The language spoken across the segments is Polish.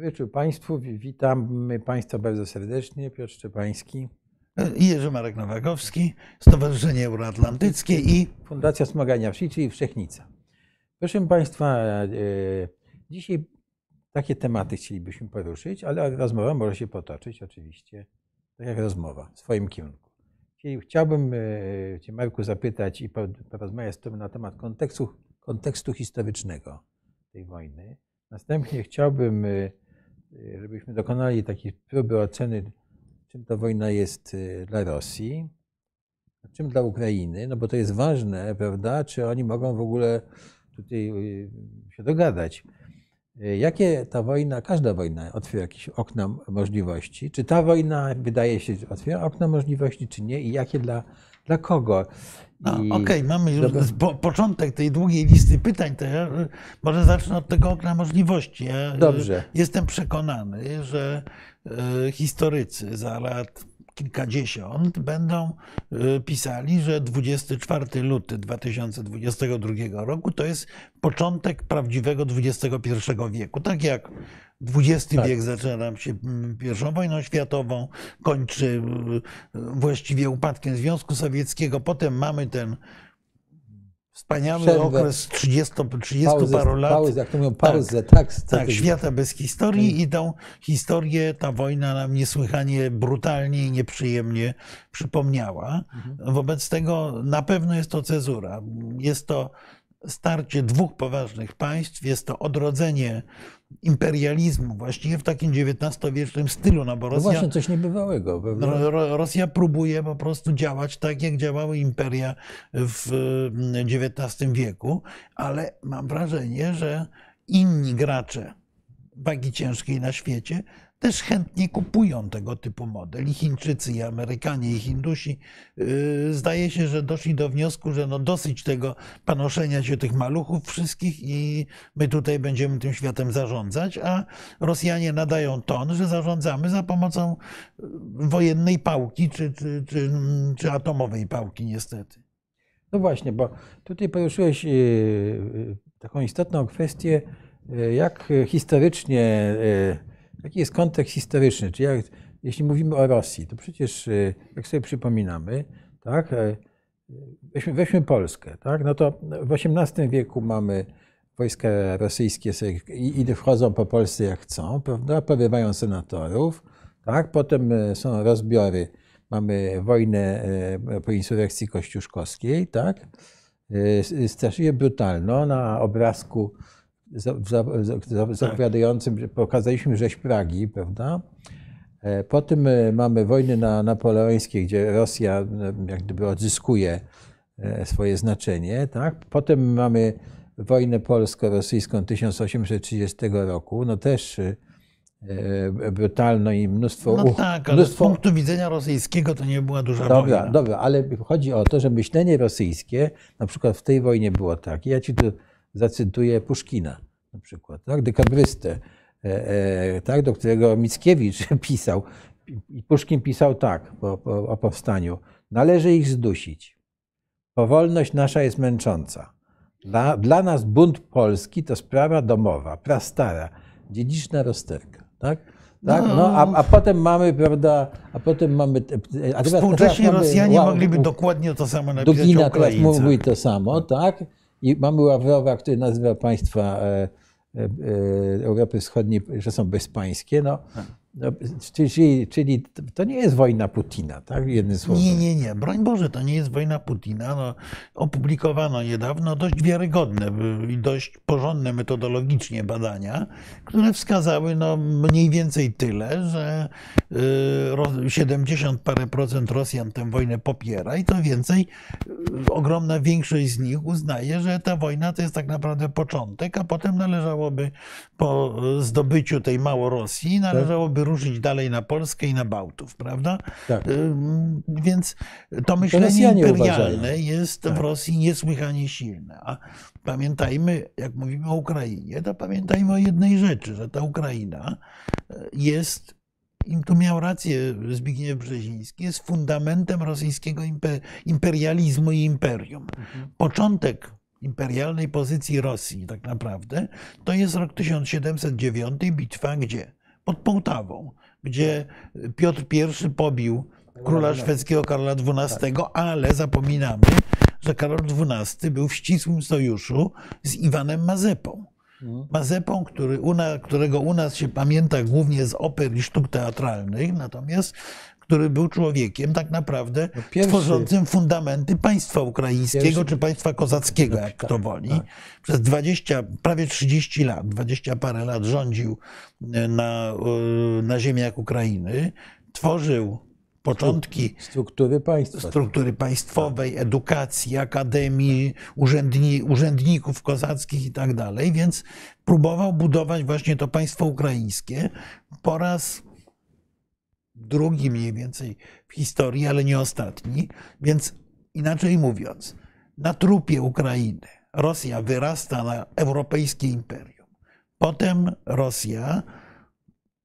Dobry wieczór Państwu. Witamy Państwa bardzo serdecznie. Piotr Szczepański. I Jerzy Marek Nowakowski, Stowarzyszenie Euroatlantyckie i Fundacja Smagania Wsi, czyli Wszechnica. Proszę Państwa, e, dzisiaj takie tematy chcielibyśmy poruszyć, ale rozmowa może się potoczyć oczywiście, tak jak rozmowa, w swoim kierunku. Chciałbym e, Cię Marku zapytać i porozmawiać z Tobą na temat kontekstu, kontekstu historycznego tej wojny. Następnie chciałbym, e, żebyśmy dokonali takiej próby oceny, czym ta wojna jest dla Rosji, a czym dla Ukrainy, no bo to jest ważne, prawda, czy oni mogą w ogóle tutaj się dogadać. Jakie ta wojna, każda wojna otwiera jakieś okna możliwości? Czy ta wojna wydaje się otwiera okna możliwości, czy nie? I jakie dla, dla kogo? No, Okej, okay, mamy już po, początek tej długiej listy pytań, to ja może zacznę od tego okna możliwości. Ja Dobrze. Jestem przekonany, że historycy za lat kilkadziesiąt będą pisali, że 24 luty 2022 roku to jest początek prawdziwego XXI wieku. Tak jak XX tak. wiek zaczyna się I wojną światową, kończy właściwie upadkiem Związku Sowieckiego, potem mamy ten Wspaniały Przerwę, okres 30, 30 pauzę, paru lat. Pauzę, jak to mówią, pauzę, tak. Tak, tak świata bez historii i tą historię ta wojna nam niesłychanie brutalnie i nieprzyjemnie przypomniała. Mhm. Wobec tego na pewno jest to cezura. Jest to starcie dwóch poważnych państw, jest to odrodzenie imperializmu właściwie w takim XIX-wiecznym stylu. No, bo Rosja, no właśnie coś niebywałego. Ro, Rosja próbuje po prostu działać tak, jak działały imperia w XIX wieku, ale mam wrażenie, że inni gracze wagi ciężkiej na świecie też chętnie kupują tego typu model. I Chińczycy, i Amerykanie, i Hindusi. Yy, zdaje się, że doszli do wniosku, że no dosyć tego panoszenia się tych maluchów wszystkich i my tutaj będziemy tym światem zarządzać, a Rosjanie nadają ton, że zarządzamy za pomocą wojennej pałki czy, czy, czy, czy atomowej pałki niestety. No właśnie, bo tutaj poruszyłeś yy, yy, taką istotną kwestię, jak historycznie Jaki jest kontekst historyczny? Czy jak, jeśli mówimy o Rosji, to przecież, y, jak sobie przypominamy, tak, e, weźmy, weźmy Polskę, tak, no to w XVIII wieku mamy wojska rosyjskie i, wchodzą po Polsce jak chcą, prawda, senatorów, tak, potem e, są rozbiory, mamy wojnę e, po insurrekcji kościuszkowskiej, tak, straszliwie brutalną na obrazku zapowiadającym, że pokazaliśmy rzeź Pragi, prawda? E, Potem mamy wojny na napoleońskie, gdzie Rosja e, jak gdyby odzyskuje e, swoje znaczenie. Tak? Potem mamy wojnę polsko-rosyjską 1830 roku, no też brutalno i mnóstwo... No tak, ale mnóstwo... z punktu widzenia rosyjskiego to nie była duża dobra, wojna. Dobra, ale chodzi o to, że myślenie rosyjskie, na przykład w tej wojnie było tak. Ja ci tu zacytuję Puszkina na przykład, tak? dekabrystę, e, e, tak? do którego Mickiewicz pisał. I Puszkin pisał tak po, po, o powstaniu. Należy ich zdusić. Powolność nasza jest męcząca. Dla, dla nas bunt polski to sprawa domowa, prastara, dziedziczna rozterka. Tak? Tak? No, a, a potem mamy, prawda, a potem mamy... A teraz, Współcześni teraz Rosjanie mamy, mogliby dokładnie to samo napisać Dugina teraz mówi to samo, tak? I mamy Ławrowa, który nazywa państwa e, e, e, Europy Wschodniej, że są bezpańskie. No, tak. No, czyli, czyli to nie jest wojna Putina, tak? Jednym słowem. Nie, nie, nie. Broń Boże, to nie jest wojna Putina. No, opublikowano niedawno dość wiarygodne i dość porządne metodologicznie badania, które wskazały no, mniej więcej tyle, że 70 y, parę procent Rosjan tę wojnę popiera i to więcej, y, ogromna większość z nich uznaje, że ta wojna to jest tak naprawdę początek, a potem należałoby po zdobyciu tej Rosji należałoby żeby ruszyć dalej na Polskę i na Bałtów, prawda? Tak. Więc to myślenie to imperialne jest tak. w Rosji niesłychanie silne. A pamiętajmy, jak mówimy o Ukrainie, to pamiętajmy o jednej rzeczy, że ta Ukraina e, jest i tu miał rację Zbigniew Brzeziński, jest fundamentem rosyjskiego imperializmu i imperium. Mhm. Początek imperialnej pozycji Rosji tak naprawdę, to jest rok 1709, bitwa gdzie? Pod Połtawą, gdzie Piotr I pobił króla szwedzkiego Karola XII, ale zapominamy, że Karol XII był w ścisłym sojuszu z Iwanem Mazepą. Mazepą, który którego u nas się pamięta głównie z oper i sztuk teatralnych, natomiast który był człowiekiem tak naprawdę No tworzącym fundamenty państwa ukraińskiego Pierwszy- czy państwa kozackiego, jak kto woli. tak. Przez 20, prawie 30 lat, 20 parę lat rządził e, na, e, na ziemiach Ukrainy, tworzył początki Struktury państwa. struktury państwowej, edukacji, akademii, urzędni, urzędników kozackich i tak dalej, więc próbował budować właśnie to państwo ukraińskie po raz drugi mniej więcej w historii, ale nie ostatni. Więc inaczej mówiąc, na trupie Ukrainy Rosja wyrasta na europejskie imperium. Potem Rosja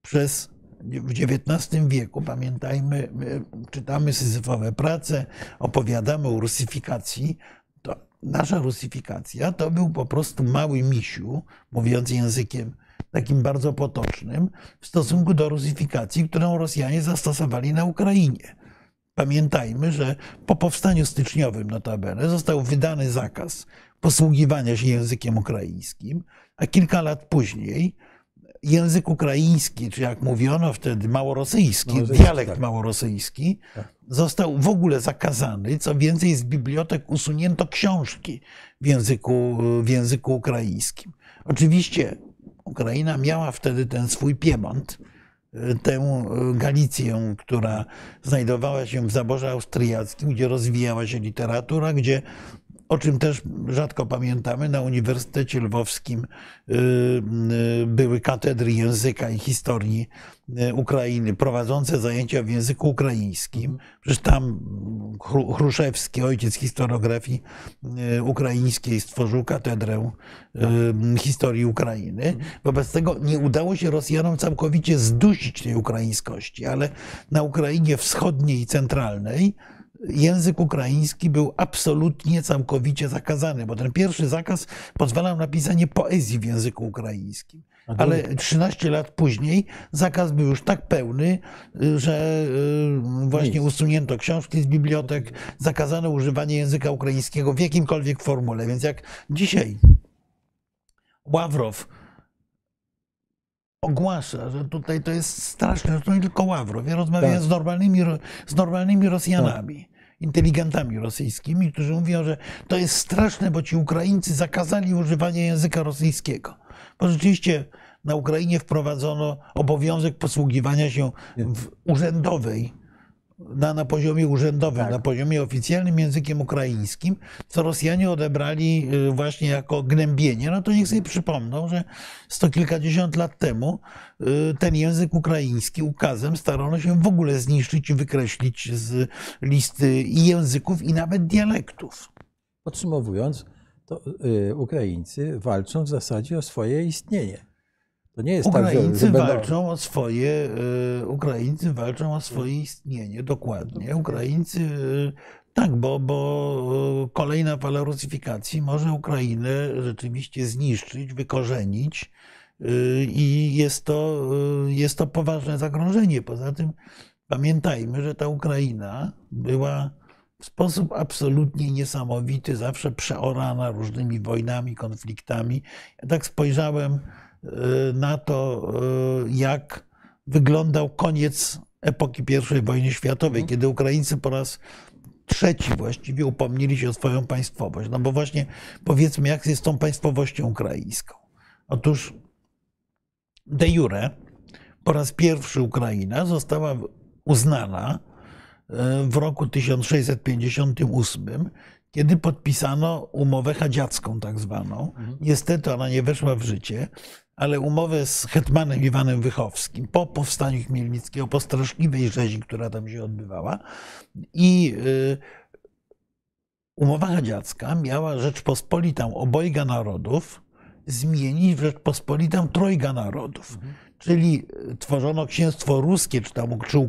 przez w XIX wieku, pamiętajmy, my czytamy syzyfowe prace, opowiadamy o rusyfikacji, to nasza rusyfikacja to był po prostu mały misiu, mówiąc językiem takim bardzo potocznym, w stosunku do rusyfikacji, którą Rosjanie zastosowali na Ukrainie. Pamiętajmy, że po powstaniu styczniowym notabene został wydany zakaz posługiwania się językiem ukraińskim, a kilka lat później język ukraiński, czy jak mówiono wtedy małorosyjski, Małorosyjski, dialekt tak. małorosyjski, Tak. został w ogóle zakazany. Co więcej, z bibliotek usunięto książki w języku, w języku ukraińskim. Oczywiście Ukraina miała wtedy ten swój Piemont, y, tę y, Galicję, która znajdowała się w zaborze austriackim, gdzie rozwijała się literatura, gdzie o czym też rzadko pamiętamy, na Uniwersytecie Lwowskim y, y, były katedry języka i historii y, Ukrainy prowadzące zajęcia w języku ukraińskim. Przecież tam Chru- Chruszewski, ojciec historiografii ukraińskiej, stworzył katedrę historii Ukrainy. Wobec tego nie udało się Rosjanom całkowicie zdusić tej ukraińskości, ale na Ukrainie wschodniej i centralnej język ukraiński był absolutnie, całkowicie zakazany, bo ten pierwszy zakaz pozwalał na pisanie poezji w języku ukraińskim. Ale drugi- 13 lat później zakaz był już tak pełny, y, że y, właśnie usunięto książki z bibliotek, zakazano używanie języka ukraińskiego w jakimkolwiek formule. Więc jak dzisiaj Ławrow ogłasza, że tutaj to jest straszne, że to nie tylko Ławrow. Ja rozmawiałem Tak. z, normalnymi, z normalnymi Rosjanami, inteligentami rosyjskimi, którzy mówią, że to jest straszne, bo ci Ukraińcy zakazali używania języka rosyjskiego. Bo rzeczywiście na Ukrainie wprowadzono obowiązek posługiwania się w urzędowej, na, na poziomie urzędowym, Tak. na poziomie oficjalnym językiem ukraińskim, co Rosjanie odebrali y, właśnie jako gnębienie. No to niech sobie przypomną, że sto kilkadziesiąt lat temu y, ten język ukraiński ukazem starano się w ogóle zniszczyć i wykreślić z listy i języków, i nawet dialektów. Podsumowując, to y, Ukraińcy walczą w zasadzie o swoje istnienie. To nie jest tak, że, Ukraińcy że będą... walczą o swoje, y, Ukraińcy walczą o swoje istnienie, dokładnie. Ukraińcy, y, tak, bo, bo y, kolejna fala rusyfikacji może Ukrainę rzeczywiście zniszczyć, wykorzenić i jest to, jest to poważne zagrożenie. Poza tym pamiętajmy, że ta Ukraina była w sposób absolutnie niesamowity, zawsze przeorana różnymi wojnami, konfliktami. Ja tak spojrzałem na to, y, jak wyglądał koniec epoki I wojny światowej, kiedy Ukraińcy po raz trzeci właściwie upomnieli się o swoją państwowość. No bo właśnie powiedzmy, jak jest z tą państwowością ukraińską. Otóż de jure po raz pierwszy Ukraina została uznana e, w roku 1658, kiedy podpisano umowę chadziacką, tak zwaną. Niestety ona nie weszła w życie, ale umowę z hetmanem Iwanem Wychowskim po powstaniu Chmielnickiego, po straszliwej rzezi, która tam się odbywała. I y, umowa chadziacka miała Rzeczpospolitą obojga narodów zmienić w Rzeczpospolitą trojga narodów. Czyli y, tworzono księstwo ruskie, czy tam czy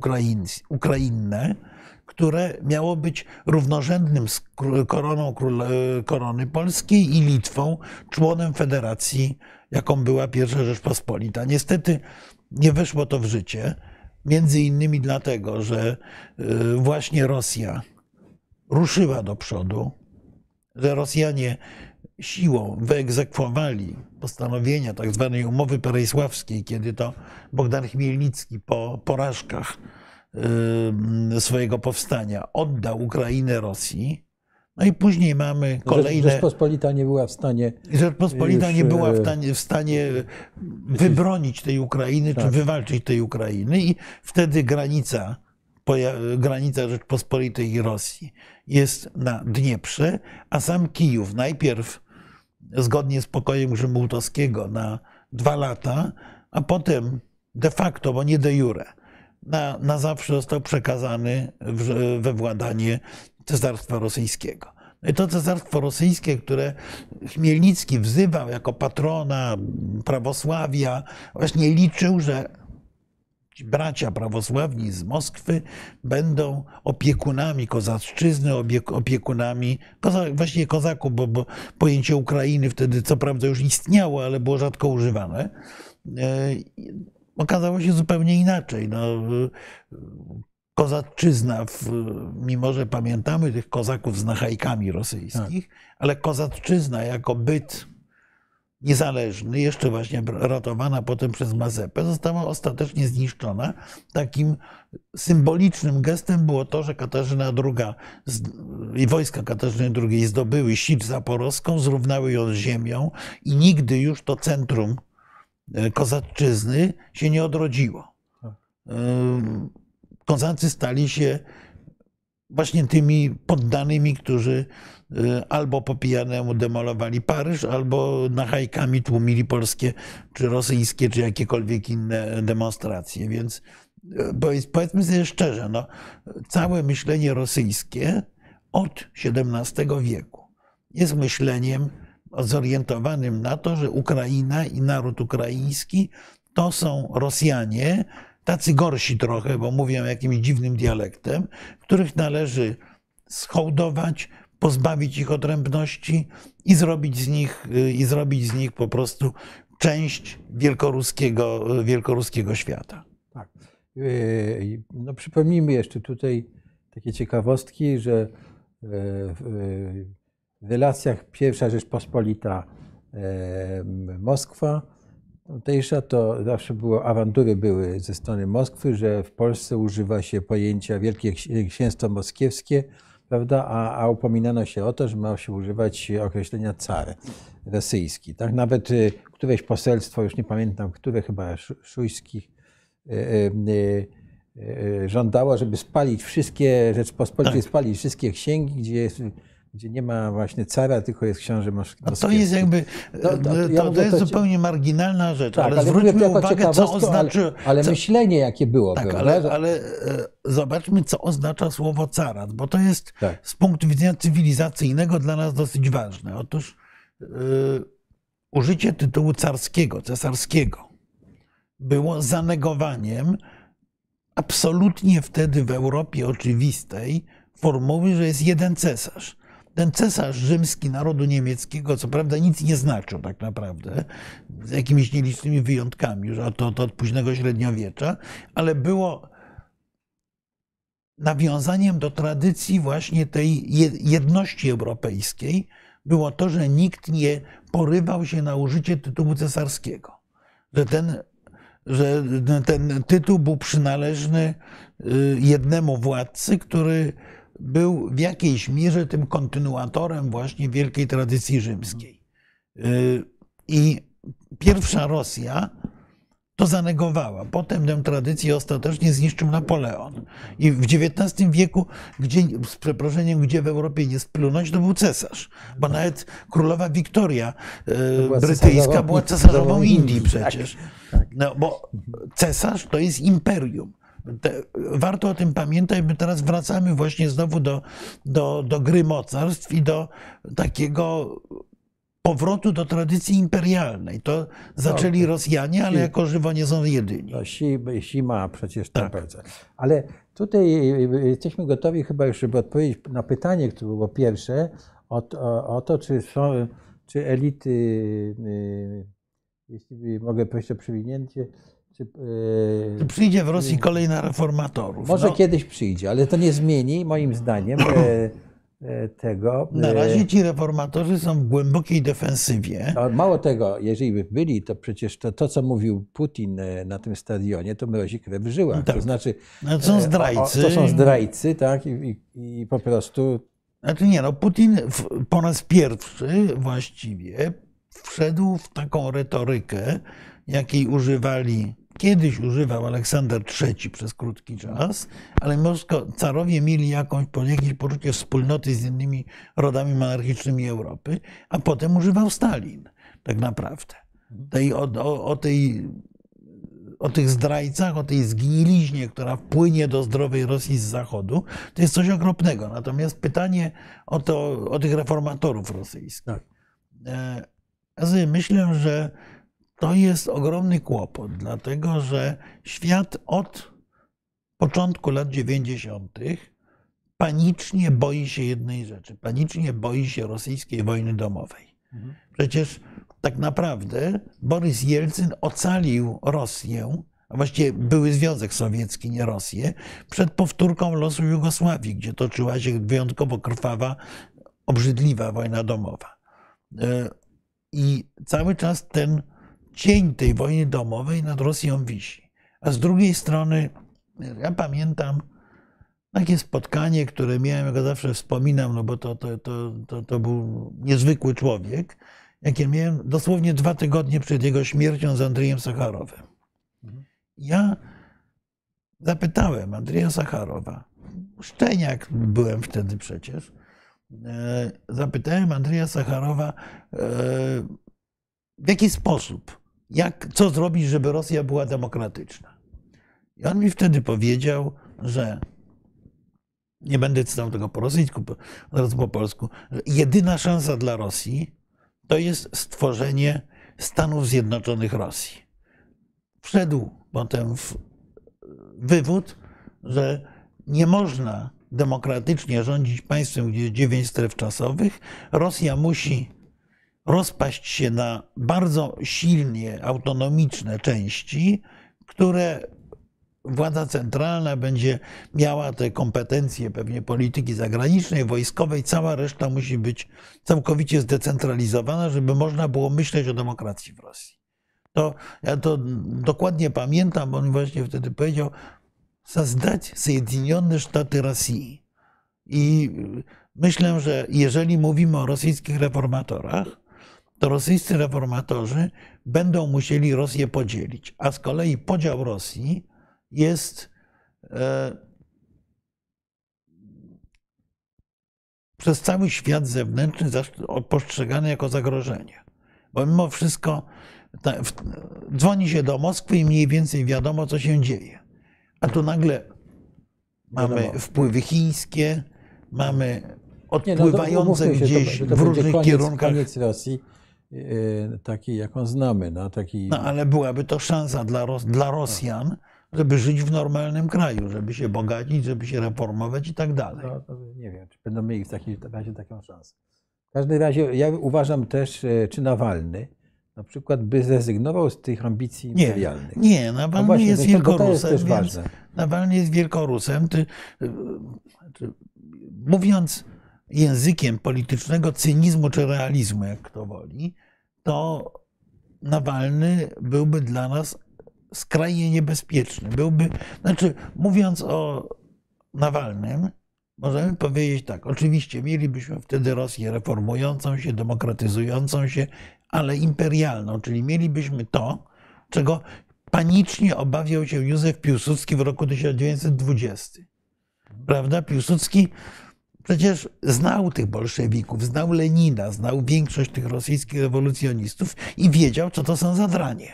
ukrainne, które miało być równorzędnym z koroną króle, korony polskiej i Litwą, członem federacji, jaką była pierwsza Rzeczpospolita. Niestety nie weszło to w życie, między innymi dlatego, że y, właśnie Rosja ruszyła do przodu, że Rosjanie siłą wyegzekwowali postanowienia tak zwanej umowy perejsławskiej, kiedy to Bogdan Chmielnicki po porażkach y, swojego powstania oddał Ukrainę Rosji. No i później mamy kolejne. Rzeczpospolita nie była w stanie. Rzeczpospolita już, nie była w e, stanie, w stanie wybronić tej Ukrainy, czy Tak. wywalczyć tej Ukrainy, i wtedy granica, granica Rzeczpospolitej i Rosji jest na Dnieprze, a sam Kijów najpierw zgodnie z pokojem Grzymałtowskiego na dwa lata, a potem de facto, bo nie de jure, na, na zawsze został przekazany w, we władanie Cesarstwa Rosyjskiego. No i to Cesarstwo Rosyjskie, które Chmielnicki wzywał jako patrona prawosławia, właśnie liczył, że ci bracia prawosławni z Moskwy będą opiekunami kozaczyzny, opiek- opiekunami właśnie kozaków, bo, bo pojęcie Ukrainy wtedy co prawda już istniało, ale było rzadko używane. E, Okazało się zupełnie inaczej. No, kozaczyzna, w, mimo że pamiętamy tych kozaków z nachajkami rosyjskich, ale kozaczyzna jako byt niezależny, jeszcze właśnie ratowana potem przez Mazepę, została ostatecznie zniszczona. Takim symbolicznym gestem było to, że Katarzyna II i wojska Katarzyny II zdobyły Sicz Zaporowską, zrównały ją z ziemią i nigdy już to centrum e, kozaczyzny się nie odrodziło. Ym, Kozacy stali się właśnie tymi poddanymi, którzy y, albo po pijanemu demolowali Paryż, albo nachajkami tłumili polskie, czy rosyjskie, czy jakiekolwiek inne demonstracje. Więc powiedz- powiedzmy sobie szczerze, no, całe myślenie rosyjskie od XVII wieku jest myśleniem zorientowanym na to, że Ukraina i naród ukraiński to są Rosjanie, tacy gorsi trochę, bo mówią jakimś dziwnym dialektem, których należy schołdować, pozbawić ich odrębności i zrobić z nich, i zrobić z nich po prostu część wielkoruskiego, wielkoruskiego świata. Tak. Yy, No, przypomnijmy jeszcze tutaj takie ciekawostki, że e, w relacjach pierwsza Rzeczpospolita e, Moskwa, tamtejsza to zawsze było, awantury były ze strony Moskwy, że w Polsce używa się pojęcia Wielkie Ksi- Księstwo Moskiewskie, prawda, a, a upominano się o to, że ma się używać określenia car rosyjski. Tak? Nawet y, któreś poselstwo, już nie pamiętam, które chyba szu- szujskich, y, y, żądało, żeby spalić wszystkie, Rzeczpospolitej Tak. spalić wszystkie księgi, gdzie, jest, gdzie nie ma właśnie cara, tylko jest książę mosk- A to moskiewski. jest jakby, No, to, ja to, jest to ci- zupełnie marginalna rzecz, Tak, ale ale zwróćmy uwagę, co oznacza... Ale, ale co, myślenie, jakie było, Tak, prawda? ale, ale e, zobaczmy, co oznacza słowo carat, bo to jest Tak. z punktu widzenia cywilizacyjnego dla nas dosyć ważne. Otóż e, użycie tytułu carskiego, cesarskiego było zanegowaniem absolutnie wtedy w Europie oczywistej formuły, że jest jeden cesarz. Ten cesarz rzymski narodu niemieckiego, co prawda, nic nie znaczył tak naprawdę, z jakimiś nielicznymi wyjątkami, że to, to od późnego średniowiecza, ale było nawiązaniem do tradycji właśnie tej je- jedności europejskiej, było to, że nikt nie porywał się na użycie tytułu cesarskiego. Że ten, że ten tytuł był przynależny y, jednemu władcy, który był w jakiejś mierze tym kontynuatorem właśnie wielkiej tradycji rzymskiej. Y, I pierwsza Rosja to zanegowała. Potem tę tradycję ostatecznie zniszczył Napoleon. I w XIX wieku, gdzie, z przeproszeniem, gdzie w Europie nie splunąć, to był cesarz. Bo nawet królowa Wiktoria e, była brytyjska cesarzową- była cesarzową cesarzową Indii przecież. tak. No, bo cesarz to jest imperium. Te, warto o tym pamiętać, my teraz wracamy właśnie znowu do, do, do gry mocarstw i do takiego powrotu do tradycji imperialnej. To zaczęli Rosjanie, ale jako żywo nie są jedyni. No, si, si ma przecież Tak. tak. Ale Tutaj y, jesteśmy gotowi chyba już, żeby odpowiedzieć na pytanie, które było pierwsze, o, to- o to, czy są, czy elity, y, jeśli mogę prosić o przewinięcie, czy, y, Czy przyjdzie w Rosji kolejna reformatorów? może No, kiedyś przyjdzie, ale to nie zmieni moim zdaniem e, e, tego. Na e, razie ci reformatorzy są w głębokiej defensywie. Mało tego, jeżeli by byli, to przecież to, to co mówił Putin e, na tym stadionie, to mrozi krew w żyłach. Tak. To znaczy, No, to są e, o- zdrajcy. To są zdrajcy, tak? I, i, i po prostu Znaczy nie, no Putin po raz pierwszy właściwie wszedł w taką retorykę, jakiej używali, kiedyś używał Aleksander III przez krótki czas, ale wszystko carowie mieli jakąś, jakieś poczucie wspólnoty z innymi rodami monarchicznymi Europy, a potem używał Stalin tak naprawdę. Tej, o, o, o tej o tych zdrajcach, o tej zgniliźnie, która wpłynie do zdrowej Rosji z Zachodu, to jest coś okropnego. Natomiast pytanie o, to, o tych reformatorów rosyjskich. Tak. E, Ja sobie myślę, że to jest ogromny kłopot, dlatego że świat od początku lat 90. panicznie boi się jednej rzeczy. Panicznie boi się rosyjskiej wojny domowej. Przecież tak naprawdę Borys Jelcyn ocalił Rosję, a właściwie były Związek Sowiecki, nie Rosję, przed powtórką losu Jugosławii, gdzie toczyła się wyjątkowo krwawa, obrzydliwa wojna domowa. E, I cały czas ten cień tej wojny domowej nad Rosją wisi. A z drugiej strony, ja pamiętam takie spotkanie, które miałem, ja go zawsze wspominam, no bo to, to, to, to, to był niezwykły człowiek, jakie miałem dosłownie dwa tygodnie przed jego śmiercią z Andrzejem Sacharowem. Ja zapytałem Andrzeja Sacharowa, szczeniak byłem wtedy przecież, e, zapytałem Andrzeja Sacharowa, e, w jaki sposób, jak, co zrobić, żeby Rosja była demokratyczna. I on mi wtedy powiedział, że nie będę cytał tego po rosyjsku, zaraz po polsku, że jedyna szansa dla Rosji to jest stworzenie Stanów Zjednoczonych Rosji. Wszedł potem w wywód, że nie można demokratycznie rządzić państwem, gdzie jest dziewięć stref czasowych. Rosja musi rozpaść się na bardzo silnie autonomiczne części, które władza centralna będzie miała te kompetencje pewnie polityki zagranicznej, wojskowej, cała reszta musi być całkowicie zdecentralizowana, żeby można było myśleć o demokracji w Rosji. To ja to dokładnie pamiętam, bo on właśnie wtedy powiedział, создать Соединенные Штаты Rosji. I myślę, że jeżeli mówimy o rosyjskich reformatorach, to rosyjscy reformatorzy będą musieli Rosję podzielić. A z kolei podział Rosji jest e, przez cały świat zewnętrzny postrzegany jako zagrożenie. Bo mimo wszystko dzwoni się do Moskwy i mniej więcej wiadomo, co się dzieje. A tu nagle mamy Wiadomo. wpływy chińskie, mamy Nie, no to odpływające się, gdzieś to, to w różnych koniec, kierunkach. Koniec Rosji, takiej jaką znamy. No, taki, No ale byłaby to szansa dla, Ros- dla Rosjan, żeby żyć w normalnym kraju, żeby się bogacić, żeby się reformować i tak dalej. No, nie wiem, czy będą mieli w takim razie taką szansę. W każdym razie ja uważam też, e, czy Nawalny na przykład by zrezygnował z tych ambicji Nie, imperialnych. nie, No Nawalny właśnie, jest jest wielkorusem, też więc. Nawalny jest wielkorusem. Ty, y, mówiąc językiem politycznego cynizmu czy realizmu, jak kto woli, to Nawalny byłby dla nas skrajnie niebezpieczny. Byłby, znaczy, mówiąc o Nawalnym, możemy powiedzieć tak, oczywiście mielibyśmy wtedy Rosję reformującą się, demokratyzującą się, ale imperialną, czyli mielibyśmy to, czego panicznie obawiał się Józef Piłsudski w roku 1920. Prawda? Piłsudski przecież znał tych bolszewików, znał Lenina, znał większość tych rosyjskich rewolucjonistów i wiedział, co to są za dranie.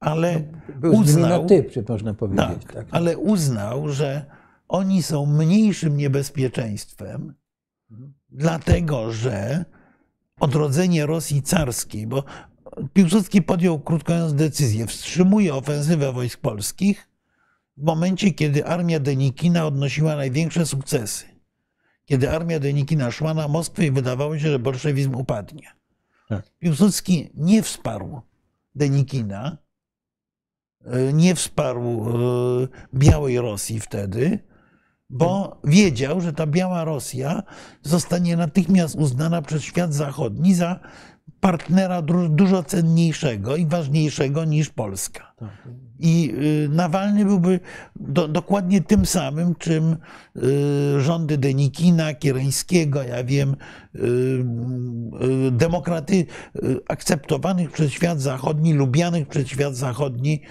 Ale Był nimi na uznał, ty, czy można powiedzieć. tak, Tak, ale uznał, że oni są mniejszym niebezpieczeństwem, dlatego że odrodzenie Rosji carskiej, bo Piłsudski podjął, krótko mówiąc, decyzję, wstrzymuje ofensywę wojsk polskich, w momencie, kiedy armia Denikina odnosiła największe sukcesy. Kiedy armia Denikina szła na Moskwę i wydawało się, że bolszewizm upadnie. Tak. Piłsudski nie wsparł Denikina, e, nie wsparł e, Białej Rosji wtedy, bo wiedział, że ta Biała Rosja zostanie natychmiast uznana przez świat zachodni za partnera dużo cenniejszego i ważniejszego niż Polska. I y, Nawalny byłby do, dokładnie tym samym, czym y, rządy Denikina, Kiereńskiego, ja wiem, y, demokraty akceptowanych przez świat zachodni, lubianych przez świat zachodni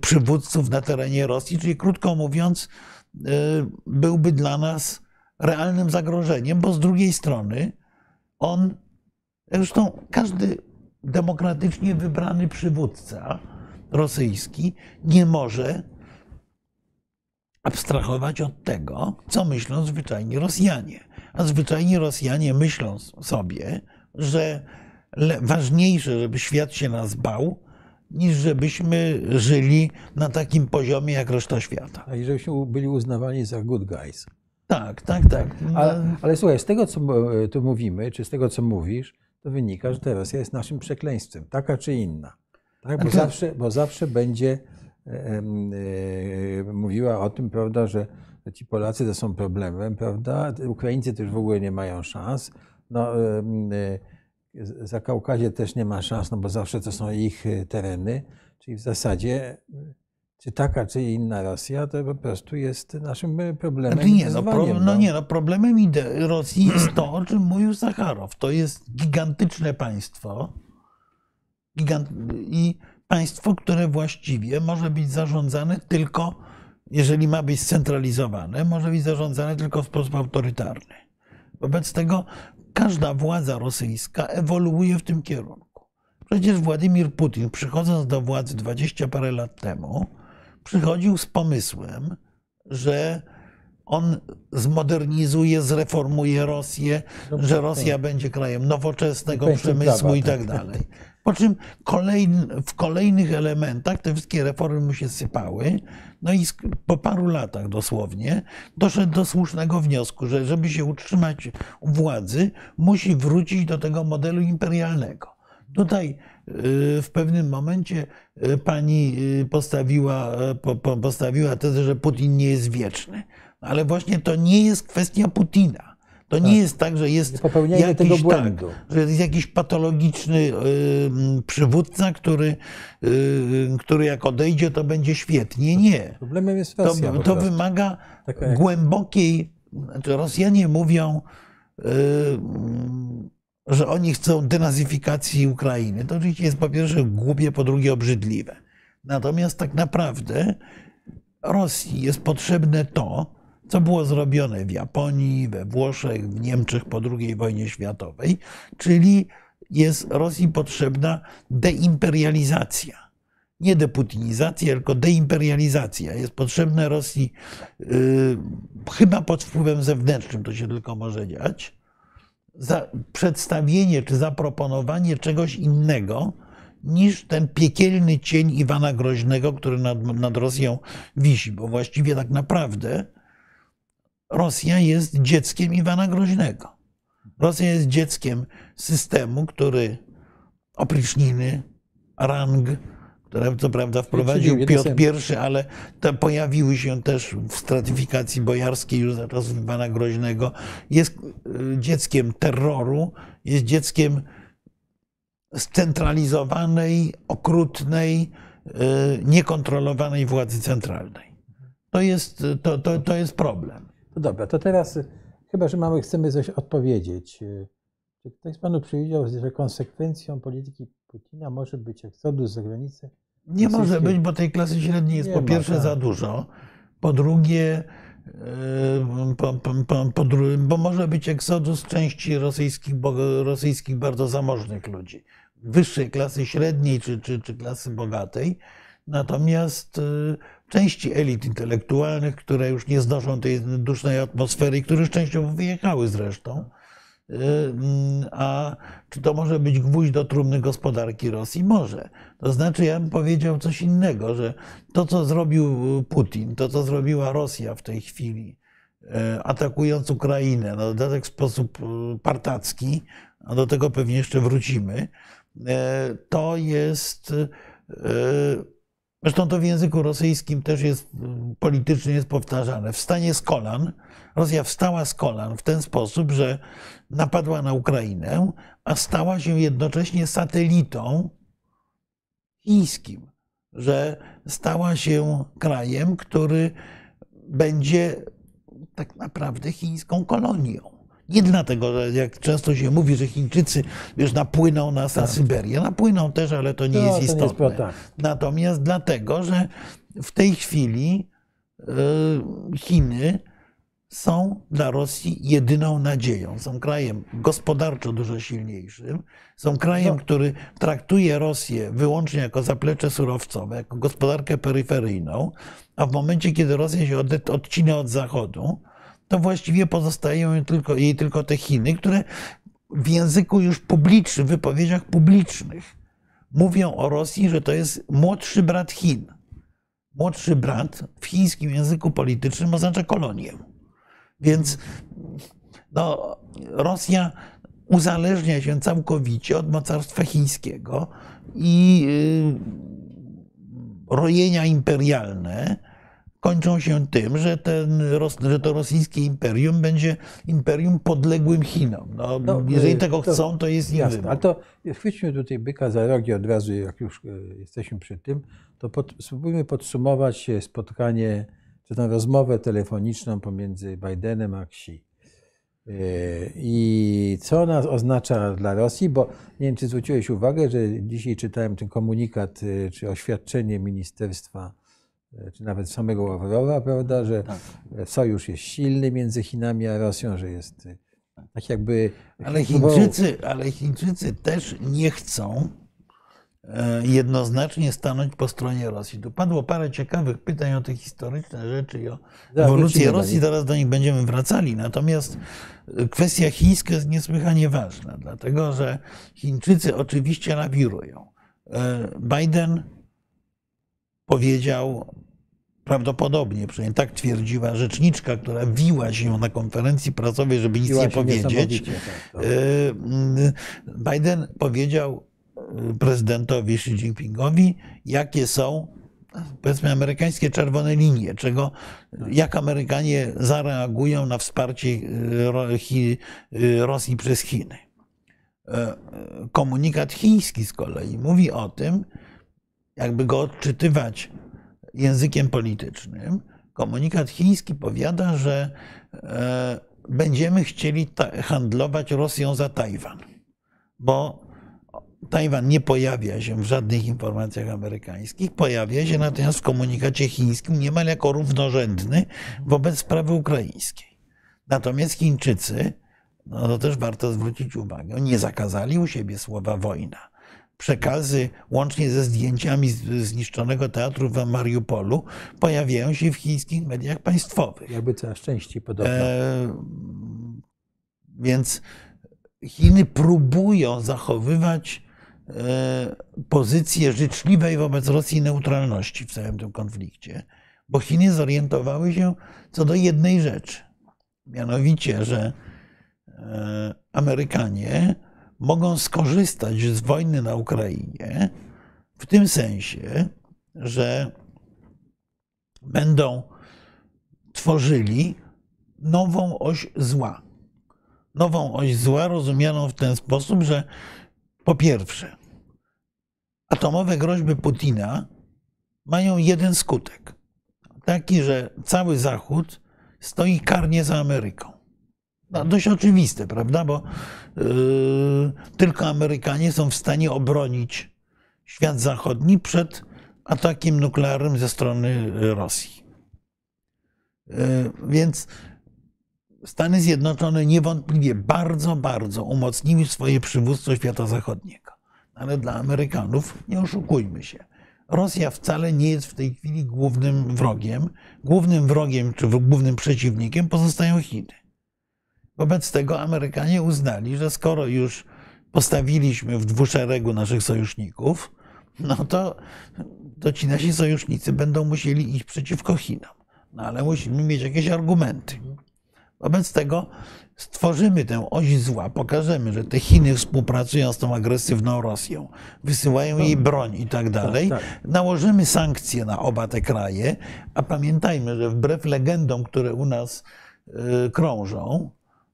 przywódców na terenie Rosji, czyli krótko mówiąc, byłby dla nas realnym zagrożeniem, bo z drugiej strony on, zresztą każdy demokratycznie wybrany przywódca, rosyjski nie może abstrahować od tego, co myślą zwyczajni Rosjanie. A zwyczajni Rosjanie myślą sobie, że ważniejsze, żeby świat się nas bał, niż żebyśmy żyli na takim poziomie jak reszta świata. A i żebyśmy byli uznawani za good guys. Tak, tak, tak. Ale, ale słuchaj, z tego, co tu mówimy, czy z tego, co mówisz, to wynika, że ta Rosja jest naszym przekleństwem, taka czy inna. Tak? Bo, zawsze, bo zawsze będzie e, e, mówiła o tym, prawda, że ci Polacy to są problemem, prawda? Ukraińcy też w ogóle nie mają szans. No, e, za Kaukazie też nie ma szans, no bo zawsze to są ich tereny. Czyli w zasadzie, czy taka, czy inna Rosja, to po prostu jest naszym problemem. Znaczy nie, no, wyzwaniem, no nie, no problemem Rosji jest to, o czym mówił Sacharow. To jest gigantyczne państwo gigant- i państwo, które właściwie może być zarządzane tylko, jeżeli ma być scentralizowane, może być zarządzane tylko w sposób autorytarny. Wobec tego każda władza rosyjska ewoluuje w tym kierunku. Przecież Władimir Putin, przychodząc do władzy 20 parę lat temu, przychodził z pomysłem, że on zmodernizuje, zreformuje Rosję, No, że tak, Rosja będzie krajem nowoczesnego przemysłu i tak tak. dalej. Po czym kolejn, w kolejnych elementach te wszystkie reformy mu się sypały. No i po paru latach dosłownie doszedł do słusznego wniosku, że żeby się utrzymać u władzy, musi wrócić do tego modelu imperialnego. Tutaj y, w pewnym momencie y, pani y, postawiła, po- po- postawiła tezę, że Putin nie jest wieczny. Ale właśnie to nie jest kwestia Putina. To nie Tak. jest tak, że jest jakiś, tego tak, że jest jakiś patologiczny y, przywódca, który, y, który jak odejdzie, to będzie świetnie. Nie. Problemem jest To, Rosja. to prostu. wymaga jak- głębokiej. Znaczy Rosjanie mówią, y, że oni chcą denazyfikacji Ukrainy. To oczywiście jest po pierwsze głupie, po drugie obrzydliwe. Natomiast tak naprawdę Rosji jest potrzebne to, co było zrobione w Japonii, we Włoszech, w Niemczech po II wojnie światowej, czyli jest Rosji potrzebna deimperializacja. Nie deputinizacja, tylko deimperializacja. Jest potrzebna Rosji y, chyba pod wpływem zewnętrznym, to się tylko może dziać, przedstawienie czy zaproponowanie czegoś innego niż ten piekielny cień Iwana Groźnego, który nad, nad Rosją wisi, bo właściwie tak naprawdę Rosja jest dzieckiem Iwana Groźnego. Rosja jest dzieckiem systemu, który opryczniny, rang, które co prawda wprowadził Piotr I, ale te pojawiły się też w stratyfikacji bojarskiej już za czasów Iwana Groźnego. Jest y, dzieckiem terroru, jest dzieckiem scentralizowanej, okrutnej, y, niekontrolowanej władzy centralnej. To jest, to, to, to jest problem. To dobra, to teraz y, chyba, że mamy, chcemy coś odpowiedzieć. y, Czy ktoś z Panu przewidział, że konsekwencją polityki Putina może być eksodus za granicę? Nie może być, bo tej klasy średniej jest Nie po ma, pierwsze tak. za dużo, po drugie, yy, po, po, po, po, dru- bo może być eksodus części rosyjskich, rosyjskich bardzo zamożnych ludzi, wyższej klasy średniej czy, czy, czy klasy bogatej. Natomiast części elit intelektualnych, które już nie znoszą tej dusznej atmosfery które częściowo wyjechały zresztą, mm, a czy to może być gwóźdź do trumny gospodarki Rosji? Może. To znaczy, ja bym powiedział coś innego, że to, co zrobił Putin, to, co zrobiła Rosja w tej chwili, e, atakując Ukrainę, na dodatek w sposób e, partacki, a do tego pewnie jeszcze wrócimy, to jest. Zresztą to w języku rosyjskim też jest politycznie jest powtarzane. Wstanie z kolan. Rosja wstała z kolan w ten sposób, że napadła na Ukrainę, a stała się jednocześnie satelitą chińskim, że stała się krajem, który będzie tak naprawdę chińską kolonią. Nie dlatego, że jak często się mówi, że Chińczycy wiesz, napłyną nas na Syberię. Napłyną też, ale to nie No, jest to nie jest istotne. tak. Natomiast dlatego, że w tej chwili y, Chiny są dla Rosji jedyną nadzieją. Są krajem gospodarczo dużo silniejszym. Są krajem, No. który traktuje Rosję wyłącznie jako zaplecze surowcowe, jako gospodarkę peryferyjną, a w momencie, kiedy Rosja się odcina od Zachodu, to właściwie pozostają tylko, jej tylko te Chiny, które w języku już publicznym, w wypowiedziach publicznych mówią o Rosji, że to jest młodszy brat Chin. Młodszy brat w chińskim języku politycznym oznacza kolonię. Więc no, Rosja uzależnia się całkowicie od mocarstwa chińskiego i y, rojenia imperialne kończą się tym, że, ten, że to rosyjskie imperium będzie imperium podległym Chinom. No, No, jeżeli y, tego to- chcą, to jest Jasne, wybór. ale to chwyćmy tutaj byka za rogi od razu, jak już e, jesteśmy przy tym, to pod, spróbujmy podsumować e, spotkanie, czy tę rozmowę telefoniczną pomiędzy Bidenem a Xi. I co ona oznacza dla Rosji, bo nie wiem, czy zwróciłeś uwagę, że dzisiaj czytałem ten komunikat, czy oświadczenie ministerstwa, czy nawet samego Ławrowa, prawda, że Tak. sojusz jest silny między Chinami a Rosją, że jest e, tak jakby... Ale Chińczycy, ale Chińczycy też nie chcą e, jednoznacznie stanąć po stronie Rosji. Tu padło parę ciekawych pytań o te historyczne rzeczy i o ewolucję Rosji, zaraz do nich będziemy wracali. Natomiast e, kwestia chińska jest niesłychanie ważna, dlatego że Chińczycy oczywiście lawirują. E, Biden powiedział prawdopodobnie, przynajmniej tak twierdziła rzeczniczka, która wiła się na konferencji prasowej, żeby nic nie powiedzieć. tak, tak. E, Biden powiedział e, prezydentowi Xi Jinpingowi, jakie są powiedzmy amerykańskie czerwone linie, czego, jak Amerykanie zareagują na wsparcie e, Rosji przez Chiny. Komunikat chiński z kolei mówi o tym, jakby go odczytywać językiem politycznym, komunikat chiński powiada, że e, będziemy chcieli handlować Rosją za Tajwan, bo Tajwan nie pojawia się w żadnych informacjach amerykańskich, pojawia się natomiast w komunikacie chińskim niemal jako równorzędny wobec sprawy ukraińskiej. Natomiast Chińczycy, no to też warto zwrócić uwagę, nie zakazali u siebie słowa wojna. Przekazy, łącznie ze zdjęciami zniszczonego teatru w Mariupolu, pojawiają się w chińskich mediach państwowych. Jakby coraz częściej podobno. E, więc Chiny próbują zachowywać e, pozycję życzliwej wobec Rosji neutralności w całym tym konflikcie, bo Chiny zorientowały się co do jednej rzeczy. Mianowicie, że e, Amerykanie mogą skorzystać z wojny na Ukrainie w tym sensie, że będą tworzyli nową oś zła. Nową oś zła rozumianą w ten sposób, że po pierwsze, atomowe groźby Putina mają jeden skutek. Taki, że cały Zachód stoi karnie za Ameryką. No, dość oczywiste, prawda? Bo tylko Amerykanie są w stanie obronić świat zachodni przed atakiem nuklearnym ze strony Rosji. Yy, Więc Stany Zjednoczone niewątpliwie bardzo, bardzo umocniły swoje przywództwo świata zachodniego. Ale dla Amerykanów, nie oszukujmy się, Rosja wcale nie jest w tej chwili głównym wrogiem. Głównym wrogiem czy głównym przeciwnikiem pozostają Chiny. Wobec tego Amerykanie uznali, że skoro już postawiliśmy w dwuszeregu naszych sojuszników, no to, to ci nasi sojusznicy będą musieli iść przeciwko Chinom. No ale musimy mieć jakieś argumenty. Wobec tego stworzymy tę oś zła, pokażemy, że te Chiny współpracują z tą agresywną Rosją, wysyłają jej broń i tak dalej. tak. Nałożymy sankcje na oba te kraje, a pamiętajmy, że wbrew legendom, które u nas y, krążą,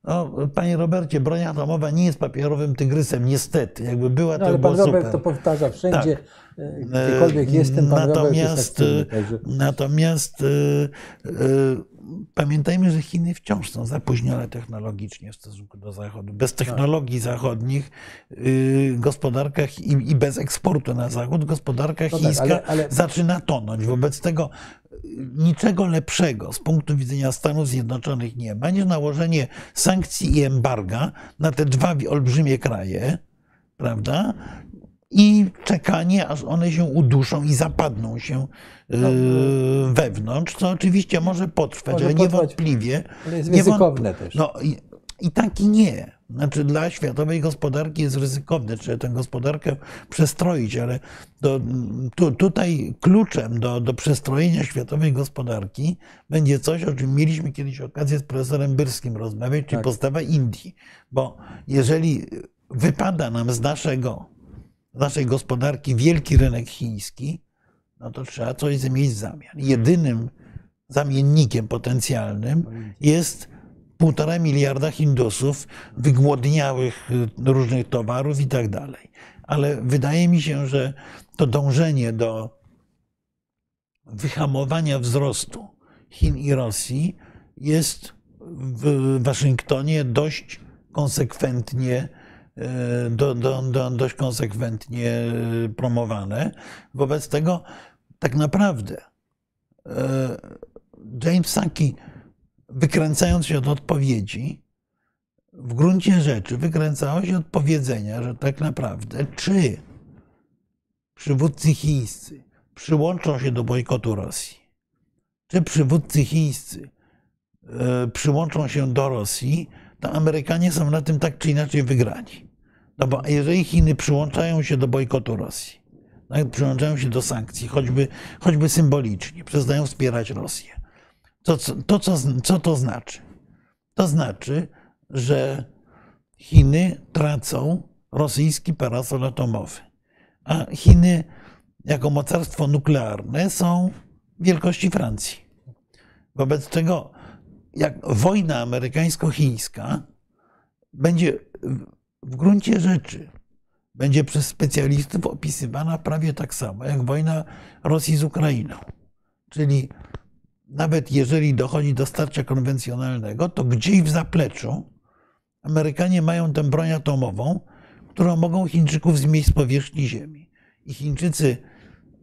no, panie Robercie, broń atomowa nie jest papierowym tygrysem, niestety. Jakby była, to No, ale pan Robert super. to powtarza wszędzie, Tak. e, gdziekolwiek jestem, pan Robert jest Natomiast, aktywny. Także... natomiast y, y, pamiętajmy, że Chiny wciąż są zapóźnione technologicznie w stosunku do Zachodu. Bez Tak. technologii zachodnich y, gospodarka i, bez eksportu na Zachód gospodarka tak, chińska ale- ale- zaczyna tonąć. Wobec tego y, niczego lepszego z punktu widzenia Stanów Zjednoczonych nie ma niż nałożenie sankcji i embarga na te dwa olbrzymie kraje, prawda? I czekanie, aż one się uduszą i zapadną się No, wewnątrz, co oczywiście może potrwać, Może ale niewątpliwie. Ale jest ryzykowne też. No i, i tak i nie. Znaczy dla światowej gospodarki jest ryzykowne, trzeba tę gospodarkę przestroić, ale to, tu, tutaj kluczem do, do przestrojenia światowej gospodarki będzie coś, o czym mieliśmy kiedyś okazję z profesorem Byrskim rozmawiać, czyli Tak. postawa Indii. Bo jeżeli wypada nam z naszego, naszej gospodarki wielki rynek chiński, no to trzeba coś mieć w zamian. Jedynym zamiennikiem potencjalnym jest półtora miliarda Hindusów wygłodniałych y, różnych towarów i tak dalej. Ale wydaje mi się, że to dążenie do wyhamowania wzrostu Chin i Rosji jest w Waszyngtonie dość konsekwentnie do, do, do, dość konsekwentnie e, promowane. Wobec tego tak naprawdę e, James Saki, wykręcając się od odpowiedzi, w gruncie rzeczy wykręcało się od powiedzenia, że tak naprawdę czy przywódcy chińscy przyłączą się do bojkotu Rosji, czy przywódcy chińscy e, przyłączą się do Rosji, to Amerykanie są na tym tak czy inaczej wygrani. No bo jeżeli Chiny przyłączają się do bojkotu Rosji, tak, przyłączają się do sankcji, choćby, choćby symbolicznie, przestają wspierać Rosję, to, to co, co to znaczy? To znaczy, że Chiny tracą rosyjski parasol atomowy, a Chiny jako mocarstwo nuklearne są wielkości Francji. Wobec czego, jak wojna amerykańsko-chińska będzie w- gruncie rzeczy będzie przez specjalistów opisywana prawie tak samo jak wojna Rosji z Ukrainą. Czyli nawet jeżeli dochodzi do starcia konwencjonalnego, to gdzieś w zapleczu Amerykanie mają tę broń atomową, którą mogą Chińczyków zmieść z powierzchni Ziemi. I Chińczycy,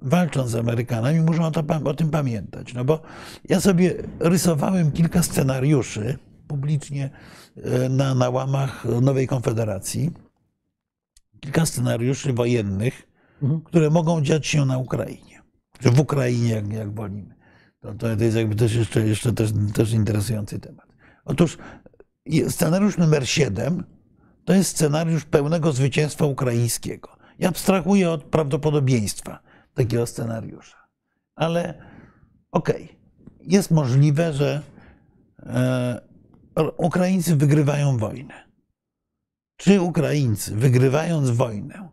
walcząc z Amerykanami, muszą o, to, o tym pamiętać. No bo ja sobie rysowałem kilka scenariuszy publicznie e, na, na łamach Nowej Konfederacji. Kilka scenariuszy wojennych, Mhm. które mogą dziać się na Ukrainie. Czy w Ukrainie, jak, jak wolimy. To, to jest jakby też jeszcze, jeszcze też, też interesujący temat. Otóż scenariusz numer 7 to jest scenariusz pełnego zwycięstwa ukraińskiego. Ja abstrahuję od prawdopodobieństwa takiego scenariusza. Ale okej, jest możliwe, że e, Ukraińcy wygrywają wojnę. Czy Ukraińcy, wygrywając wojnę,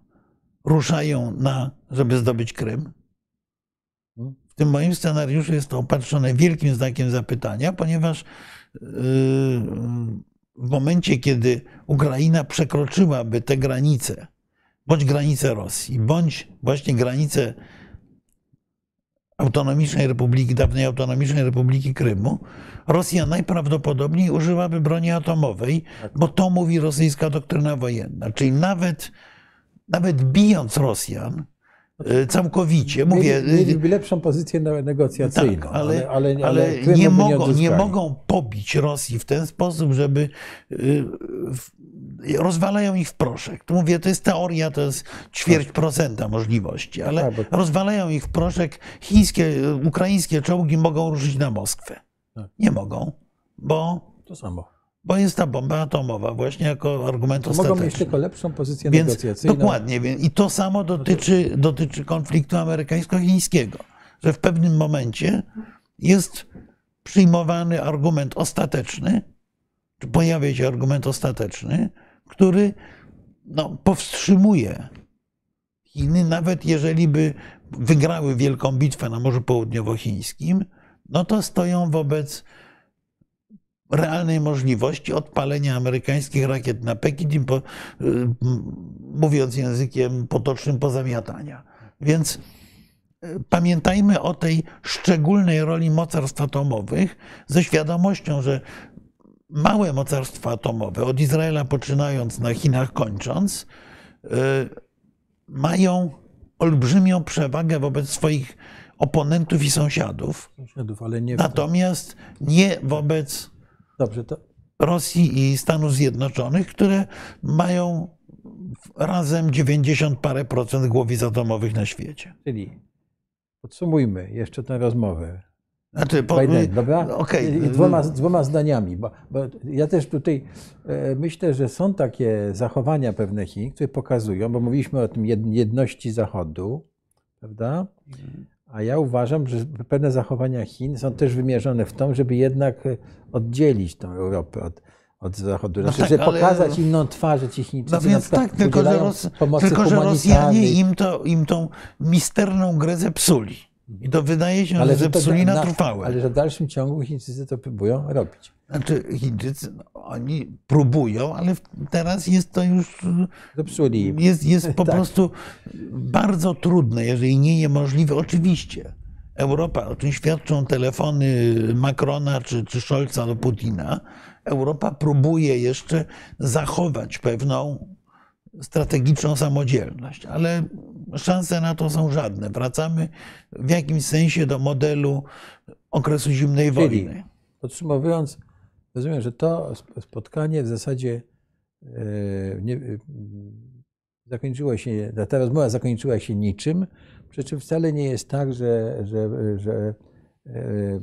ruszają na, żeby zdobyć Krym? W tym moim scenariuszu jest to opatrzone wielkim znakiem zapytania, ponieważ yy, w momencie, kiedy Ukraina przekroczyłaby te granice, bądź granice Rosji, bądź właśnie granice Autonomicznej Republiki, dawnej Autonomicznej Republiki Krymu, Rosja najprawdopodobniej użyłaby broni atomowej, bo to mówi rosyjska doktryna wojenna. Czyli nawet, nawet bijąc Rosjan całkowicie, mówię, Mieli, mieliby lepszą pozycję negocjacyjną, tak, ale, ale, ale, ale nie, by mogą, nie mogą pobić Rosji w ten sposób, żeby w- rozwalają ich w proszek. Tu mówię, to jest teoria, to jest ćwierć procenta możliwości, ale Tak, rozwalają ich w proszek. Chińskie, ukraińskie czołgi mogą ruszyć na Moskwę. Tak. Nie mogą, bo To samo. Bo jest ta bomba atomowa właśnie jako argument To mogą mieć ostateczny. tylko lepszą pozycję Więc negocjacyjną. dokładnie. więc- I to samo dotyczy, dotyczy konfliktu amerykańsko-chińskiego, że w pewnym momencie jest przyjmowany argument ostateczny, czy pojawia się argument ostateczny, który no, powstrzymuje Chiny, nawet jeżeli by wygrały wielką bitwę na Morzu Południowochińskim, no to stoją wobec realnej możliwości odpalenia amerykańskich rakiet na Pekin, po, y, mówiąc językiem potocznym, pozamiatania. Więc y, pamiętajmy o tej szczególnej roli mocarstw atomowych ze świadomością, że małe mocarstwa atomowe, od Izraela poczynając, na Chinach kończąc, y, mają olbrzymią przewagę wobec swoich oponentów i sąsiadów, Sąsiadów, nie. natomiast nie wobec Dobrze, to Rosji i Stanów Zjednoczonych, które mają razem 90 parę procent głowic atomowych na świecie. czyli podsumujmy jeszcze tę rozmowę. Znaczy, po, Biden, dobra? I Dwoma, dwoma zdaniami, bo, bo ja też tutaj e, myślę, że są takie zachowania pewne Chin, które pokazują, bo mówiliśmy o tym jed- jedności Zachodu, prawda? A ja uważam, że pewne zachowania Chin są też wymierzone w to, żeby jednak e, oddzielić tą Europę od, od Zachodu. No Znaczy, tak, żeby ale- pokazać inną twarz, że ci Chińczycy No na więc tak, tylko że, Ros, tylko że Rosjanie im, to, im tą misterną grę zepsuli. I to wydaje się, że że to zepsuli da- na trwałe. Ale że w dalszym ciągu Chińczycy to próbują robić. Znaczy Chińczycy, no, oni próbują, ale teraz jest to już Zepsuli. jest, jest po Tak. prostu bardzo trudne, jeżeli nie niemożliwe. Oczywiście Europa, o czym świadczą telefony Macrona czy, czy Scholza do Putina, Europa próbuje jeszcze zachować pewną strategiczną samodzielność, ale szanse na to są żadne. Wracamy w jakimś sensie do modelu okresu zimnej Czyli wojny. podsumowując, rozumiem, że to sp- spotkanie w zasadzie e, nie, e, zakończyło się, ta rozmowa zakończyła się niczym, przy czym wcale nie jest tak, że, że, że e,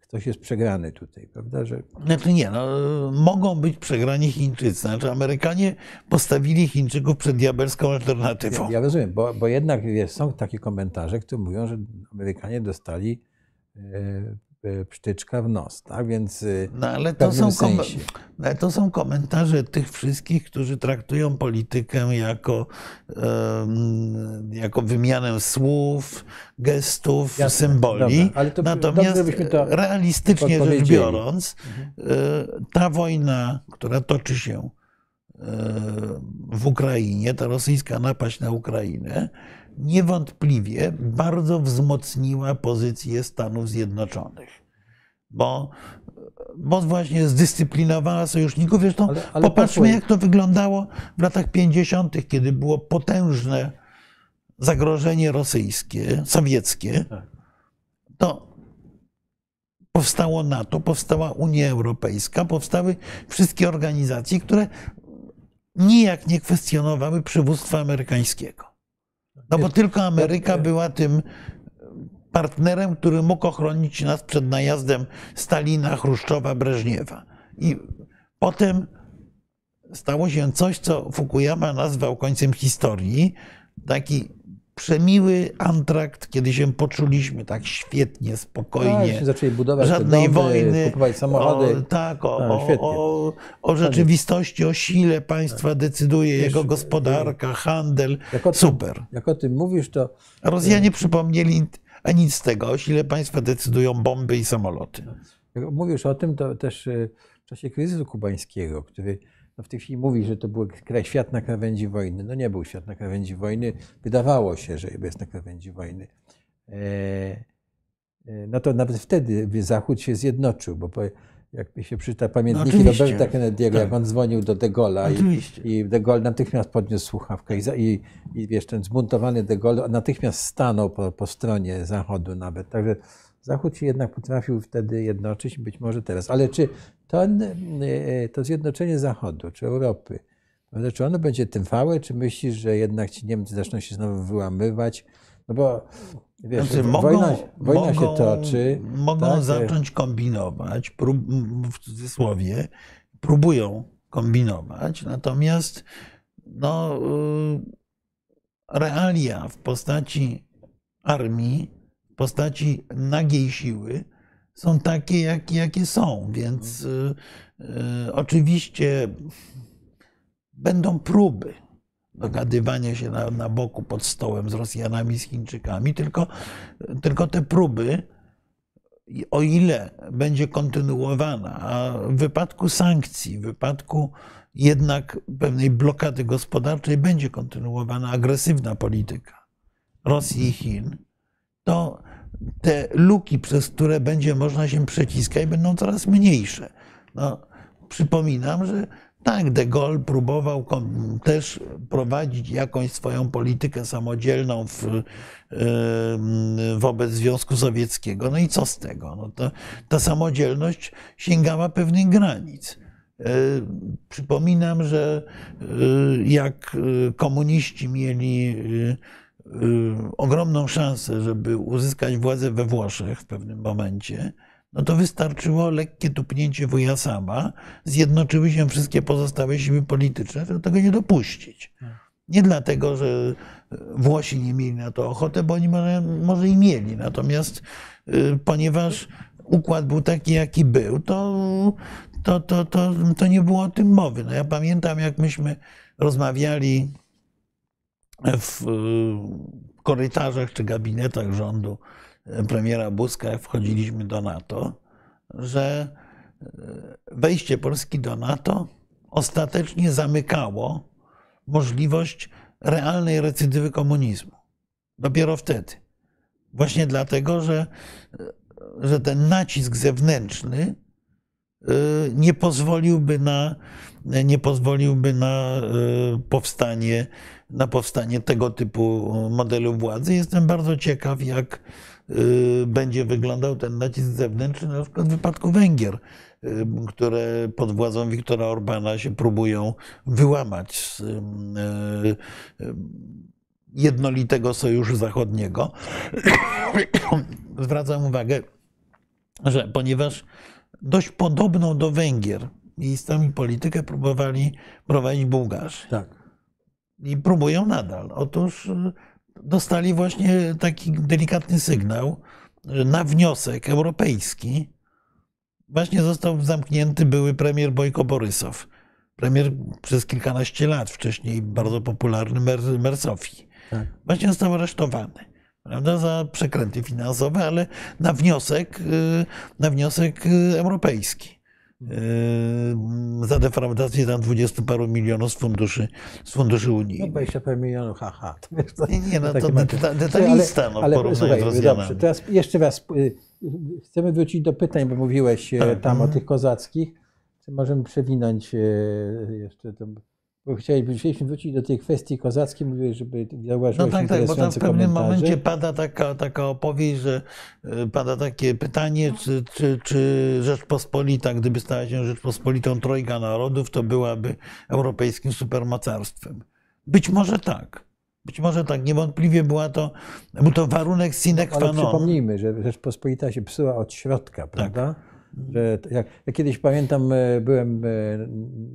ktoś jest przegrany tutaj, prawda? Że Znaczy nie, no, mogą być przegrani Chińczycy. Znaczy Amerykanie postawili Chińczyków przed diabelską alternatywą. ja, ja rozumiem, bo, bo jednak jest, są takie komentarze, które mówią, że Amerykanie dostali psztyczka w nos, tak? Więc e, No ale to są, sensie. ale to są komentarze tych wszystkich, którzy traktują politykę jako, em, jako wymianę słów, gestów, Jasne, symboli. dobra, ale to Natomiast dobrze, realistycznie rzecz biorąc, e, ta wojna, która toczy się e, w Ukrainie, ta rosyjska napaść na Ukrainę, niewątpliwie bardzo wzmocniła pozycję Stanów Zjednoczonych. Bo, bo właśnie zdyscyplinowała sojuszników. Zresztą Ale- ale popatrzmy, posłuchaj. jak to wyglądało w latach 50., kiedy było potężne zagrożenie rosyjskie, sowieckie. Tak. To powstało NATO, powstała Unia Europejska, powstały wszystkie organizacje, które nijak nie kwestionowały przywództwa amerykańskiego. No bo tylko Ameryka była tym partnerem, który mógł ochronić nas przed najazdem Stalina, Chruszczowa, Breżniewa. I potem stało się coś, co Fukuyama nazwał końcem historii. Taki przemiły antrakt, kiedy się poczuliśmy tak świetnie, Tak, spokojnie. się zaczęli budować Żadnej domy, wojny. kupować samochody. O, tak, o, Tak, o, o, rzeczywistości, o sile państwa decyduje Wiesz, jego gospodarka, handel. Jak tym- Super. Jak o tym mówisz, to Rosjanie przypomnieli, a nic z tego. O sile państwa decydują bomby i samoloty. jak mówisz o tym, to też y, w czasie kryzysu kubańskiego, który no w tej chwili mówi, że to był kraj świat na krawędzi wojny. No nie był świat na krawędzi wojny. Wydawało się, że jest na krawędzi wojny. E, e, No to nawet wtedy Zachód się zjednoczył, bo po, jak się przeczyta pamiętniki No. Roberta Kennedy'ego, Tak. jak on dzwonił do De Gaulle'a i. I De Gaulle natychmiast podniósł słuchawkę i, i, i wiesz, ten zbuntowany De Gaulle natychmiast stanął po, po stronie Zachodu nawet. Także Zachód się jednak potrafił wtedy jednoczyć, być może teraz. Ale czy ten, e, to zjednoczenie Zachodu, czy Europy, prawda, czy ono będzie trwałe, czy myślisz, że jednak ci Niemcy zaczną się znowu wyłamywać? No bo wiesz, Znaczy, wojna, wojna mogą, się toczy. Mogą tak, e, zacząć kombinować, prób, w cudzysłowie, próbują kombinować, natomiast no, y, realia w postaci armii, postaci nagiej siły są takie, jak, jakie są, więc y, y, oczywiście będą próby dogadywania się na, na boku pod stołem z Rosjanami, z Chińczykami, tylko, tylko te próby, o ile będzie kontynuowana, a w wypadku sankcji, w wypadku jednak pewnej blokady gospodarczej będzie kontynuowana agresywna polityka Rosji i Chin, to te luki, przez które będzie można się przeciskać, będą coraz mniejsze. No, przypominam, że tak, de Gaulle próbował też prowadzić jakąś swoją politykę samodzielną w, wobec Związku Sowieckiego. No i co z tego? No to, ta samodzielność sięgała pewnych granic. E, przypominam, że e, jak komuniści mieli e, ogromną szansę, żeby uzyskać władzę we Włoszech w pewnym momencie, no to wystarczyło lekkie tupnięcie wuja sama, zjednoczyły się wszystkie pozostałe siły polityczne, żeby tego nie dopuścić. Nie dlatego, że Włosi nie mieli na to ochotę, bo oni może, może i mieli. Natomiast y, ponieważ układ był taki, jaki był, to, to, to, to, to nie było o tym mowy. No ja pamiętam, jak myśmy rozmawiali w y, korytarzach czy gabinetach rządu premiera Buzka, jak wchodziliśmy do NATO, że e, wejście Polski do NATO ostatecznie zamykało możliwość realnej recydywy komunizmu. Dopiero wtedy. Właśnie dlatego, że, że ten nacisk zewnętrzny nie pozwoliłby na, nie pozwoliłby na powstanie, na powstanie tego typu modelu władzy. Jestem bardzo ciekaw, jak Y, będzie wyglądał ten nacisk zewnętrzny, na przykład w wypadku Węgier, y, które pod władzą Wiktora Orbana się próbują wyłamać z jednolitego sojuszu zachodniego. Zwracam uwagę, że ponieważ dość podobną do Węgier miejscami politykę próbowali prowadzić Bułgarzy. Tak. I próbują nadal. Otóż dostali właśnie taki delikatny sygnał, że na wniosek europejski właśnie został zamknięty były premier Bojko Borysow. Premier przez kilkanaście lat wcześniej bardzo popularny Mer Mersofi. Tak. Właśnie został aresztowany. Prawda, za przekręty finansowe, ale na wniosek, y, na wniosek y, europejski. Yy, za defraudację tam 20 paru milionów z funduszy, z funduszy Unii. No 20 paru milionów, haha. To wiesz, to, nie, nie, no to deta, detalista no, ale, ale słuchaj, dobrze, teraz jeszcze raz y, chcemy wrócić do pytań, bo mówiłeś e, tak. tam o tych kozackich. Czy możemy przewinąć e, jeszcze to, bo chcielibyśmy wrócić do tej kwestii kozackiej, mówię, żeby zauważyć No tak, tak, bo tam w pewnym momencie pada taka, taka opowieść, że e, pada takie pytanie, czy, czy, czy Rzeczpospolita, gdyby stała się Rzeczpospolitą Trojga Narodów, to byłaby europejskim supermocarstwem. Być może tak. Być może tak, niewątpliwie była to, był to warunek sine qua non. Ale przypomnijmy, że Rzeczpospolita się psuła od środka, tak. prawda? Tak. Że jak, ja kiedyś pamiętam, e, byłem e,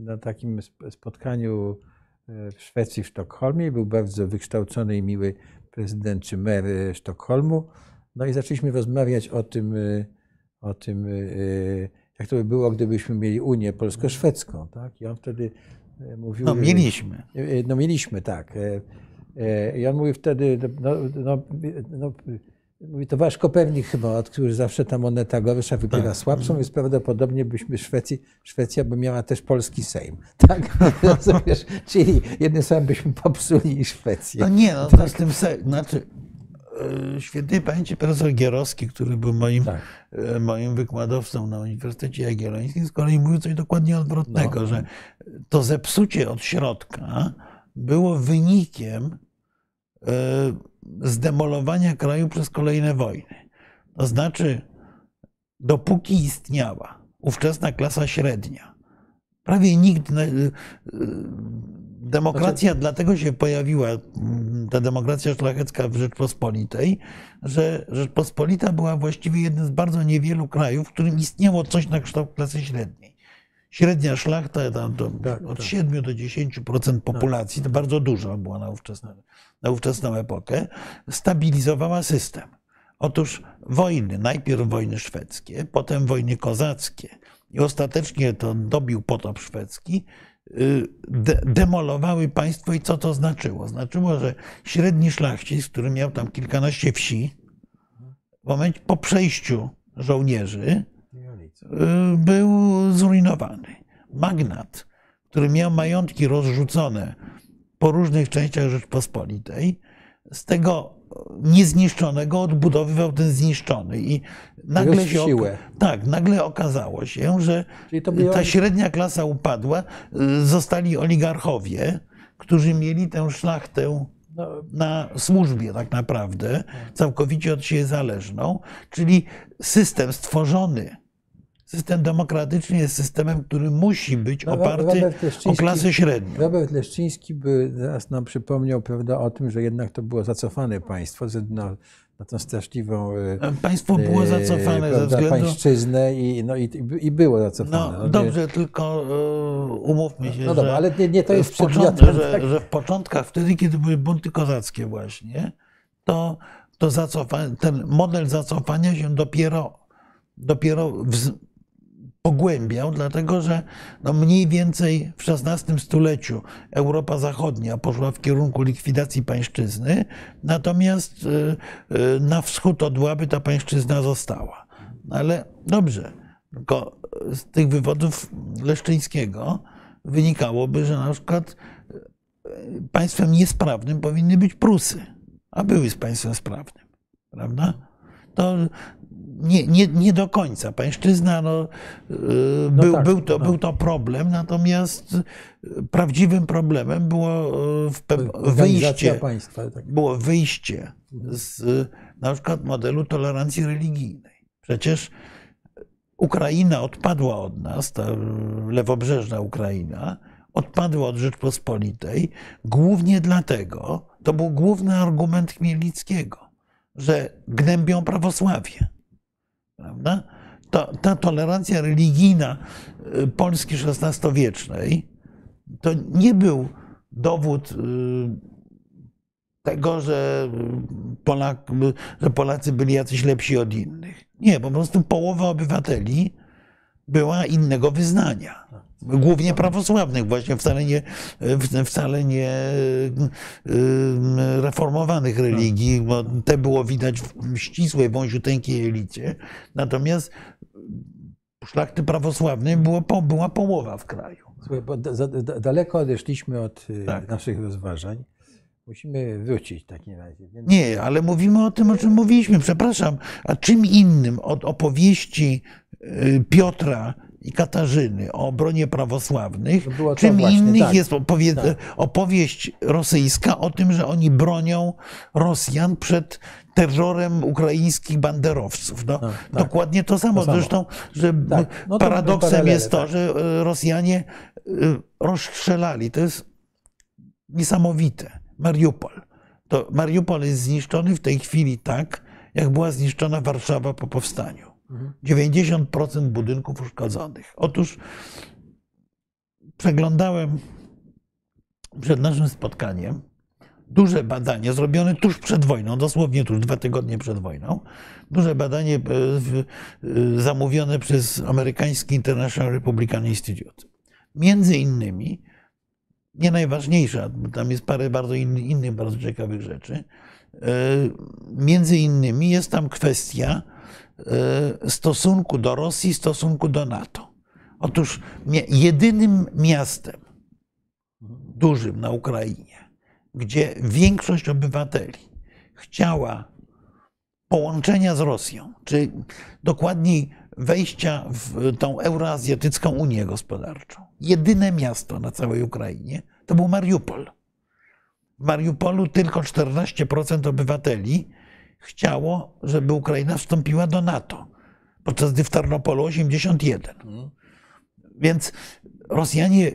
na takim spotkaniu e, w Szwecji, w Sztokholmie. Był bardzo wykształcony i miły prezydent czy mer Sztokholmu. No i zaczęliśmy rozmawiać o tym, o tym jak to by było, gdybyśmy mieli Unię polsko-szwedzką. Tak? I on wtedy mówił... No mieliśmy. No mieliśmy, tak. I on mówił wtedy, no, no, no Mówi towarzysz Kopernik chyba, od który zawsze ta moneta gorsza wybiera tak. słabszą, więc prawdopodobnie byśmy Szwecji, Szwecja by miała też polski Sejm. Tak? Rozumiesz? Czyli jednym słowem byśmy popsuli Szwecję. No nie, no to tak. z tym znaczy e, świętej pamięci profesor Gierowski, który był moim, tak. E, moim wykładowcą na Uniwersytecie Jagiellońskim, z kolei mówił coś dokładnie odwrotnego, no. że to zepsucie od środka było wynikiem e, zdemolowania kraju przez kolejne wojny. To znaczy, dopóki istniała ówczesna klasa średnia, prawie nikt. Y, y, demokracja znaczy... dlatego się pojawiła, ta demokracja szlachecka w Rzeczpospolitej, że Rzeczpospolita była właściwie jednym z bardzo niewielu krajów, w którym istniało coś na kształt klasy średniej. Średnia szlachta tam, to Tak, od tak. 7 do 10% populacji, to bardzo dużo była na ówczesną, na ówczesną epokę, stabilizowała system. Otóż wojny, najpierw wojny szwedzkie, potem wojny kozackie i ostatecznie to dobił potop szwedzki, y, de- demolowały państwo i co to znaczyło? Znaczyło, że średni szlachcic, który miał tam kilkanaście wsi, w momencie po przejściu żołnierzy był zrujnowany. Magnat, który miał majątki rozrzucone po różnych częściach Rzeczpospolitej, z tego niezniszczonego odbudowywał ten zniszczony. I nagle się, siłę. tak, nagle okazało się, że ta średnia klasa upadła, y, zostali oligarchowie, którzy mieli tę szlachtę No, na służbie tak naprawdę, całkowicie od siebie zależną, czyli system stworzony, system demokratyczny jest systemem, który musi być No, oparty o klasę średnią. Robert Leszczyński by zaraz nam przypomniał prawda, o tym, że jednak to było zacofane państwo ze na, na tą straszliwą e, Państwo było e, zacofane ze prawda, względu... pańszczyznę i, no, i, i było zacofane. No nie- dobrze, tylko e, umówmy się, No dobra, że, ale nie, nie to jest w począt- przedmiotem. że, tak? że w początkach, wtedy kiedy były bunty kozackie właśnie, to, to zacofa, ten model zacofania się dopiero, dopiero pogłębiał, dlatego że no mniej więcej w XVI stuleciu Europa Zachodnia poszła w kierunku likwidacji pańszczyzny, natomiast y, y, na wschód od Łaby ta pańszczyzna została. Ale dobrze, tylko z tych wywodów Leszczyńskiego wynikałoby, że na przykład y, państwem niesprawnym powinny być Prusy, a były z państwem sprawnym, prawda? To nie, nie, nie do końca. Pańszczyzna, no, y, był, tak, był, to, no. był to problem, natomiast y, prawdziwym problemem było y, wyjście, państwa. Tak. było wyjście z na przykład modelu tolerancji religijnej. Przecież Ukraina odpadła od nas, ta lewobrzeżna Ukraina, odpadła od Rzeczpospolitej, głównie dlatego, to był główny argument Chmielnickiego, że gnębią prawosławie. Prawda? To, ta tolerancja religijna y, Polski XVI-wiecznej to nie był dowód y, tego, że, Polak, że Polacy byli jacyś lepsi od innych. Nie, po prostu połowa obywateli była innego wyznania. Głównie prawosławnych, właśnie wcale nie, wcale nie reformowanych religii, bo te było widać w ścisłej, wąziuteńkiej elicie. Natomiast szlachty prawosławnej było, była połowa w kraju. Słuchaj, bo daleko odeszliśmy od y, Tak. naszych rozważań. Musimy wrócić w takim razie. Więc Nie, ale mówimy o tym, o czym mówiliśmy. Przepraszam, a czym innym od opowieści y, Piotra i Katarzyny o obronie prawosławnych, To to czym właśnie, innych tak. jest opowie- Tak. opowieść rosyjska o tym, że oni bronią Rosjan przed terrorem ukraińskich banderowców. No, No, tak. Dokładnie to samo. To samo. Zresztą, że Tak. No paradoksem paralele, jest to, tak. że y, Rosjanie y, rozstrzelali. To jest niesamowite. Mariupol. To Mariupol jest zniszczony w tej chwili tak, jak była zniszczona Warszawa po powstaniu. Mhm. 90% budynków uszkodzonych. Otóż przeglądałem przed naszym spotkaniem duże badanie zrobione tuż przed wojną, dosłownie tuż dwa tygodnie przed wojną. Duże badanie e, e, zamówione przez amerykański International Republican Institute. Między innymi, nie najważniejsza, bo tam jest parę bardzo inny, innych bardzo ciekawych rzeczy. e, Między innymi jest tam kwestia stosunku do Rosji, stosunku do NATO. Otóż jedynym miastem dużym na Ukrainie, gdzie większość obywateli chciała połączenia z Rosją, czy dokładniej wejścia w tą Euroazjatycką Unię Gospodarczą. Jedyne miasto na całej Ukrainie to był Mariupol. W Mariupolu tylko 14% obywateli chciało, żeby Ukraina wstąpiła do NATO, podczas gdy w Tarnopolu 81%. Więc Rosjanie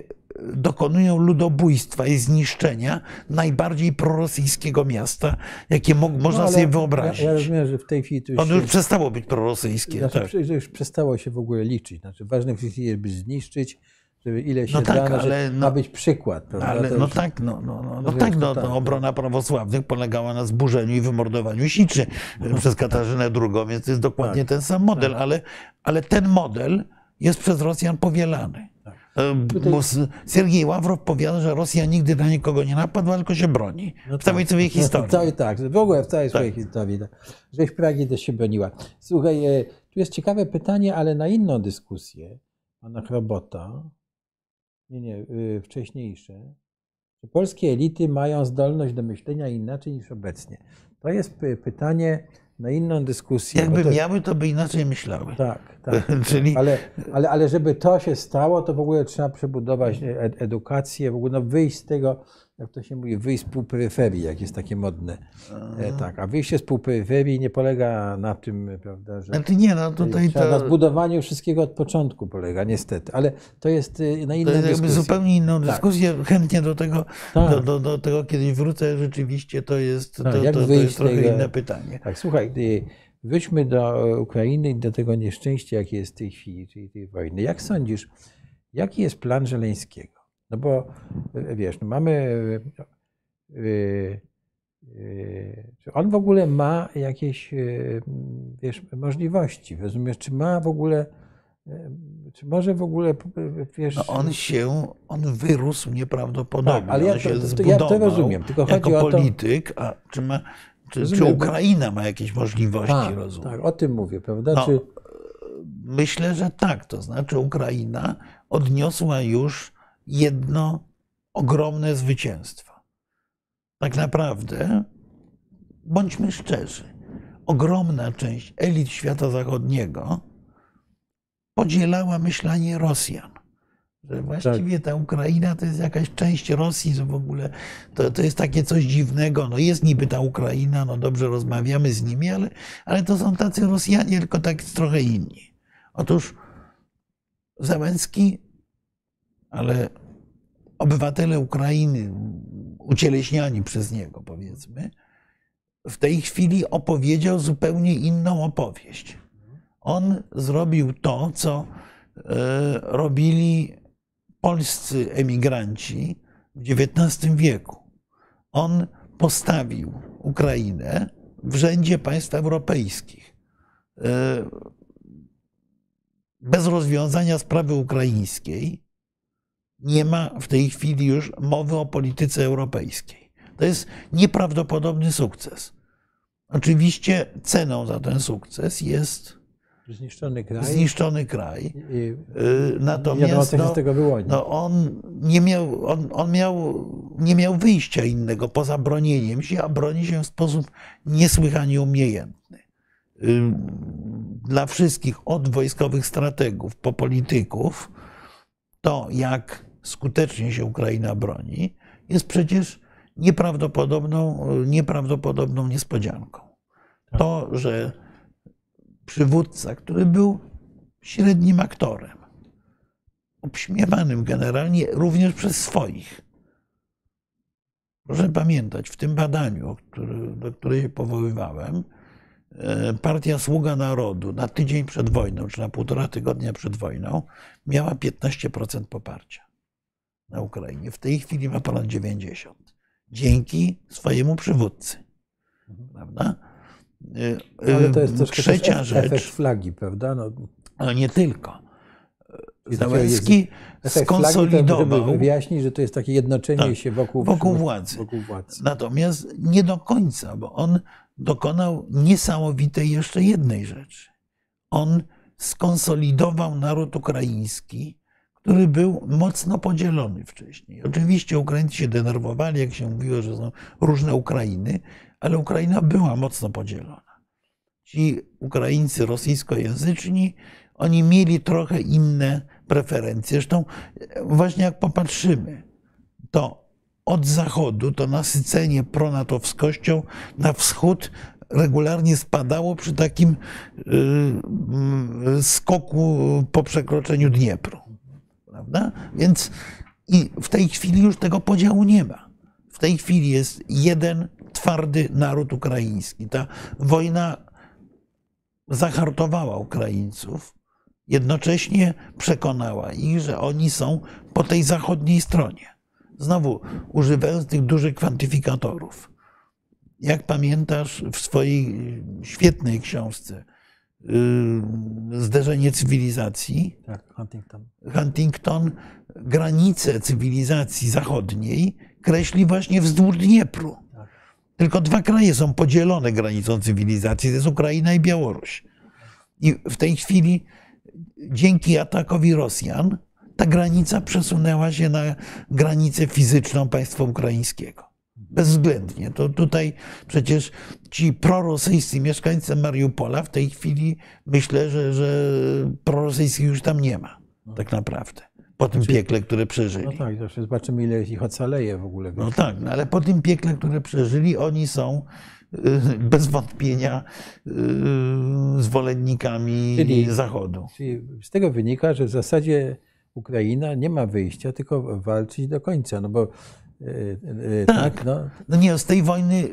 dokonują ludobójstwa i zniszczenia najbardziej prorosyjskiego miasta, jakie mo- można No, sobie wyobrazić. Ja, ja rozumiem, że w tej chwili to już, Ono już się, przestało być prorosyjskie. znaczy, tak. że już przestało się w ogóle liczyć. Znaczy, ważne w tej chwili jest, by zniszczyć, żeby ile się No tak, da, ale ma no- być przykład. Prawda? Ale no już- tak, no, no, no, no tak, no, tak, no, no. obrona prawosławnych polegała na zburzeniu i wymordowaniu siczy przez Katarzynę II, więc to jest dokładnie Tak. ten sam model, ale, ale ten model jest przez Rosjan powielany. Tak. E, bo S- Siergiej Ławrow powiada, że Rosja nigdy na nikogo nie napadła, tylko się broni. No w całej tak. swojej No, historii. Tak, w ogóle w całej Tak. swojej historii. Tak. Żeś Pragi też się broniła. Słuchaj, e, tu jest ciekawe pytanie, ale na inną dyskusję pana Chrobota, nie, nie, y, wcześniejsze, czy polskie elity mają zdolność do myślenia inaczej niż obecnie? To jest py- pytanie na inną dyskusję. Jakby to, miały, to by inaczej myślały. Tak, tak. Czyli Ale, ale, ale żeby to się stało, to w ogóle trzeba przebudować ed- edukację, w ogóle no wyjść z tego, jak to się mówi, wyjść z półperyferii, jak jest takie modne. E, tak, a wyjście z półperyferii nie polega na tym, prawda, że znaczy nie, no tutaj trzeba na to, zbudowaniu wszystkiego od początku polega, niestety. Ale to jest y, na to inną jest jakby dyskusję. zupełnie inną Tak. dyskusję. Chętnie do tego, Tak. do, do, do tego kiedyś wrócę. Rzeczywiście to jest, Tak, to, jak to, to jest trochę tego- inne pytanie. Tak, słuchaj, wróćmy do e, Ukrainy i do tego nieszczęścia, jakie jest w tej chwili, czyli tej wojny. Jak sądzisz, jaki jest plan Żeleńskiego? No bo e, wiesz, no mamy. e, e, e, Czy on w ogóle ma jakieś wiesz, możliwości? Rozumiesz, czy ma w ogóle, czy może w ogóle wiesz. No on się, on wyrósł nieprawdopodobnie. Tak, ale ja to- to- zbudował ja to rozumiem, tylko chodzi jako o to- polityk, a czy, ma, czy, czy Ukraina ma jakieś możliwości, tak, rozumiem? tak, o tym mówię, prawda? No, Czy, Myślę, że tak. To znaczy Ukraina odniosła już jedno ogromne zwycięstwo. Tak naprawdę, bądźmy szczerzy, ogromna część elit świata zachodniego podzielała myślenie Rosjan. Że właściwie ta Ukraina to jest jakaś część Rosji, że w ogóle to, to jest takie coś dziwnego. No jest niby ta Ukraina, no dobrze rozmawiamy z nimi, ale, ale to są tacy Rosjanie, tylko tak trochę inni. Otóż Załęcki, ale obywatele Ukrainy, ucieleśniani przez niego, powiedzmy, w tej chwili opowiedział zupełnie inną opowieść. On zrobił to, co e, robili polscy emigranci w XIX wieku. On postawił Ukrainę w rzędzie państw europejskich. E, Bez rozwiązania sprawy ukraińskiej nie ma w tej chwili już mowy o polityce europejskiej. To jest nieprawdopodobny sukces. Oczywiście ceną za ten sukces jest zniszczony kraj. zniszczony kraj. i- Y, wiadomo, Natomiast co się no, z tego wyłoni. no on, nie miał, on, on miał, nie miał wyjścia innego poza bronieniem się, a broni się w sposób niesłychanie umiejętny. Y, Dla wszystkich, od wojskowych strategów po polityków, to jak skutecznie się Ukraina broni, jest przecież nieprawdopodobną, nieprawdopodobną niespodzianką. To, że przywódca, który był średnim aktorem, obśmiewanym generalnie również przez swoich. Proszę pamiętać, w tym badaniu, do którego się powoływałem, e, partia Sługa Narodu na tydzień przed wojną, czy na półtora tygodnia przed wojną, miała 15% poparcia na Ukrainie. W tej chwili ma ponad 90%. Dzięki swojemu przywódcy. Prawda? E, e, Ale to jest troszkę Trzecia też rzecz. efekt flagi, prawda? No, Ale nie tylko. Załęski flagi, skonsolidował żeby wyjaśnić, że to jest takie jednoczenie Tak, się wokół, wokół władzy. Wokół władzy. Natomiast nie do końca, bo on dokonał niesamowitej jeszcze jednej rzeczy. On skonsolidował naród ukraiński, który był mocno podzielony wcześniej. Oczywiście Ukraińcy się denerwowali, jak się mówiło, że są różne Ukrainy, ale Ukraina była mocno podzielona. Ci Ukraińcy rosyjskojęzyczni, oni mieli trochę inne preferencje. Zresztą e, właśnie jak popatrzymy, to od zachodu to nasycenie pronatowskością na wschód regularnie spadało przy takim y, skoku po przekroczeniu Dniepru. Prawda? Więc I w tej chwili już tego podziału nie ma. W tej chwili jest jeden twardy naród ukraiński. Ta wojna zahartowała Ukraińców, jednocześnie przekonała ich, że oni są po tej zachodniej stronie. Znowu używając tych dużych kwantyfikatorów. Jak pamiętasz w swojej świetnej książce Zderzenie cywilizacji, Tak, Huntington. Huntington granice cywilizacji zachodniej kreśli właśnie wzdłuż Dniepru. Tak. Tylko dwa kraje są podzielone granicą cywilizacji, to jest Ukraina i Białoruś. I w tej chwili dzięki atakowi Rosjan ta granica przesunęła się na granicę fizyczną państwa ukraińskiego. Bezwzględnie. To tutaj przecież ci prorosyjscy mieszkańcy Mariupola w tej chwili myślę, że, że prorosyjskich już tam nie ma. Tak naprawdę. Po tym piekle, które przeżyli. No tak, zawsze zobaczymy, ile ich ocaleje w ogóle. No tak, no ale po tym piekle, które przeżyli, oni są y, bez wątpienia y, zwolennikami Czyli- Zachodu. Czyli z tego wynika, że w zasadzie Ukraina nie ma wyjścia, tylko walczyć do końca. No bo e, e, Tak. no, No nie, z tej wojny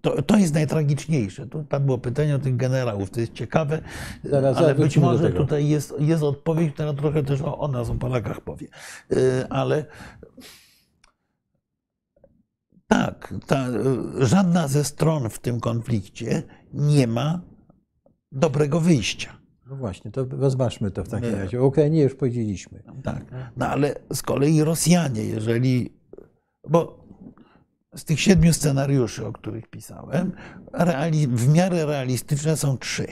to, to jest najtragiczniejsze. Tu padło pytanie o tych generałów. To jest ciekawe, Zaraz- ale być może tutaj jest, jest odpowiedź, która trochę też o, o nas, o Polakach powie. Y, Ale tak, ta, y, żadna ze stron w tym konflikcie nie ma dobrego wyjścia. no właśnie, to rozważmy to w takim razie. O Ukrainie już powiedzieliśmy. Tak. No ale z kolei Rosjanie, jeżeli. Bo z tych siedmiu scenariuszy, o których pisałem, w miarę realistyczne są trzy.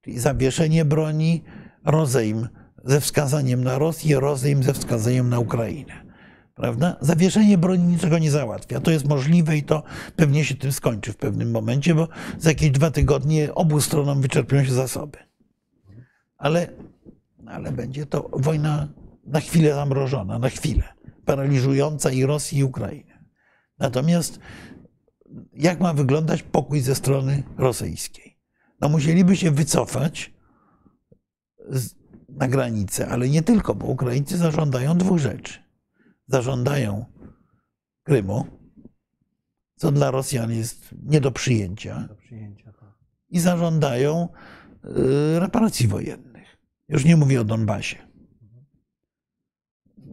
Czyli zawieszenie broni, rozejm ze wskazaniem na Rosję, rozejm ze wskazaniem na Ukrainę. Prawda? Zawieszenie broni niczego nie załatwia. To jest możliwe i to pewnie się tym skończy w pewnym momencie, bo za jakieś dwa tygodnie obu stronom wyczerpią się zasoby. Ale ale będzie to wojna na chwilę zamrożona, na chwilę, paraliżująca i Rosję, i Ukrainę. Natomiast jak ma wyglądać pokój ze strony rosyjskiej? No musieliby się wycofać z, na granicę, ale nie tylko, bo Ukraińcy zażądają dwóch rzeczy. Zażądają Krymu, co dla Rosjan jest nie do przyjęcia, Do przyjęcia. tak. i zażądają y, reparacji wojennych. Już nie mówię o Donbasie,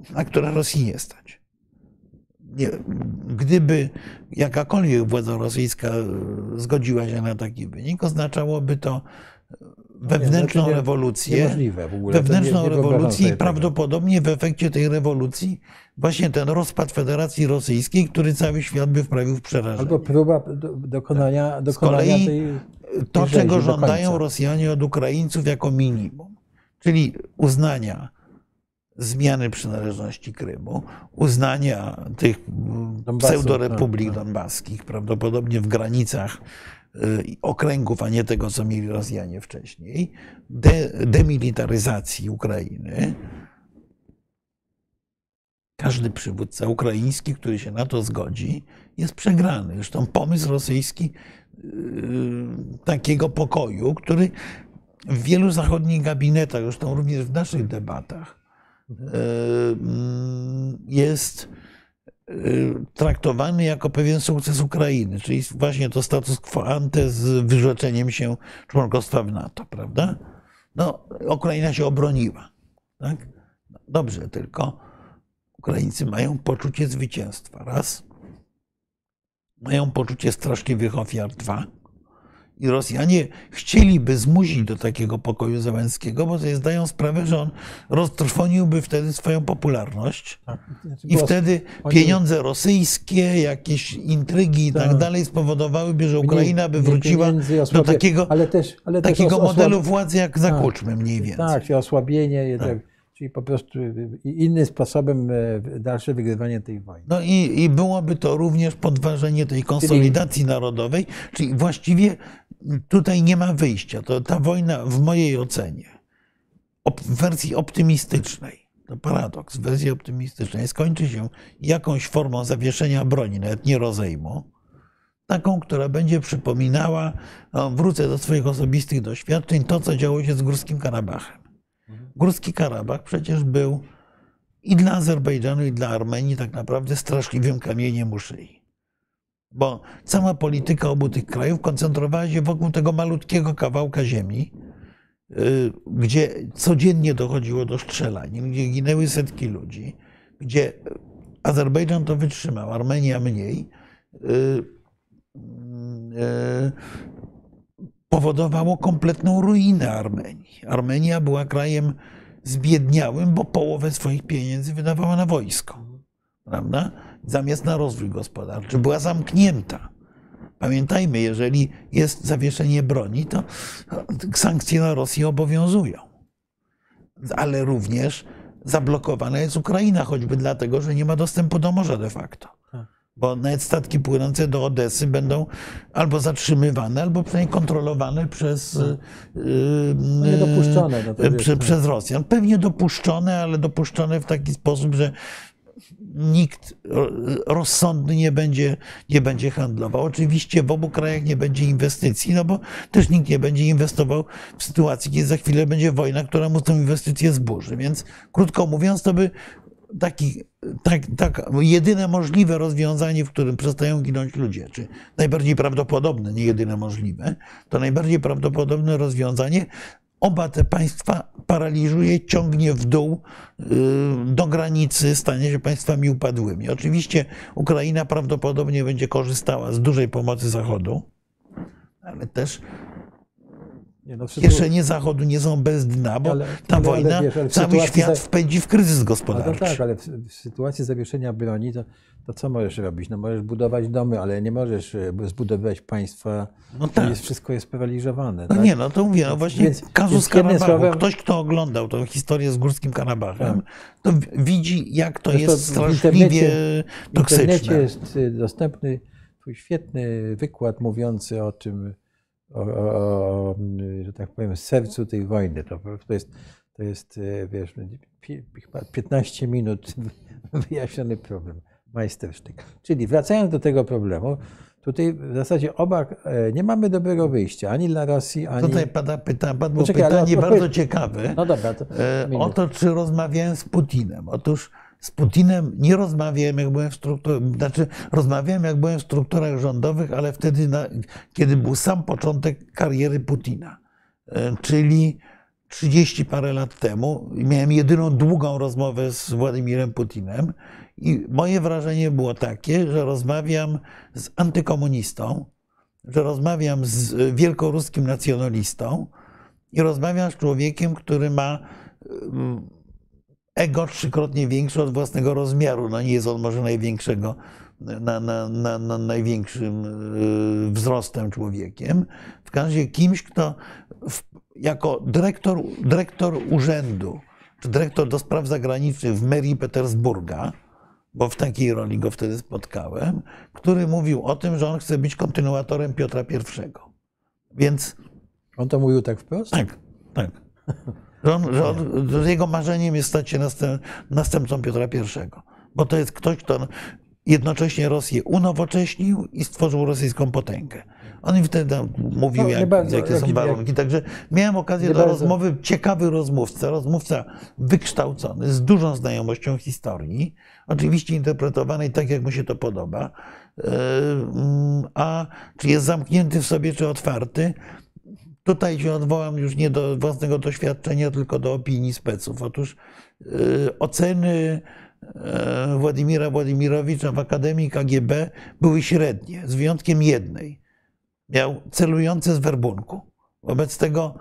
na które Rosji nie stać. Nie, gdyby jakakolwiek władza rosyjska y, zgodziła się na taki wynik, oznaczałoby to wewnętrzną znaczy nie- rewolucję. Ogóle. To Wewnętrzną nie- nie rewolucję i prawdopodobnie w efekcie tej rewolucji właśnie ten rozpad Federacji Rosyjskiej, który cały świat by wprawił w przerażenie. Albo próba do, dokonania, dokonania kolei tej. to, tej rzezi czego żądają. Rosjanie od Ukraińców jako minimum, czyli uznania zmiany przynależności Krymu, uznania tych Donbasu, pseudorepublik tak, tak. donbaskich, prawdopodobnie w granicach y, okręgów, a nie tego, co mieli Rosjanie wcześniej, de, demilitaryzacji Ukrainy. Każdy przywódca ukraiński, który się na to zgodzi, jest przegrany. Zresztą pomysł rosyjski yy, takiego pokoju, który w wielu zachodnich gabinetach, zresztą również w naszych debatach, jest yy, traktowany jako pewien sukces Ukrainy, czyli właśnie to status quo ante z wyrzeczeniem się członkostwa w NATO, prawda? No, Ukraina się obroniła. Tak? Dobrze, tylko Ukraińcy mają poczucie zwycięstwa. Raz. Mają poczucie straszliwych ofiar. Dwa. I Rosjanie chcieliby zmusić do takiego pokoju Zełenskiego, bo sobie zdają sprawę, że on roztrwoniłby wtedy swoją popularność. Tak. Znaczy, I wtedy oni- pieniądze rosyjskie, jakieś intrygi i tak Tak. dalej spowodowałyby, że Ukraina by wróciła do takiego, ale też, ale też takiego os- osłab- modelu władzy jak za Tak. Kuczmy mniej więcej. Tak, czyli osłabienie, jednak, czyli po prostu innym sposobem e, dalsze wygrywanie tej wojny. No i, i byłoby to również podważenie tej konsolidacji narodowej, czyli właściwie tutaj nie ma wyjścia. To ta wojna w mojej ocenie, w wersji optymistycznej, to paradoks, w wersji optymistycznej skończy się jakąś formą zawieszenia broni, nawet nie rozejmu, taką, która będzie przypominała, no, wrócę do swoich osobistych doświadczeń, to co działo się z Górskim Karabachem. Górski Karabach przecież był i dla Azerbejdżanu, i dla Armenii tak naprawdę straszliwym kamieniem u szyi. Bo cała polityka obu tych krajów koncentrowała się wokół tego malutkiego kawałka ziemi, y, gdzie codziennie dochodziło do strzelanin, gdzie ginęły setki ludzi, gdzie Azerbejdżan to wytrzymał, Armenia mniej, y, y, powodowało kompletną ruinę Armenii. Armenia była krajem zbiedniałym, bo połowę swoich pieniędzy wydawała na wojsko, prawda? Zamiast na rozwój gospodarczy. Była zamknięta. Pamiętajmy, jeżeli jest zawieszenie broni, to sankcje na Rosję obowiązują. Ale również zablokowana jest Ukraina, choćby dlatego, że nie ma dostępu do morza de facto. Bo nawet statki płynące do Odesy będą albo zatrzymywane, albo przynajmniej kontrolowane przez, No niedopuszczone, no to wiesz, prze, no. przez Rosjan. Pewnie dopuszczone, ale dopuszczone w taki sposób, że nikt ro- rozsądny nie będzie, nie będzie handlował. Oczywiście w obu krajach nie będzie inwestycji, no bo też nikt nie będzie inwestował w sytuacji, kiedy za chwilę będzie wojna, która mu tę inwestycję zburzy. Więc krótko mówiąc, to by taki, tak, tak, jedyne możliwe rozwiązanie, w którym przestają ginąć ludzie, czy najbardziej prawdopodobne, nie jedyne możliwe, to najbardziej prawdopodobne rozwiązanie oba te państwa paraliżuje, ciągnie w dół y, do granicy, stanie się państwami upadłymi. Oczywiście Ukraina prawdopodobnie będzie korzystała z dużej pomocy Zachodu, ale też Nie, no, kieszenie Zachodu nie są bez dna, bo Ale- ta ale- wojna wiesz, ale w cały świat za- wpędzi w kryzys to gospodarczy. tak, ale w, w sytuacji zawieszenia broni, to, to co możesz robić? No możesz budować domy, ale nie możesz e, zbudować państwa, No tak. jest, wszystko jest paraliżowane. No tak? nie, no to mówię, no właśnie Więc- kazus więc Karabachu. słowem- Ktoś, kto oglądał tą historię z Górskim Karabachem, to w- widzi, jak to jest straszliwie internecie- W internecie toksyczne. jest y, dostępny twój świetny wykład mówiący o tym, o, że tak powiem, sercu tej wojny. To, to jest, to jest y, wiesz, pi- chyba 15 minut wyjaśniony problem. Majstersztyk. Czyli wracając do tego problemu, tutaj w zasadzie oba, e, nie mamy dobrego wyjścia, ani dla Rosji, ani... Tutaj pada, pyta, padło Poczekaj, ale pytanie odpowiedz- bardzo ciekawe No dobra, to e, o to, czy rozmawiałem z Putinem. Otóż z Putinem nie rozmawiałem, jak byłem w strukturach, znaczy rozmawiałem, jak byłem w strukturach rządowych, ale wtedy, na, kiedy był sam początek kariery Putina. E, Czyli 30 parę lat temu miałem jedyną długą rozmowę z Władimirem Putinem i moje wrażenie było takie, że rozmawiam z antykomunistą, że rozmawiam z wielkoruskim nacjonalistą i rozmawiam z człowiekiem, który ma ego trzykrotnie większe od własnego rozmiaru. No nie jest on może największego, na, na, na, na największym y, wzrostem człowiekiem. W każdym razie kimś, kto w, jako dyrektor, dyrektor urzędu, czy dyrektor do spraw zagranicznych w merii Petersburga, bo w takiej roli go wtedy spotkałem, który mówił o tym, że on chce być kontynuatorem Piotra I. Więc On to mówił tak wprost? tak, tak. Że, on, że, on, jego marzeniem jest stać się następ, następcą Piotra I. Bo to jest ktoś, kto jednocześnie Rosję unowocześnił i stworzył rosyjską potęgę. On wtedy mówił, No, jak, bardzo, jakie jak- są jak- warunki. Także miałem okazję Nie do bardzo. rozmowy, ciekawy rozmówca, rozmówca wykształcony, z dużą znajomością historii, oczywiście interpretowanej tak, jak mu się to podoba. Yy, mm, A czy jest zamknięty w sobie, czy otwarty? Tutaj się odwołam już nie do własnego doświadczenia, tylko do opinii speców. Otóż y, oceny y, Władimira Władimirowicza w Akademii KGB były średnie, z wyjątkiem jednej. Miał celujące z werbunku. Wobec tego